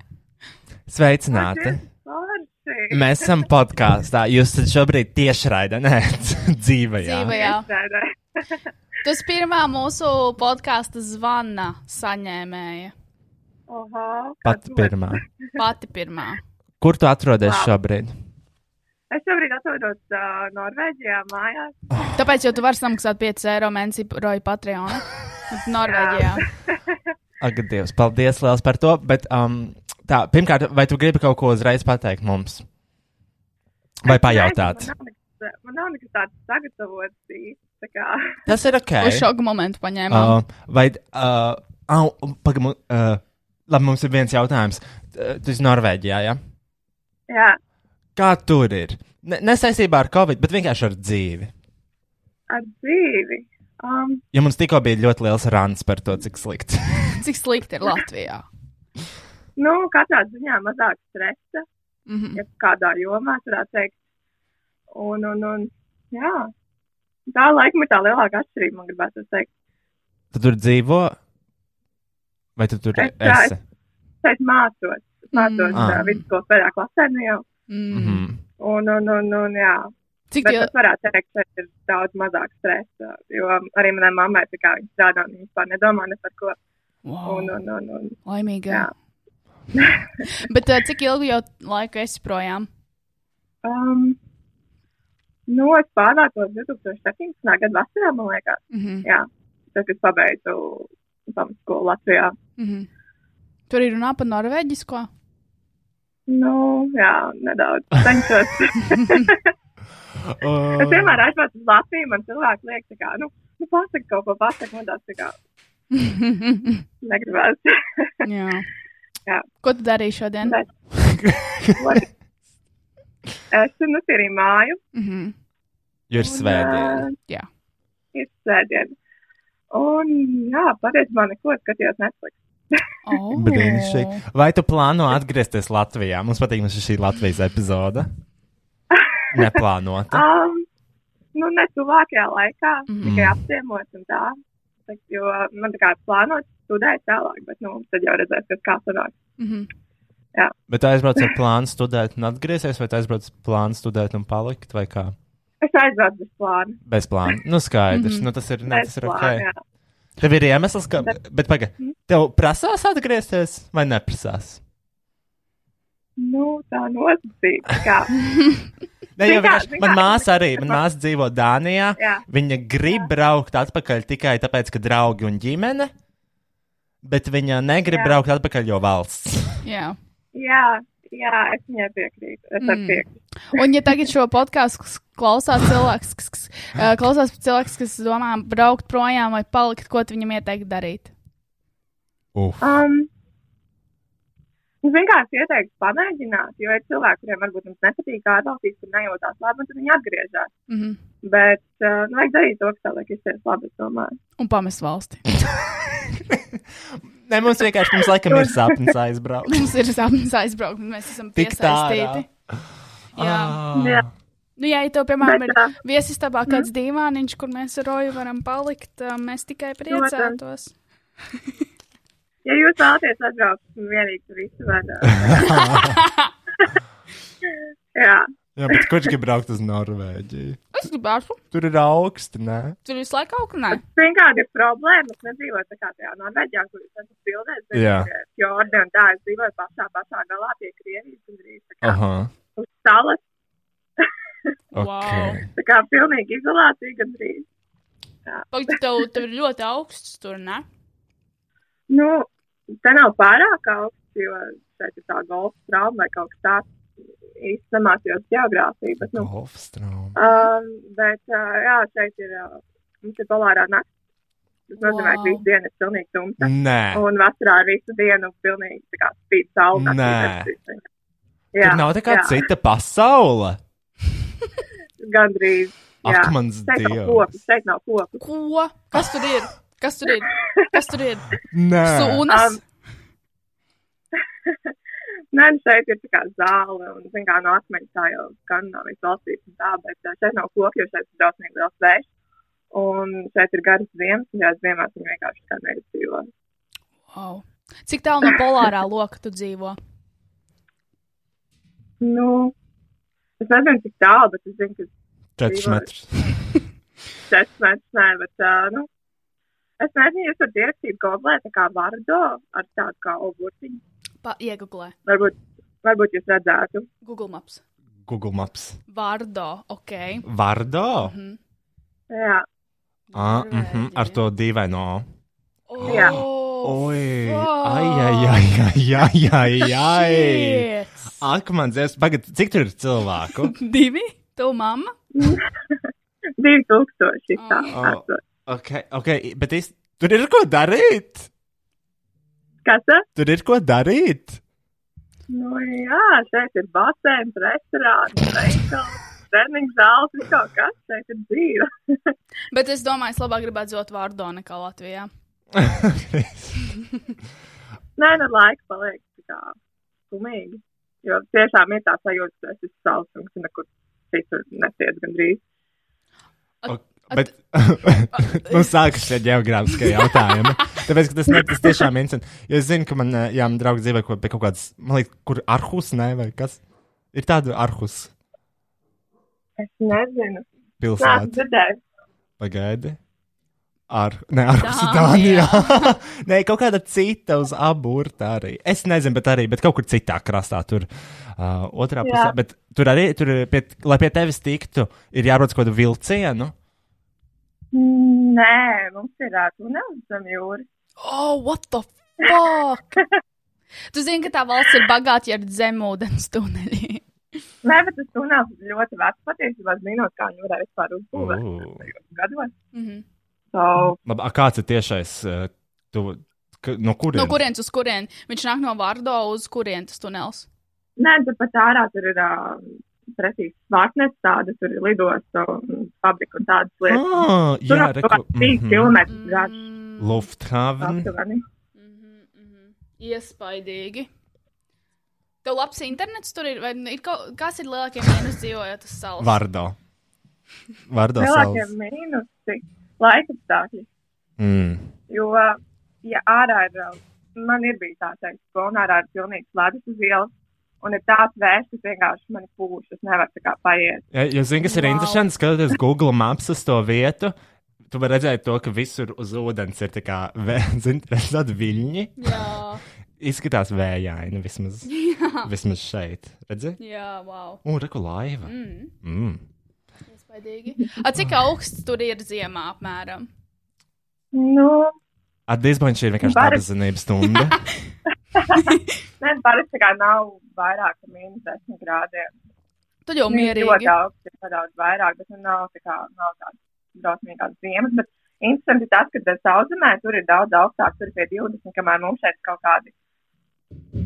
S2: Sveicināti! Mēs esam podkāstā. Jūs esat šobrīd tieši raidē, nē, dzīvajā.
S3: Dzīvajā. Tas pirmā mūsu podkāstu zvana saņēmēja.
S13: Oho,
S2: Pati pirmā.
S3: Pati pirmā.
S2: Kur tu atrodies
S13: Wow.
S2: šobrīd?
S13: es šobrīd atrodos uh, Norvēģijā mājās.
S3: Tāpēc jau tu vari samaksāt 5 eiro mēnesī roju Patreon. Norvēģijā.
S2: Ak, Dievs, paldies liels par to. Bet, um, tā, pirmkārt, vai tu gribi kaut ko uzreiz pateikt mums? Vai pajautāt?
S13: Man nav nekas, man nav nekas tāds sagatavots tā kā.
S2: Tas ir ok.
S3: Uz šoku momentu paņēmām.
S2: Uh, vai, uh, au, pagamu, uh, labi, mums ir viens jautājums. Uh, Tu esi Norvēģijā, jā? Ja?
S13: Jā,
S2: Kā tur ir? Ne, nesaistībā ar Covid, bet vienkārši ar dzīvi.
S13: ar dzīvi. Um,
S2: Jo mums tikko bija ļoti liels rāns par to, cik slikti.
S3: Cik slikti ir Latvijā?
S13: nu, katrā ziņā mazāk stresa,
S3: Mm -hmm.
S13: ja kādā jomā, varētu teikt. Un, un, un, jā. Tā laikam ir tā lielākā atšķirība, man gribētu teikt.
S2: Tu tur dzīvo? Vai tu tur
S13: Es,
S2: esi?
S13: es šeit mācos, mācos
S2: Ah.
S13: mm. vidusskolas pēdējā klasē, nu jau.
S3: Mm.
S2: Mhm.
S13: Un, un, un, un jā.
S3: Cik tie-
S13: es varētu teikt, ka ir daudz mazāk stresa, jo arī manai mammai tā kā viņa strādā, un viņa vispār nedomā ne par ko.
S3: Wow.
S13: Un, un, un, un,
S3: Laimīga.
S13: jā.
S3: Bet uh, cik ilgi jau laika esi projām?
S13: Um, nu, es pārvācos 2017. gada vasarā, man liekas.
S3: Mhm.
S13: Jā, tad, kad pabeidzu pamatskolu Latvijā.
S3: Mhm. Tur ir runā par norvēģisko.
S13: Nu, jā, nedaudz. Cenšos.
S2: Uh,
S13: es vienmēr aizbraucu uz Latviju, man cilvēki liek, tā kā, nu, nu pasaka kaut ko, pasaka, man tāds tā kā negribas.
S3: Jā.
S13: Jā.
S3: Ko tu darīji šodien?
S13: Bet, es notīrīju māju.
S3: Mhm.
S2: Jo ir svētdiena.
S3: Jā.
S13: Ir svētdiena. Un, jā, patiesībā neko skatījos Netflix.
S3: Oh.
S2: Brīnišķīgi. Vai tu plāno atgriezties Latvijā? Mums patīk, šī ir Latvijas epizode. Neplānota.
S13: Um, nu, ne tuvākajā laikā, mm. Tikai apciemot un tā. Tak, jo man tā kā plānot studēt tālāk, bet, nu, tad jau redzēs, kas kā sanāk.
S3: Mhm.
S13: Jā.
S2: Bet tu aizbrauc ar plānu studēt un atgriezties, vai tu aizbrauc ar plānu studēt un palikt, vai kā?
S13: Es aizbraucu bez plāna.
S2: Bez plāna. Nu, skaidrs.
S13: Mhm.
S2: nu, tas ir, ne,
S13: Bez
S2: tas ir
S13: plāna,
S2: ok.
S13: jā.
S2: Tev ir iemesls, ka. Bet, pagaidi, tev prasās atgriezties vai neprasās?
S13: Nu, tā nosacīta.
S2: Ne, jau
S13: kā-
S2: vienkārši, man māsa arī, man māsa dzīvo Dānijā.
S13: Jā.
S2: Viņa grib braukt atpakaļ tikai tāpēc, ka draugi un ģimene, bet viņa negrib
S13: Jā.
S2: braukt atpakaļ, jo valsts.
S3: Jā.
S13: Jā, jā, es viņai piekrītu. Es mm. Piekrītu.
S3: Un, ja tagad šo podkāstu klausās cilvēks, kas, kas, klausās cilvēks, kas domā braukt projām vai palikt, ko tu viņam ieteiktu darīt?
S2: Uf.
S13: Um, Nu, vienkārši ieteiktu pamēģināt, jo ir cilvēki, kuriem varbūt nepatīk ārvalstīs, kur nejūtās labi, un tad viņi atgriežas.
S3: Mm -hmm.
S13: Bet, uh, nu, vajag darīt to, kas tev liekas, ir labi, es domāju.
S3: Un pamest valsti.
S2: Nē, mums vienkārši, mums laikam ir sapnis aizbraukt.
S3: Mums ir sapnis aizbraukt, un mēs esam piesaistīti. Jā.
S2: Ah.
S13: Jā.
S3: Nu, ja tev, piemēram,
S13: Bet,
S3: ir viesistabā kāds dīvāniņš, kur mēs ar Roju varam palikt, mēs tikai priecātos.
S13: Ja jūs vēlaties atbraukt, tad vienīgi tur visu var. Jā,
S2: Jā, bet kurš grib braukt uz Norvēģiju?
S3: Es gribētu.
S2: Tur ir augsti, nē?
S3: Tur visu laiku kaut kā nē.
S13: zinu, kāda ir problēma. Es nedzīvoju tā kā tajā Norvēģijā, kur jūs esat bildēs. bet
S2: Jā.
S13: ir Fjordi un tā, es dzīvoju pašā, pašā galā pie Krievijas un drīz tā kā
S2: Aha.
S13: uz salas.
S2: Ok.
S13: Tā kā pilnīgi izolācija gandrīz.
S3: Pagaid, tev, tev ir ļoti augsts tur, ne?
S13: Nu, tā nav pārāk augsts, jo šeit ir tā golfa trauma vai kaut kas tāds. Īsti nemācījos geogrāfiju, bet, nu,
S2: Golfs trauma.
S13: um, bet, uh, jā, šeit ir, uh, mums ir polārā nakts. Tas nozīmē, ka
S2: Wow.
S13: visu dienu ir pilnīgi tumsa.
S2: Nē.
S13: Un vasarā ir visu dienu pilnīgi tā kā spīd saule.
S2: Nē.
S13: Jā,
S2: Tur nav tā kā
S13: jā.
S2: cita pasaule.
S13: Gandrīz.
S2: Ak, mans Dievs.
S13: šeit nav koku.
S3: Ko? Kas tur ir? Kas tur ir? Kas tur ir?
S2: Nē.
S3: Sunas?
S13: Nē, nu šeit ir tā kā zāle, un, zin kā, no akmeņa tā jau skan no visas valstīs un tā, bet uh, šeit nav koku, jo šeit ir drausmīgi liels vējš. Un šeit ir garas ziemas, un jā, ziemās viņi vienkārši kā nedzīvo.
S3: Wow. Cik tālu no polārā loka tu dzīvo?
S13: Nu, es nezinu, cik tālu, bet es zinu, ka
S2: Četrus
S13: dzīvo-
S2: metrus.
S13: Četrus metrus, nē, bet, uh, nu, es nezinu, jūs varat ierakstīt googlē tā kā vardo ar tādu kā ogurtiņu.
S3: Pa, iegooglē.
S13: Varbūt, varbūt jūs redzētu.
S3: Google Maps.
S2: Google Maps.
S3: Vārdo, ok.
S2: Vardo?
S3: Mhm.
S13: Jā.
S2: Ah, mhm, ar to dīvaino.
S13: Jā.
S2: Oi, ai, ai, ai, ai, ai, ai, ai. Ak, man dzies, pagad, cik tur ir cilvēku?
S3: Divi? Tu mamma?
S13: Divi tūkstoši. Tā,
S2: Oh, ok, ok, bet es, tur ir ko darīt.
S13: Kas tas?
S2: Tur ir ko darīt.
S13: Nu, jā, šeit ir basēns, restorāns, veikals, treniņš zāles, viss kaut kas. Šeit ir dzīve.
S3: Bet es domāju, es labāk gribētu dzīvot Vārdo nekā Latvijā.
S13: Nē, nu laika paliek tā kā skumīgi. Jo tiešām ir tā sajūta, ka tas ir savs un ka nekur citur netiec gandrīz.
S2: Bet mums sākas šie geogrāfiskie jautājumi. Tāpēc, ka tas, ne, tas tiešām ir interesanti. Jo es zinu, ka man, eh, jā, draugi dzīvo kaut- pie kaut kādas, man liekas, kur Arhus, ne, vai kas? Ir tāda Arhus
S13: Es nezinu.
S2: pilsēta. Pagaidi. Ar, ne, Arhus ir
S3: Dānijā.
S2: Nē, kaut kāda cita uz aburta arī. Es nezinu, bet arī, bet kaut kur citā krastā tur. Uh, otrā pusē, bet tur arī, tur, pie, lai pie tevis tiktu, ir jārodas kaut kādu vilcienu.
S13: Nē, mums ir ā, tunelis zem jūras.
S3: Oh, what the fuck? tu zini, ka tā valsts ir bagāta ar zemūdens tuneļiem.
S13: Nē, bet tas tunelis ir ļoti vecs patiesībā zinot, kā viņi varēja vispār uzbūvēt gados.
S3: Mhm.
S13: So,
S2: Labi, a, kāds ir tiešais? uh, Tu, ka, no kurienes?
S3: No kurienes uz kurieni? Viņš nāk no Vārdo uz kurienes tas tunels.
S13: Nē, tur pat ārā tur ir uh, precīzi svārtnes, tāda tur ir lidosta un fabrika un tādas lietas.
S2: Ah,
S13: tur
S2: jā,
S13: jau
S2: reku-
S13: kaut kāds trīs
S2: mhm.
S13: kilometrus garš.
S2: Lufthaven.
S13: aptuveni.
S3: Iespaidīgi. Tev labs internets tur ir, vai ir kaut, kas ir lielākie mīnus dzīvojot uz salas?
S2: Vardo. Vardo
S13: Lielākie
S2: salas.
S13: mīnusi laika apstākļi.
S2: Mm.
S13: Jo, ja ārā ir, man ir bijis tā teikt, ka un ārā ir pilnīgs ledus uz ielas, un ir tāds vējš, kas vienkārši mani pūš, es nevaru tā kā paiet.
S2: Ja, ja zini, kas ir wow. interesanti, skatoties Google Maps uz to vietu, tu vari redzēt to, ka visur uz ūdens ir tā kā, zini, tādi viļņi.
S3: Jā.
S2: Izskatās vējaini vismaz,
S3: Jā.
S2: vismaz šeit. Redzi?
S3: Jā, wow.
S2: Un reku laiva.
S3: Mm.
S2: Mm.
S3: A, cik augsts tur ir ziemā apmēram?
S13: Nu,
S2: Atdīsbaņš ir vienkārši dabas zinības stunda.
S13: Nē, parasti tā kā nav vairāk par mīnus 10 grādiem.
S3: Tad jau
S13: Nu,
S3: mierīgi.
S13: Ļoti augsts, ir nedaudz vairāk, bet nu nav tā kā, nav tādas drausmīgās ziemas. Bet interesanti ir tas, ka sauszemē tur ir daudz augstāk, tur ir pie 20, kamēr mums šeit kaut kādi,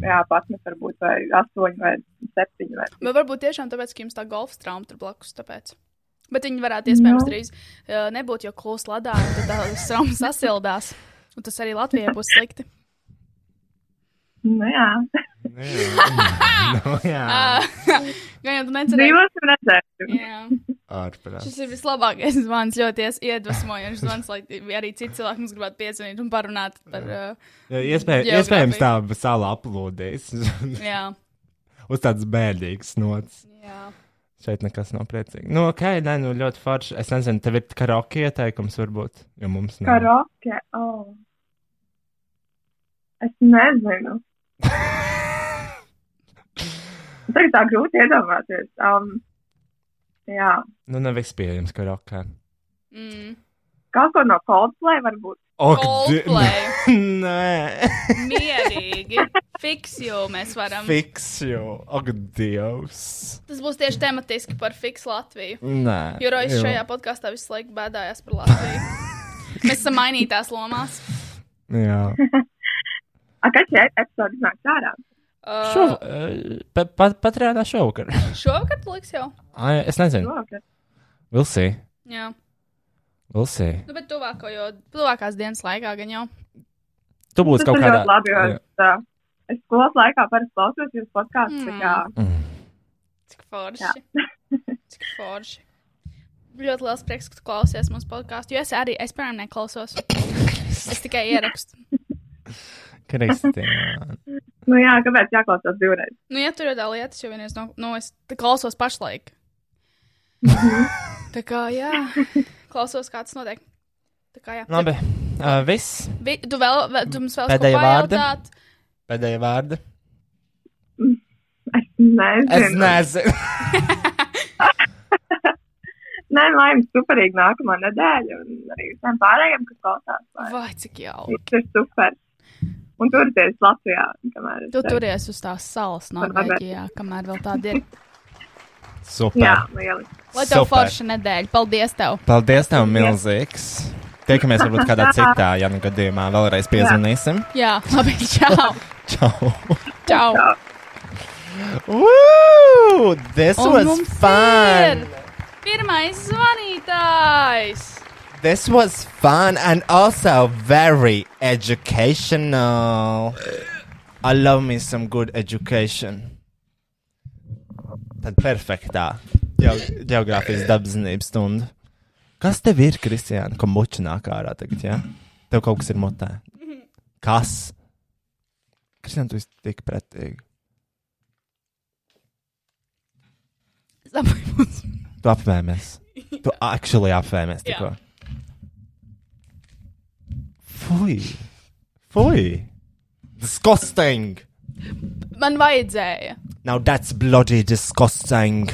S13: jā, 11 varbūt, vai 8 vai 7 vai
S3: Vai varbūt tiešām tāpēc, ka jums tā golfa trauma tur blakus tāpēc? Bet viņi varētu iespējams
S13: Nu.
S3: drīz uh, nebūt, jo klūs ladā, tad tā trauma sasildās. Un tas arī Latvijai būs slikti.
S13: Nu, jā.
S2: nu, jā.
S3: Gan jau tu necerēji.
S13: Dzīvosim, redzēsim.
S3: Jā.
S2: Ārprāt.
S3: Šis ir vislabākais zvans, ļoti iedvesmojošs zvans, lai arī citi cilvēki mums gribētu piezvanīt un parunāt par. Uh,
S2: Iespēj, iespējams, tā sāla aplūdīs.
S3: Jā.
S2: Uz tādas bēdīgas nots.
S3: Jā.
S2: Šeit nekas nav priecīgs. Nu, ok, nē, nu ļoti forši. Es nezinu, tev ir karaoke ieteikums, varbūt, jo mums nav.
S13: Karaoke, oh. Es nezinu. Tagad tā grūti iedomāties. Um, jā,
S2: Nu, nav vispējams karaoke.
S3: mm.
S13: Kaut ko no Coldplay varbūt.
S2: Ak,
S3: Coldplay.
S2: Nē,
S3: Mierīgi. Fiksju mēs varam.
S2: fiksju. Ak, Dievs.
S3: Tas būs tieši tematiski par Fiks Latviju.
S2: Nē.
S3: Jo Rojas šajā podkāstā visu laiku bēdājās par Latviju. mēs esam mainītās lomās.
S2: Jā.
S13: A, kad šī epizode iznāks ārā?
S3: Uh,
S2: Šo, eh, pa, pa, patrādā šovakar.
S3: Šovakar liks jau?
S2: Ai, es nezinu.
S13: Šovakar.
S2: We'll see.
S3: Jā.
S2: We'll see.
S3: Nu, bet tuvāko, jo tuvākās dienas laikā gan jau.
S2: Tu būsi kaut kādā.
S13: labi, jo
S2: Jā.
S13: es, uh, es skolas laikā parasti klausos jūsu podkāstu.
S3: Mm.
S13: Mm.
S3: Cik forši. Cik forši. Ļoti liels prieks, ka tu klausies mūsu podkāstu. Jo es arī, es piemēram, neklausos. Es tikai ierakstu.
S2: Kristīna.
S13: Nu jā, kāpēc jāklausās divreiz?
S3: Nu, ja tur ir tā lietas, jo vienreiz no, nu, es klausos pašlaik. Tā kā, jā, klausos, kā tas notiek. Tā kā, jā.
S2: Labi. Uh, viss.
S3: Vi, tu vēl, vēl, tu mums vēl
S2: vārdi?
S3: pajautāt?
S2: Pēdējie vārdi.
S13: Es nezinu.
S2: Es nezinu.
S13: Nē, lai jums superīgi nākamā nedēļa, un arī visiem pārējiem, kas klausās.
S3: Vai cik jauki.
S13: Viss ir super. Un turieties Latvijā,
S3: Tu turies uz tās salas Norvēģijā, kamēr vēl tāda ir.
S2: Super.
S13: Jā, lieliski.
S3: Lai tev
S2: Super.
S3: forša nedēļa. Paldies tev!
S2: Paldies tev, milzīgs. Tiekamies varbūt kādā citā, ja nu gadījumā vēlreiz piezvanīsim.
S3: Jā, labi, čau!
S2: Čau!
S3: čau.
S2: Woo! This
S3: Un
S2: was fun!
S3: ir Pirmais zvanītājs!
S2: This was fun and also very educational. I love me some good education. Tad perfektā Geo- geogrāfijas dabaszinības stunda. Kas tev ir, Kristiāna, ko muča nāk ārā tagad, jā? Ja? Tev kaut kas ir mutē. Kas? Kristiāna, tu esi tik pretīgi. Tu apvēmies. Tu actually apvēmies
S3: Jā.
S2: tikko. Fui! Fui! Disgusting!
S3: Man vajadzēja.
S2: Now that's bloody disgusting!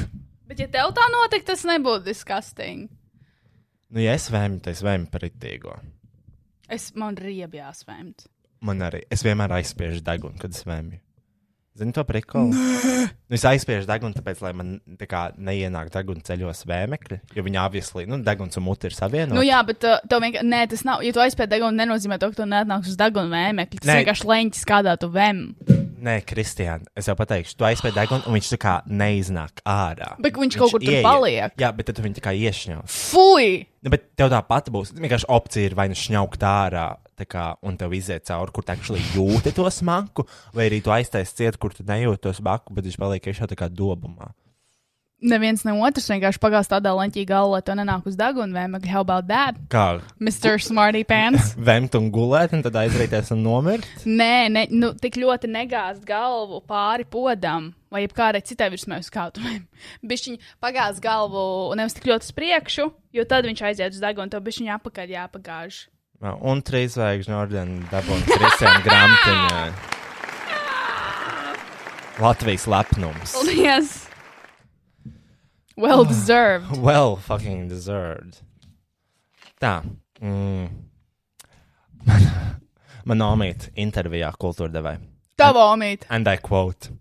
S3: Bet, ja tev tā notiktu, tas nebūtu disgusting.
S2: Nu, ja es vēmu, tad es vēmu par itīgo.
S3: Es man riebi jāsvēmt.
S2: Man arī. Es vienmēr aizspiežu degunu, kad es vēmu. Zini to prikolu? Nu, es aizspiežu degunu, tāpēc, lai man tā kā neienāk deguna ceļos vēmekļi, jo viņi obviously, nu, deguns un muti ir savienoti.
S3: Nu, jā, bet uh, tev vienkārši, nē, tas nav, ja tu aizpēji degunu, nenozīmē to, ka tu nenāks uz degunu vēmekli. Tas
S2: Nē.
S3: vienkārši leņķis, kādā tu vēm.
S2: Nē, Kristiāna, es jau pateikšu, tu aizspēji degunu, un viņš tā kā neiznāk ārā.
S3: Bet viņš kaut kur tur
S2: ieiet.
S3: paliek.
S2: Jā, bet tad tu viņu tā kā iešņauj.
S3: Fui!
S2: Nu, bet tev tā pati būs. Vienkārši opcija ir vai nu šņaukt ārā, tā kā, un tev iziet cauri, kur tu actually jūti to smaku, vai arī tu aiztaisi ciet, kur tu nejūti to smaku, bet viņš paliek iekšā tā kā dobumā.
S3: Neviens ne otrs vienkārši pagās tādā leņķī galvā, lai tu nenāk uz degunu vēmekli. How about that?
S2: Kā
S3: Mr. Smarty Pants.
S2: vemt un gulēt, un tad aizrīties un nomirt?
S3: Nē, ne, nu, tik ļoti negāzt galvu pāri podam, vai jebkādai citai virsmai uz kautuvēm. Bišķiņ pagāzt galvu nevis tik ļoti uz priekšu, jo tad viņš aiziet uz degunu, tev bišķiņ apakaļ jāpagāž.
S2: Jā, Un trīs zvaigžņu ordeni dabūjām Kristiāna grāmatiņā. Latvijas lepnums.
S3: Paldies! Well deserved.
S2: Well fucking deserved. Tā. Mm. Man nomīt intervijā kultūrdevai.
S3: Tava omīte.
S2: And I quote.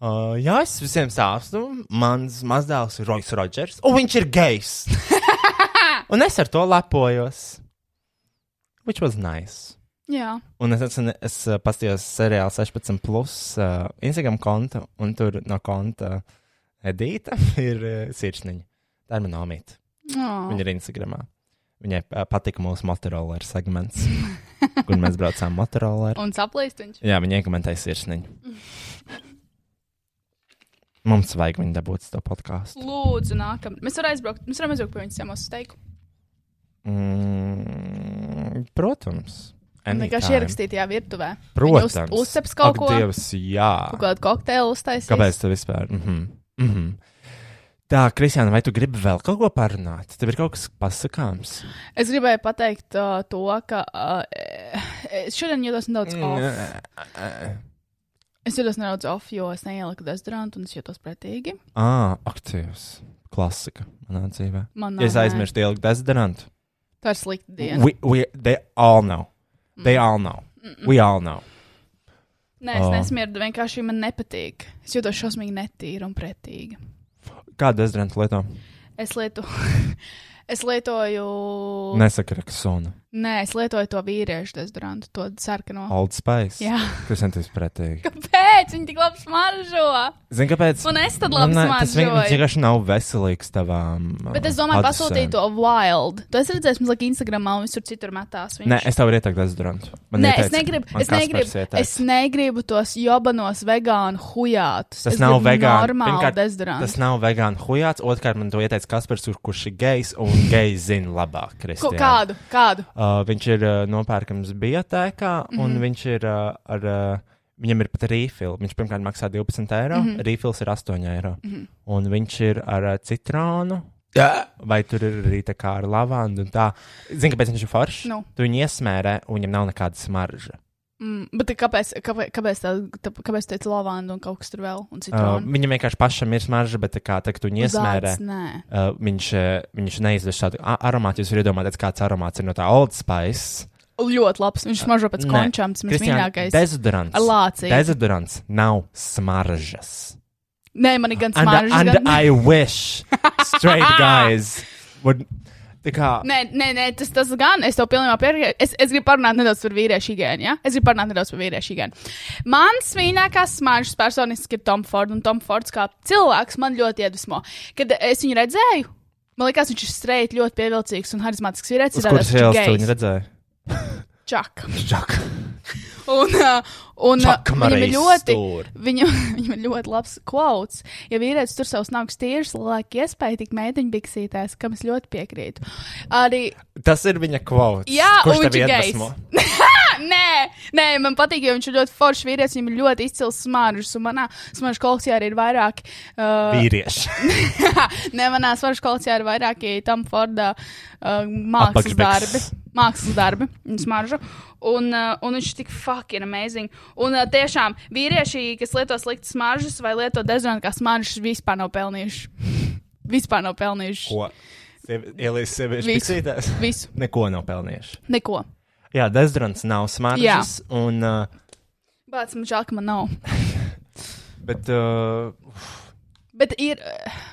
S2: Uh, jā, es visiem stāstu. Mans mazdēls ir Rojas Rodžers, un viņš ir gejs. un es ar to lepojos. Which was nice.
S3: Jā.
S2: Un es, es, es uh, paskatījos seriālu 16, plus uh, Instagram kontu, un tur no konta Edita ir uh, sirsniņa. Tā ir mana omīte.
S3: Oh.
S2: Viņa ir Instagramā. Viņai uh, patika mūsu motorola segments, kur mēs braucām motorola.
S3: Un saplīst viņš.
S2: Jā, viņa iekomentēja sirsniņu. Mums vajag viņu dabūt to podkāstu.
S3: Lūdzu, nākamā. Mēs varam aizbraukt. Mēs varam aizbraukt pie viņas ciemos uz teiku.
S2: Mm, protams.
S3: Vienkārši
S2: anytime.
S3: ierakstīt tajā virtuvē.
S2: Protams.
S3: Viņa Uz, uzceps kaut
S2: Ak,
S3: ko.
S2: Dievs, jā.
S3: Kaut kādu kokteili uztaisīt.
S2: Kāpēc tas vispār? Mm -hmm. Mm -hmm. Tā, Kristiāna, vai tu gribi vēl kaut ko parunāt? Tev ir kaut kas pasakāms.
S3: Es gribēju pateikt uh, to, ka uh, šodien jūtos nedaudz
S2: Mm,
S3: off. Es jūtos nedaudz off, jo es neieliku dezodorantu un es jūtos pretīgi.
S2: Ah, aktīvs. Klasika manā dzīvē.
S3: Manā
S2: ja es
S3: nē.
S2: aizmirstu ielikt dezodorantu,
S3: Tā ir slikta diena.
S2: We, we, they all know. They all know.
S3: Mm-mm.
S2: We all know.
S3: Nē, es
S2: Oh.
S3: nesmirdu, vienkārši man nepatīk. Es jūtos šausmīgi netīra un pretīga.
S2: Kādu dezodorantu lieto?
S3: Es, lietu, es lietoju.
S2: Nesaka Reksona.
S3: Nē, es lietoju to vīriešu dezodorantu, to sarkano.
S2: Old Spice.
S3: Jā.
S2: Kas centīs pretīgi?
S3: Kāpēc viņi tik labi smaržo?
S2: Zini, kāpēc?
S3: Un es tad labi
S2: nē, Tas
S3: smaržoju.
S2: vienkārši vienkārši nav veselīgs tavām.
S3: Bet es domāju, pasūtīt to wild. Tu esi redzējis, mums liekas, Instagramā un visur citur metās. Viņš.
S2: Nē, es tev ieteiktu dezodorantu. Man
S3: Nē,
S2: ieteica-
S3: es negribu,
S2: man
S3: es negribu, es negribu tos jobanos vegānu hujātus.
S2: Tas
S3: es
S2: nav vegāns. Tas nav vegāns hujāts. Otrkārt, man to ieteica Kaspars, kur- kurš ir gejs un gejs zina labāk.
S3: Ko,
S2: Kristiāna.
S3: kādu? Kādu?
S2: Uh, viņš ir uh, nopērkams biotēkā, un
S3: Mhm.
S2: viņš ir uh, ar. Uh, Viņam ir pat rīfils. Viņš pirmkārt maksā 12 eiro. Mm. -hmm. Rīfils ir 8 eiro. Mm. -hmm. Un viņš ir ar uh, citronu. Jā. Vai tur ir arī tā kā ar lavandu un tā. Zini, kāpēc viņš ir foršs?
S3: Nu.
S2: Tu viņu iesmērē, un viņam nav nekāda smarža.
S3: Mm, bet kāpēc, kāpēc, kāpēc, tā, tā, kāpēc teica lavandu un kaut kas tur vēl?
S2: Uh, viņam vienkārši pašam ir smarža, bet tā kā tā,
S3: Uz
S2: iesmērē, uh, viņš, uh, viņš neizdev šādu aromātu. Jūs varat iedomāties, kāds aromāts ir no tā Old Spice.
S3: Ļoti labs. Viņš smaržo pēc končām. Tas
S2: Kristiāna,
S3: mīļākais.
S2: Dezodorants.
S3: Ar lāciju.
S2: Dezodorants nav smaržas.
S3: Nē, man ir gan
S2: And,
S3: smaržas.
S2: and
S3: gan...
S2: I wish straight guys would. Kā,
S3: Nē, nē, nē, tas, tas gan, es to pilnībā piekrītu. Es, es gribu parunāt nedaudz par vīriešu higiēnu, ja? Es gribu parunāt nedaudz par vīriešu higiēnu. Mans mīļākās smaržas personiski ir Tom Ford, un Tom Fords kā cilvēks man ļoti iedvesmo. Kad es viņu redzēju, man liekas, viņš ir streit, ļoti pievilcīgs un harizmātisks vīrietis.
S2: uz kuras ielas tu viņu redzēji?
S3: Čak.
S2: Čak.
S3: Un, un viņam ir ļoti, viņam, viņam ir ļoti labs quotes. Ja vīrietis tur savus nagus tīrus, liek iespēju tik meitiņu biksītēs, kam es ļoti piekrītu. Arī
S2: Tas ir viņa quotes.
S3: Jā, un viņš ir
S2: iedvesmo?
S3: nē, nē, man patīk, jo viņš ir ļoti foršs vīrietis. Viņam ir ļoti izcils smaržas, un manā smaržas kolekcijā arī ir vairāk. Uh,
S2: Vīrieši.
S3: nē, manā smaržas kolekcijā ir vairāki tam Forda uh, mākslas
S2: Apakšbiks.
S3: darbi. Mākslas darbi, un smarža. Un, uh, un viņš ir tik fucking amazing. Un uh, tiešām vīrieši, kas lieto sliktas smaržas vai lieto dezodorantu kā smaržas, vispār nav pelnījuši. vispār nav pelnījuši.
S2: Ko? Ielīs
S3: Visu.
S2: piksītēs?
S3: Visu.
S2: Neko nav pelnījuši.
S3: Neko.
S2: Jā, dezodorants nav smaržas. Un, uh,
S3: Bāc, man žēl, ka man nav.
S2: bet, uh,
S3: Bet ir. uh,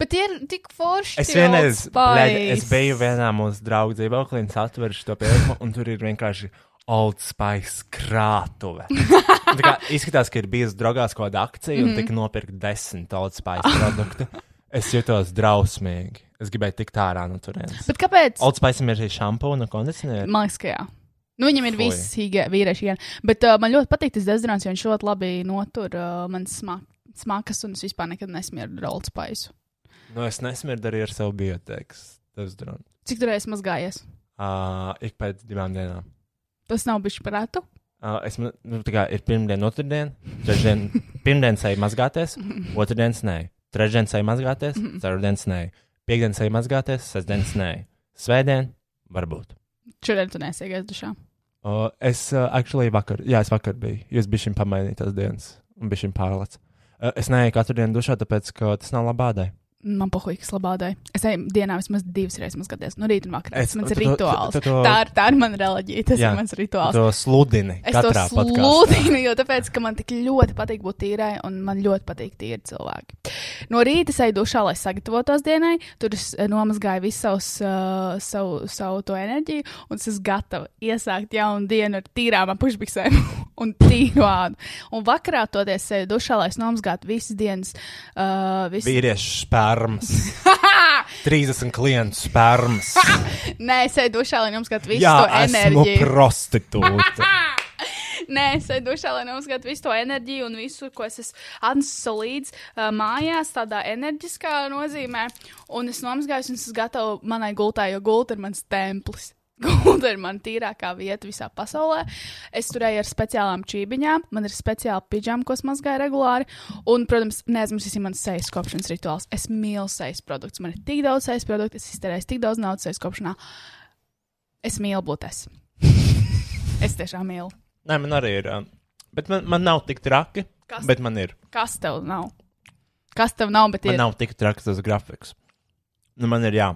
S3: Bet ir tik forši.
S2: Es
S3: tie
S2: vienreiz,
S3: Spice.
S2: es biju vienā mūsu draugu dzīvoklī un atveru šo pieejamu, un tur ir vienkārši Old Spice krātuve. Tā kā izskatās, ka ir bijusi draugās kaut kāda akcija, un
S3: Mhm.
S2: tika nopirkt desmit Old Spice produktu. Es jutos drausmīgi. Es gribēju tikt ārā no turienes.
S3: Bet kāpēc?
S2: Old Spice ir arī šampūna un kondicionieri.
S3: Man liekas, ka jā. Nu, viņam ir viss vīriešu higiēna. Bet uh, man ļoti patīk tas dezodorants, jo viņš ļoti labi notur uh, man smak smakas, un es vispār nekad nesmieru Old Spice.
S2: Nu, es nesmirdu arī ar savu dezodorantu.
S3: Cik tur reizes mazgājies?
S2: Uh, ik pēc divām dienām.
S3: Tas nav bijis par rētu.
S2: Uh, es, nu, kā ir pirmdiena, otrdiena, trešdiena, pirmdiena sēž mazgāties, otrdienas nē, trešdienas sēž mazgāties,
S3: Mhm.
S2: ceturtdienas nē, piekdienas sēž mazgāties, sestdienas nē, svētdien varbūt.
S3: Šodien tu nesiegais dušā.
S2: Uh, es uh, actually vakar, jā, es vakar biju, jo es biju šim pamainīt tās dienas un biju šim pārlec. Uh, es neeju katru dienu dušā, tāpēc, ka tas nav labādai.
S3: Man pahuj, kas labādai. Es eju dienā vismaz divas reizes mazgāties. No rīta un vakarā. Tas mans rituāls.
S2: tu- tu-
S3: Tā ir, tā ir mana reliģija. Tas
S2: Jā,
S3: ir mans rituāls.
S2: tu to sludini
S3: Es to sludinu, jo tāpēc, ka man tik ļoti patīk būt tīrai, un man ļoti patīk tīri cilvēki. No rīta es eju dušā, lai sagatavotos dienai. Tur es eh, nomazgāju visu savus, uh, savu, savu to enerģiju, un es esmu gatava iesākt jaunu dienu ar tīrām pušbiksēm un tīru ādu. Un vakarā toties eju dušā, lai es nomazgātu visas dienas. Uh, visas...
S2: Vīriešu spermas. 30 klientu spermas.
S3: Nē, es eju dušā, lai nomazgātu visu
S2: Jā,
S3: to
S2: esmu
S3: enerģiju.
S2: prostitūta.
S3: Nē, es eju dušā, lai nomazgātu visu to enerģiju un visu, ko es esmu atnesis līdzi uh, mājās, tādā enerģiskā nozīmē. Un es nomazgāju, un es esmu gatava manai gultai, jo gulta ir mans templis. Gulta ir mana tīrākā vieta visā pasaulē. Es turēju ar speciālām čībiņām, man ir speciāla pidžama, ko es mazgāju regulāri. Un, protams, neaizmirsīsim manas sejas kopšanas rituāls. Es mīlu sejas produktus. Man ir tik daudz sejas produktu, es iztērēju tik daudz naudas sejas kopšanā. Es mīlu būt es. es tiešām mīlu.
S2: Nē, man arī ir. um, Bet man, man nav tik traki.
S3: Kas?
S2: Bet man ir.
S3: Kas tev nav? Kas tev nav? Bet
S2: Man
S3: ir.
S2: nav tik traks tas grafiks. Nu, man ir jā.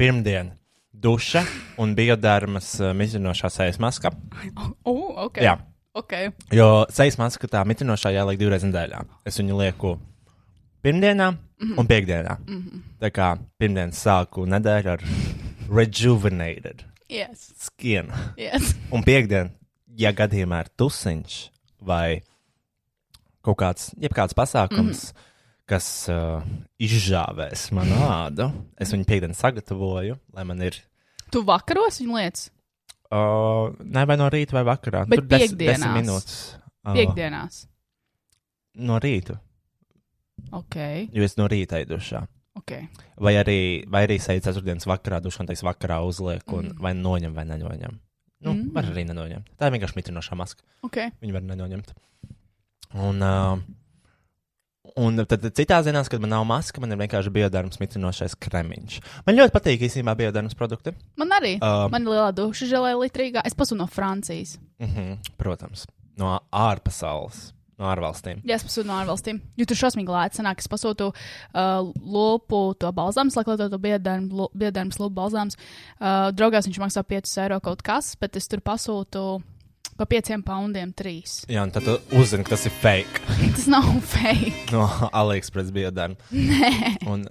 S2: Pirmdiena. Duša un biodarmas uh, mizinošā sejas maska.
S3: Oh, ok.
S2: Jā.
S3: Ok.
S2: Jo sejas maska tā mitinošā jāliek divreiz nedēļā. Es viņu lieku pirmdienā
S3: Mhm.
S2: un piekdienā.
S3: Mhm.
S2: Tā kā pirmdienas sāku nedēļu ar rejuvenated
S3: Yes.
S2: skin.
S3: Yes.
S2: Un piekdien, ja gadījumā ir tusiņš vai kaut kāds, jebkāds pasākums,
S3: Mhm.
S2: kas uh, izžāvēs manu ādu, es viņu piekdien sagatavoju, lai man ir.
S3: Tu vakaros viņu lietas?
S2: Uh, ne vai no rīta vai vakarā.
S3: Bet
S2: Tur des,
S3: piekdienās.
S2: desmit minūtes. Uh,
S3: Piekdienās.
S2: No rīta.
S3: Ok.
S2: Jo es no rīta eju dušā.
S3: Ok.
S2: Vai arī, vai arī eju ceturtdienas vakarā, teiks, vakarā uzliek, un
S3: Mhm.
S2: vai noņem vai nenoņem. Nu,
S3: Mhm.
S2: var arī nenoņemt. Tā ir vienkārši mitinošā maska.
S3: Ok.
S2: Viņu var nenoņemt. Un, uh, un tad citās dienās, kad man nav maska, man ir vienkārši biodarmas mitinošais kremiņš. Man ļoti patīk īstenībā biodarmas produkti.
S3: Man arī.
S2: Uh,
S3: Man ir lielā duša žēlē litrīgā. Es pasūtu no Francijas.
S2: Uh -huh, protams, no ārpasaules, no ārvalstīm.
S3: Jā, es pasūtu no ārvalstīm. Jo tur šausmīgi lēti sanāk. Es pasūtu uh, lopu to balzāmu, lai lietotu biodarmas lopu balzāms. Uh, draugās viņš maksā 5 eiro kaut kas, bet es tur pasūtu pa 5 poundiem 3.
S2: Jā, un tad uzzini, ka tas ir fake.
S3: Tas nav fake.
S2: no AliExpress biodarma.
S3: Nē.
S2: Un,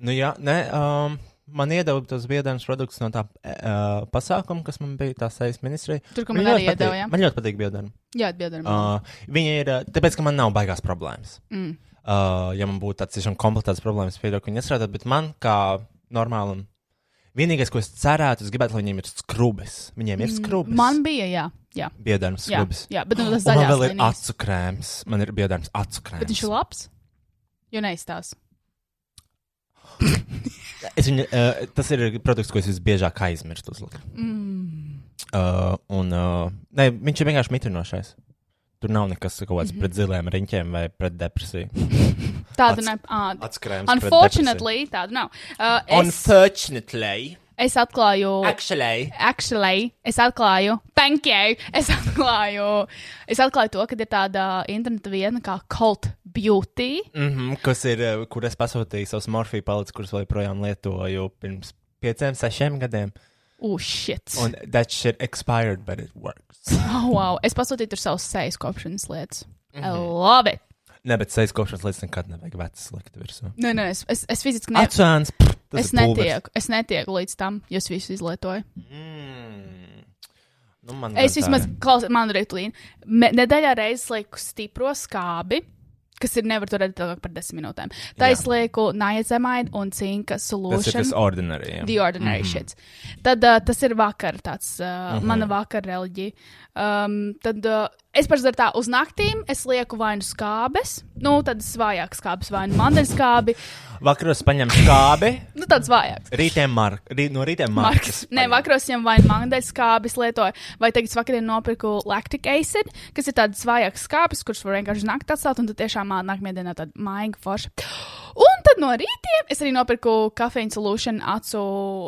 S2: nu jā, nē, um, man iedeva tos biodarmas produktus no tā uh, pasākuma, kas man bija tā sejas ministrija.
S3: Tur, kur man
S2: ļoti
S3: arī iedeva, jā.
S2: Man ļoti patīk biodarma.
S3: Jā, biodarma.
S2: Uh, viņi ir, uh, tāpēc, ka man nav baigās problēmas.
S3: Mm.
S2: Uh, ja man būtu tāds tiešām kompletāts problēmas, ka viņi nestrādā, bet man kā normālam. Vienīgais, ko es cerētu, es gribētu, lai viņiem ir skrubis. Viņiem ir.
S3: Mm, Man bija, jā. Jā.
S2: Biodarmas
S3: Jā,
S2: skrubis.
S3: jā, bet nu tas
S2: Un man
S3: zaļās
S2: vēl ir
S3: līnijas.
S2: acu krēms. Man ir biodarmas acu krēms.
S3: Bet viņš ir labs. Jo neizstāsta.
S2: Es viņu, uh, tas ir produkts, ko es visbiežāk aizmirstu uzlikt.
S3: Mm.
S2: Uh, un, uh, ne, viņš ir vienkārši mitrinošais. Tur nav nekas kaut kāds mm. -hmm. pret ziliem riņķiem vai pret depresiju.
S3: Tāda
S2: atskrējums pret
S3: Unfortunately, tāda nav. Uh, es,
S2: Unfortunately.
S3: Es atklāju.
S2: Actually.
S3: Actually, es atklāju. Thank you. Es atklāju. Es atklāju to, ka ir tāda interneta vietne kā Cult Beauty.
S2: Mm -hmm, kas ir, uh, kur es pasūtīju savus morfiju palicis, kurus vēl joprojām lietoju pirms pieciem, sešiem gadiem.
S3: Oh, shit.
S2: Un that shit expired, but it works.
S3: Oh, wow. Es pasūtīju tur savus sejas kopšanas lietas. I
S2: Mhm.
S3: love it.
S2: Ne, bet sejas kopšanas lietas nekad nevajag vecas likt virsū.
S3: Nē, nē, es, es, es fiziski ne...
S2: Atsāns, pff,
S3: es netieku, es netieku līdz tam, jo es visu izlietoju.
S2: Nu, man
S3: Es vismaz, klausies, man ir rītlīna. Nedēļā reizes lieku stipro skābi, kas ir nevar turēt ilgāk par desmit minūtēm. Tā es lieku niacimide un cinka solution.
S2: Tas ir tas ordinary, jā.
S3: The ordinary mm -hmm. shit. Tad uh, tas ir vakar, tāds uh, mm. -hmm. mana vakar reliģija. Um, tad uh, es parasti tā, uz naktīm es lieku vai nu skābes, nu, tādas vājākas skābes, vai nu mandeļskābi,
S2: Vakaros paņem skābi,
S3: nu, tādas vājākas.
S2: rītiem mark, rīt, no rītiem
S3: Marks.
S2: markas.
S3: Nē, vakaros jau vai nu mandeļskābes lietoju, vai tagad es vakarā nopirku lactic acid, kas ir tādas vājākas skābes, kuras var vienkārši naktī atstāt, un tad tiešām nākamajā dienā tāda maiga forša. Un tad no rītiem es arī nopirku kafīnu solution acu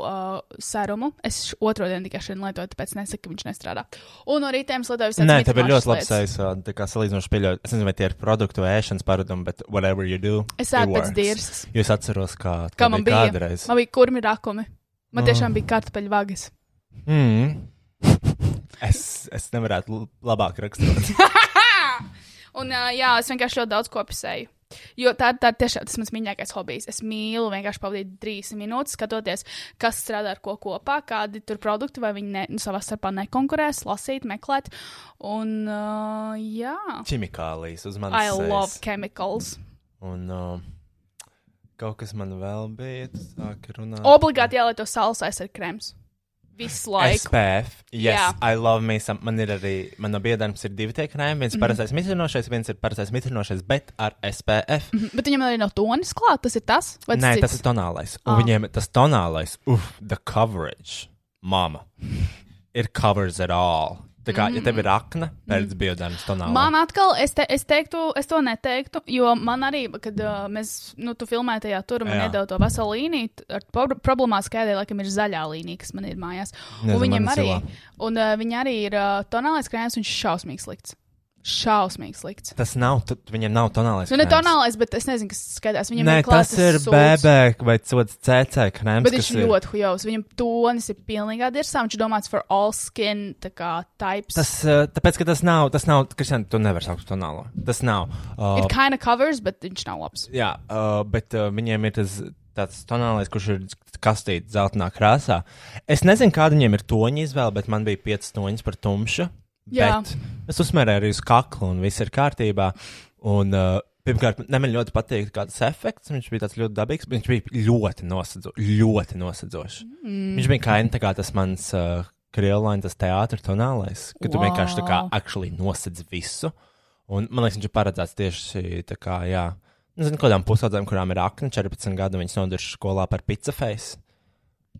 S3: uh, serumu. Es otro dienu tikai šodien lietoju, tāpēc nesaku, ka viņš nestrādā. Un no rītiem es lietoju visādas
S2: Nē, tev ir ļoti sejas, ā, tā kā salīdzinoši pieļaut. Es nezinu, vai tie ir produktu vai ēšanas paradumi, bet whatever you do.
S3: Es ēdu pēc dirzas.
S2: Jo es atceros, kā,
S3: Kā man bija?
S2: kādreiz.
S3: Man bija kurmi rakumi. Man
S2: Ah.
S3: tiešām bija kartupeļu vagas.
S2: Mm. Es, es nevarētu labāk raksturot.
S3: Un, uh, jā, es vienkārši ļoti daudz kopisēju. Jo tā, tā tiešām tas mans mīļākais hobijs. Es mīlu vienkārši pavadīt trīs minūtes, skatoties, kas strādā ar ko kopā, kādi tur produkti, vai viņi ne, nu, savā starpā nekonkurēs, lasīt, meklēt. Un, uh, jā,
S2: Ķimikālijas uz manas
S3: I
S2: sejas.
S3: love chemicals.
S2: Un uh, kaut kas man vēl bija, tu sāki runāt.
S3: Obligāti jālieto saules aizsardzības krēms. Visu laiku.
S2: SPF. Yes,
S3: Jā.
S2: I love me some. Man ir arī, man no biedrības ir divi tie krēmi. Viens mm. parastais mitrinošais, viens ir parastais mitrinošais, bet ar SPF.
S3: Mhm, Bet viņam arī nav tonis klāt, tas ir tas? Vai
S2: Nē,
S3: cits?
S2: tas ir tonālais. Un
S3: Ah.
S2: ah. viņiem tas tonālais, uff, the coverage, mama, it covers it all. Tā kā, ja tev ir akna, pēc mm. biodārmas tonālā.
S3: Man atkal, es, te, es teiktu, es to neteiktu, jo man arī, kad uh, mēs, nu, tu filmēji tajā tur, man iedod to veselu līniju, ar pro problēmās kādai, laikam, ir zaļā līnija, kas man ir mājās.
S2: Nezinu,
S3: un
S2: ir
S3: arī,
S2: zilā.
S3: un uh, viņi arī ir uh, tonālais krēms, viņš ir šausmīgi slikts. Šausmīgi slikts.
S2: Tas nav, tu, viņam nav tonālais.
S3: Nu, ne tonālais, bet es nezinu, kas skaitās. Viņam
S2: Nē,
S3: ir
S2: tas ir. BB vai cods CC krēms.
S3: Bet viņš ļoti hujovs. Viņam tonis ir pilnīgā dirsā. Viņš domāts for all skin, kā types.
S2: Tas, uh, tāpēc, ka tas nav, tas nav, Kristian, tu nevari saukt tonālo. Tas nav. Uh,
S3: It kind of covers, bet viņš nav labs.
S2: Jā, uh, bet uh, viņiem ir tas tāds tonālais, kurš ir kastīts zeltainā krāsā. Es nezinu, kāda viņiem ir toņa izvēle, bet man bija piecas toņas par tumšu.
S3: Jā.
S2: Bet es uzsmērēju arī uz kaklu, un viss ir kārtībā. Un, uh, pirmkārt, ne, man ļoti patīk kāds efekts. Viņš bija tāds ļoti dabīgs, viņš bija ļoti nosedzošs. Ļoti nosedzošs.
S3: Mm.
S2: Viņš bija kā kā tas mans uh, krievlainis, tas teātris tonālais, ka tu
S3: Wow.
S2: vienkārši tā kā actually nosedz visu. Un man liekas, viņš ir paredzēts tieši tā kā, jā, nezinu, kādām pusaudzēm, kurām ir akni, 14 gadu, viņas nodarbojas skolā par pizza face.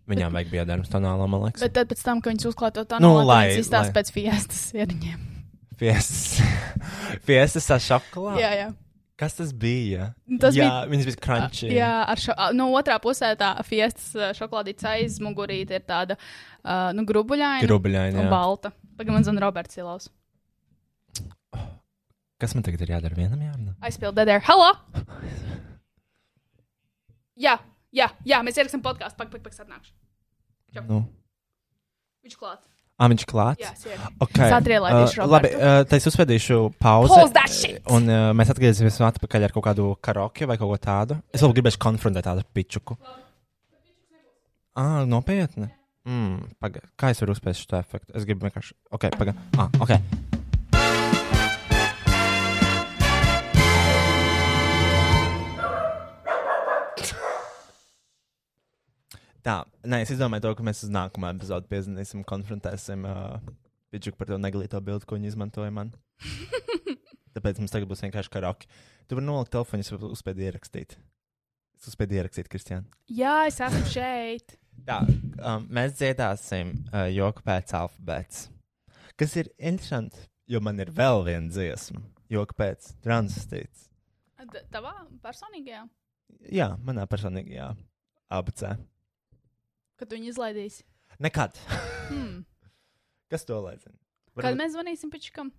S2: Viņām vajag biedrums tonālā, man liekas.
S3: Bet tad pēc tam, kad viņš uzklāto tā
S2: Nu,
S3: no
S2: lai-
S3: Latvijas, izstāsta pēc fiestas ieriņiem.
S2: Fiestas, fiestas ar šokolādi.
S3: Jā, jā.
S2: Kas tas bija?
S3: Tas
S2: jā,
S3: bija-
S2: viņas bija crunchy.
S3: Jā, ar šo, no otrā pusē tā fiestas ā, šokolādītes aizmugurīte ir tāda uh, nu, grubuļaina.
S2: Grubuļaina,
S3: Un
S2: jā.
S3: balta. Pagaidām, man zina Roberts Ilaus.
S2: Kas man tagad ir jādara vienam jārunā?
S3: Aizpildīt there. Hello! Jā, jā, jā, mēs ierakstām podkāstu. Pak, pak, pak, atnākšu. Čau.
S2: Nu.
S3: Viņš klāt.
S2: Ah, viņš klāts?
S3: Jā, sēž.
S2: Okay.
S3: Es atrielētīšu
S2: uh, Labi, uh, tad es uzvedīšu pauzi.
S3: Pause that shit!
S2: Un uh, mēs atgriezīsimies atpakaļ ar kaut kādu karaoke vai kaut ko tādu. Es vēl gribēšu konfrontēt tādu pičuku. Ah, nopietni. Mm, paga. Kā es varu uzspēst šo efektu? Es gribu vienkārši. Ok, pagaidi. Ah, ok. Tā, nē, es izdomāju to, ka mēs uz nākamā epizode piezīmēsim, konfrontēsim uh, Pičuku par to neglīto bildi, ko viņi izmantoja man. Tāpēc mums tagad būs vienkārši karaoke. Tu vari nolikt telefonu, es uzspēt ierakstīt. Es uzspēju ierakstīt, Kristiāna.
S3: Jā, es esmu šeit.
S2: Tā, um, mēs dziedāsim uh, joku pēc alfabēta. Kas ir interesanti, jo man ir vēl viena dziesma, joku pēc transistīts.
S3: Tavā personīgajā,
S2: Jā, manā personīgajā ABC.
S3: Kad tu viņu izlaidīsi.
S2: Nekad.
S3: Hmm.
S2: Kas to lai zina?
S3: Kad mēs zvanīsim Pičikam?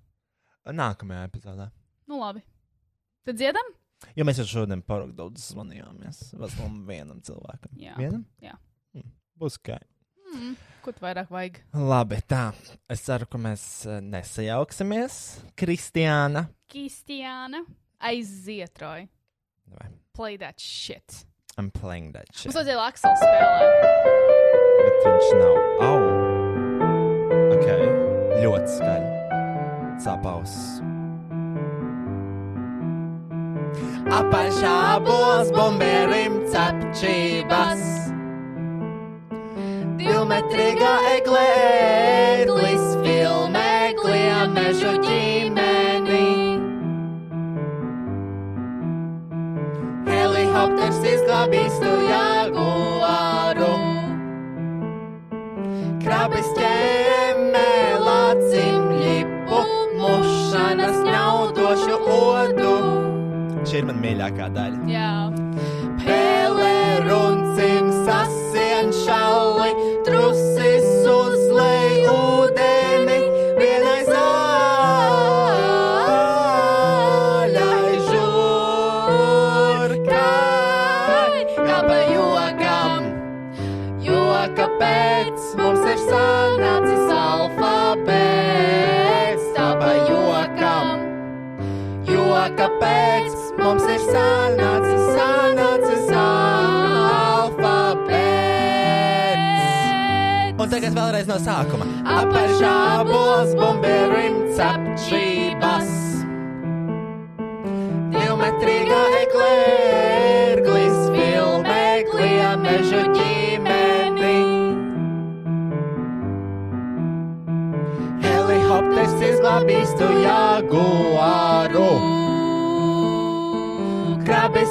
S2: Nākamajā epizodē.
S3: Nu, labi. Tad dziedam?
S2: Jo mēs jau šodien pārāk daudz zvanījāmies. Veselam vienam cilvēkam.
S3: Jā.
S2: Vienam?
S3: Jā.
S2: Hmm. Būs ok.
S3: Hmm. Ko tu vairāk vajag?
S2: Labi, tā. Es ceru, ka mēs eh, nesajauksimies. Kristiāna.
S3: Kristiāna.
S2: Vai.
S3: Play that shit.
S2: I'm playing that shit.
S3: Mums vajadzēja Aksels spēlēt.
S2: Bet viņš nav. Au! Ok, ļoti skaļi. Sāpaus. Apaļšābos bomberim cepčības. Divmetrīgā eglē Izglābīs tu jaguāru. Krabis ķēmē lācim lipu, mušanas ņaudošu odu. Šī ir man mīļākā daļa.
S3: Jā.
S2: Pēlē runcim Joka pēc mums ir sanācis, sanācis alfabēts. Un tagad vēlreiz no sākuma. Apaļšābos bomberim cepčības. Divmetrīgā eklērglis filmēklija mežu ģimeni. Helikopters izglābīs tu jaguāru. Krabis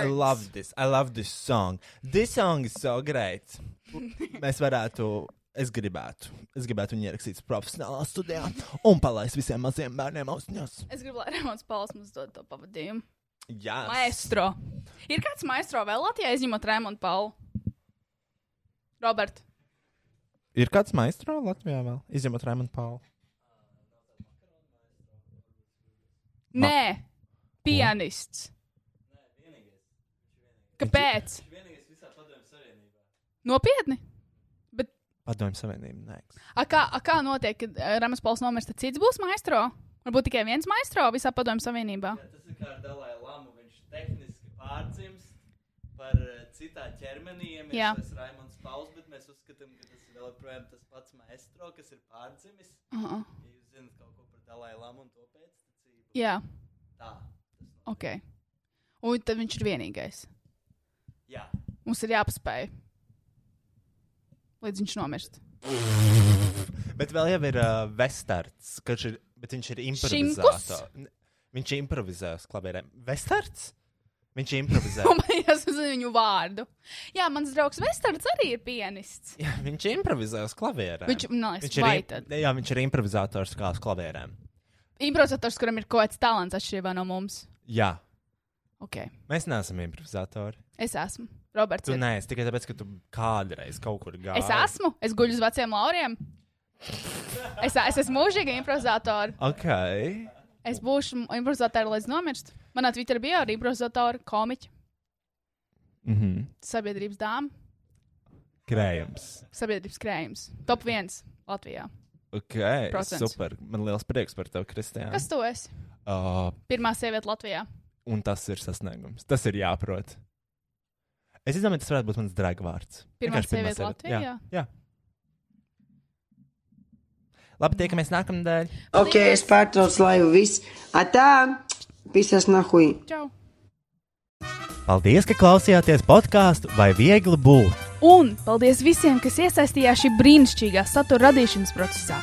S2: I love this. I love this song. This song is so great. Mēs varētu, es gribētu, es gribētu viņu ierakstīt profesionālā studijā un palaist visiem maziem bērniem austiņos.
S3: Es gribu, lai Rēmons Pauls mums dod to pavadījumu.
S2: Jā.
S3: Maestro. Ir kāds maestro vēl Latvijā, izņemot Rēmonu Paulu? Robert.
S2: Ir kāds maistro Latvijā vēl? Izņemot Raimondu Paulu.
S3: Nē, pianists. Kāpēc? Nopietni?
S2: Padomju Savienība. Nē.
S3: A kā, a kā notiek, kad uh, Rēmons Pauls nomirst, tad cits būs maestro? Varbūt tikai viens maestro visā padomju savienībā.
S14: Tas ir kā ar Dalai Lamu. Viņš tehniski pārdzimst par uh, citā ķermenī.
S3: Jā.
S14: mēs esam Raimons Pauls, bet mēs uzskatām, ka tas ir vēl joprojām tas pats maestro, kas ir pārdzimis.
S3: Aha.
S14: Ja jūs zināt kaut ko par Dalai Lamu un to pēctecību.
S3: Jā.
S14: Tā.
S3: Ok. Un tad viņš ir vienīgais. Mums ir jāpaspēj. Līdz viņš nomirst.
S2: Bet vēl jau ir uh, Vestards, kurš ir, bet viņš ir. N- Viņš improvizē uz klavierēm. Vestards? Viņš improvizē.
S3: Un man jāsaka viņu vārdu. Jā, mans draugs Vestards arī ir pianists.
S2: Jā, viņš improvizē uz klavierēm.
S3: Viņš- nice,
S2: viņš ir, im- jā, viņš ir improvizators kā uz klavierēm.
S3: Improvizators, kuram ir kaut kāds talants atšķirībā no mums.
S2: Jā.
S3: Ok.
S2: Mēs neesam improvizatori.
S3: Es esmu. Roberts.
S2: Tu
S3: ir.
S2: neesi tikai tāpēc, ka tu kādreiz kaut kur gāji.
S3: Es esmu. Es guļu uz veciem lauriem. Es, es esmu mūžīgi improvizators.
S2: Ok.
S3: Es būšu improvizators līdz nomirst. Manā Twitterī bija arī improvizatori, komiķi,
S2: Mhm.
S3: sabiedrības dāmas,
S2: Krējums.
S3: sabiedrības krējums. Top 1 Latvijā.
S2: Ok.
S3: Procents.
S2: Super. Man liels prieks par tevi, Kristija.
S3: Kas tu esi?
S2: Uh,
S3: Pirmā sieviete Latvijā.
S2: un tas ir sasniegums. Tas ir jāprot. Es domāju, tas varētu būt mans dragvārds.
S3: Pirmā sieviete Latvijā?
S2: Jā. jā. Labi, tiekamies nākamnedēļ.
S15: Ok, es pārtraucu laivu viss. Atā, pisas nahui.
S3: Čau!
S14: Paldies, ka klausījāties podkāstu vai viegli būt.
S3: Un paldies visiem, kas iesaistījās šī brīnišķīgā satura radīšanas procesā.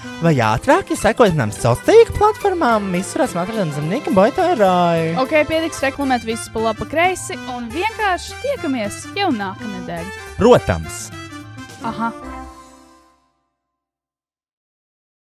S14: vai ātrāk, ja sekojat nam sociālajām tīkla platformām, visurās matradienas zemnieka boitārāju.
S3: Ok, pietiks reklamēt visus pa labi, pa kreisi un vienkārši tiekamies jau nākamnedēļ.
S14: Protams!
S3: Aha!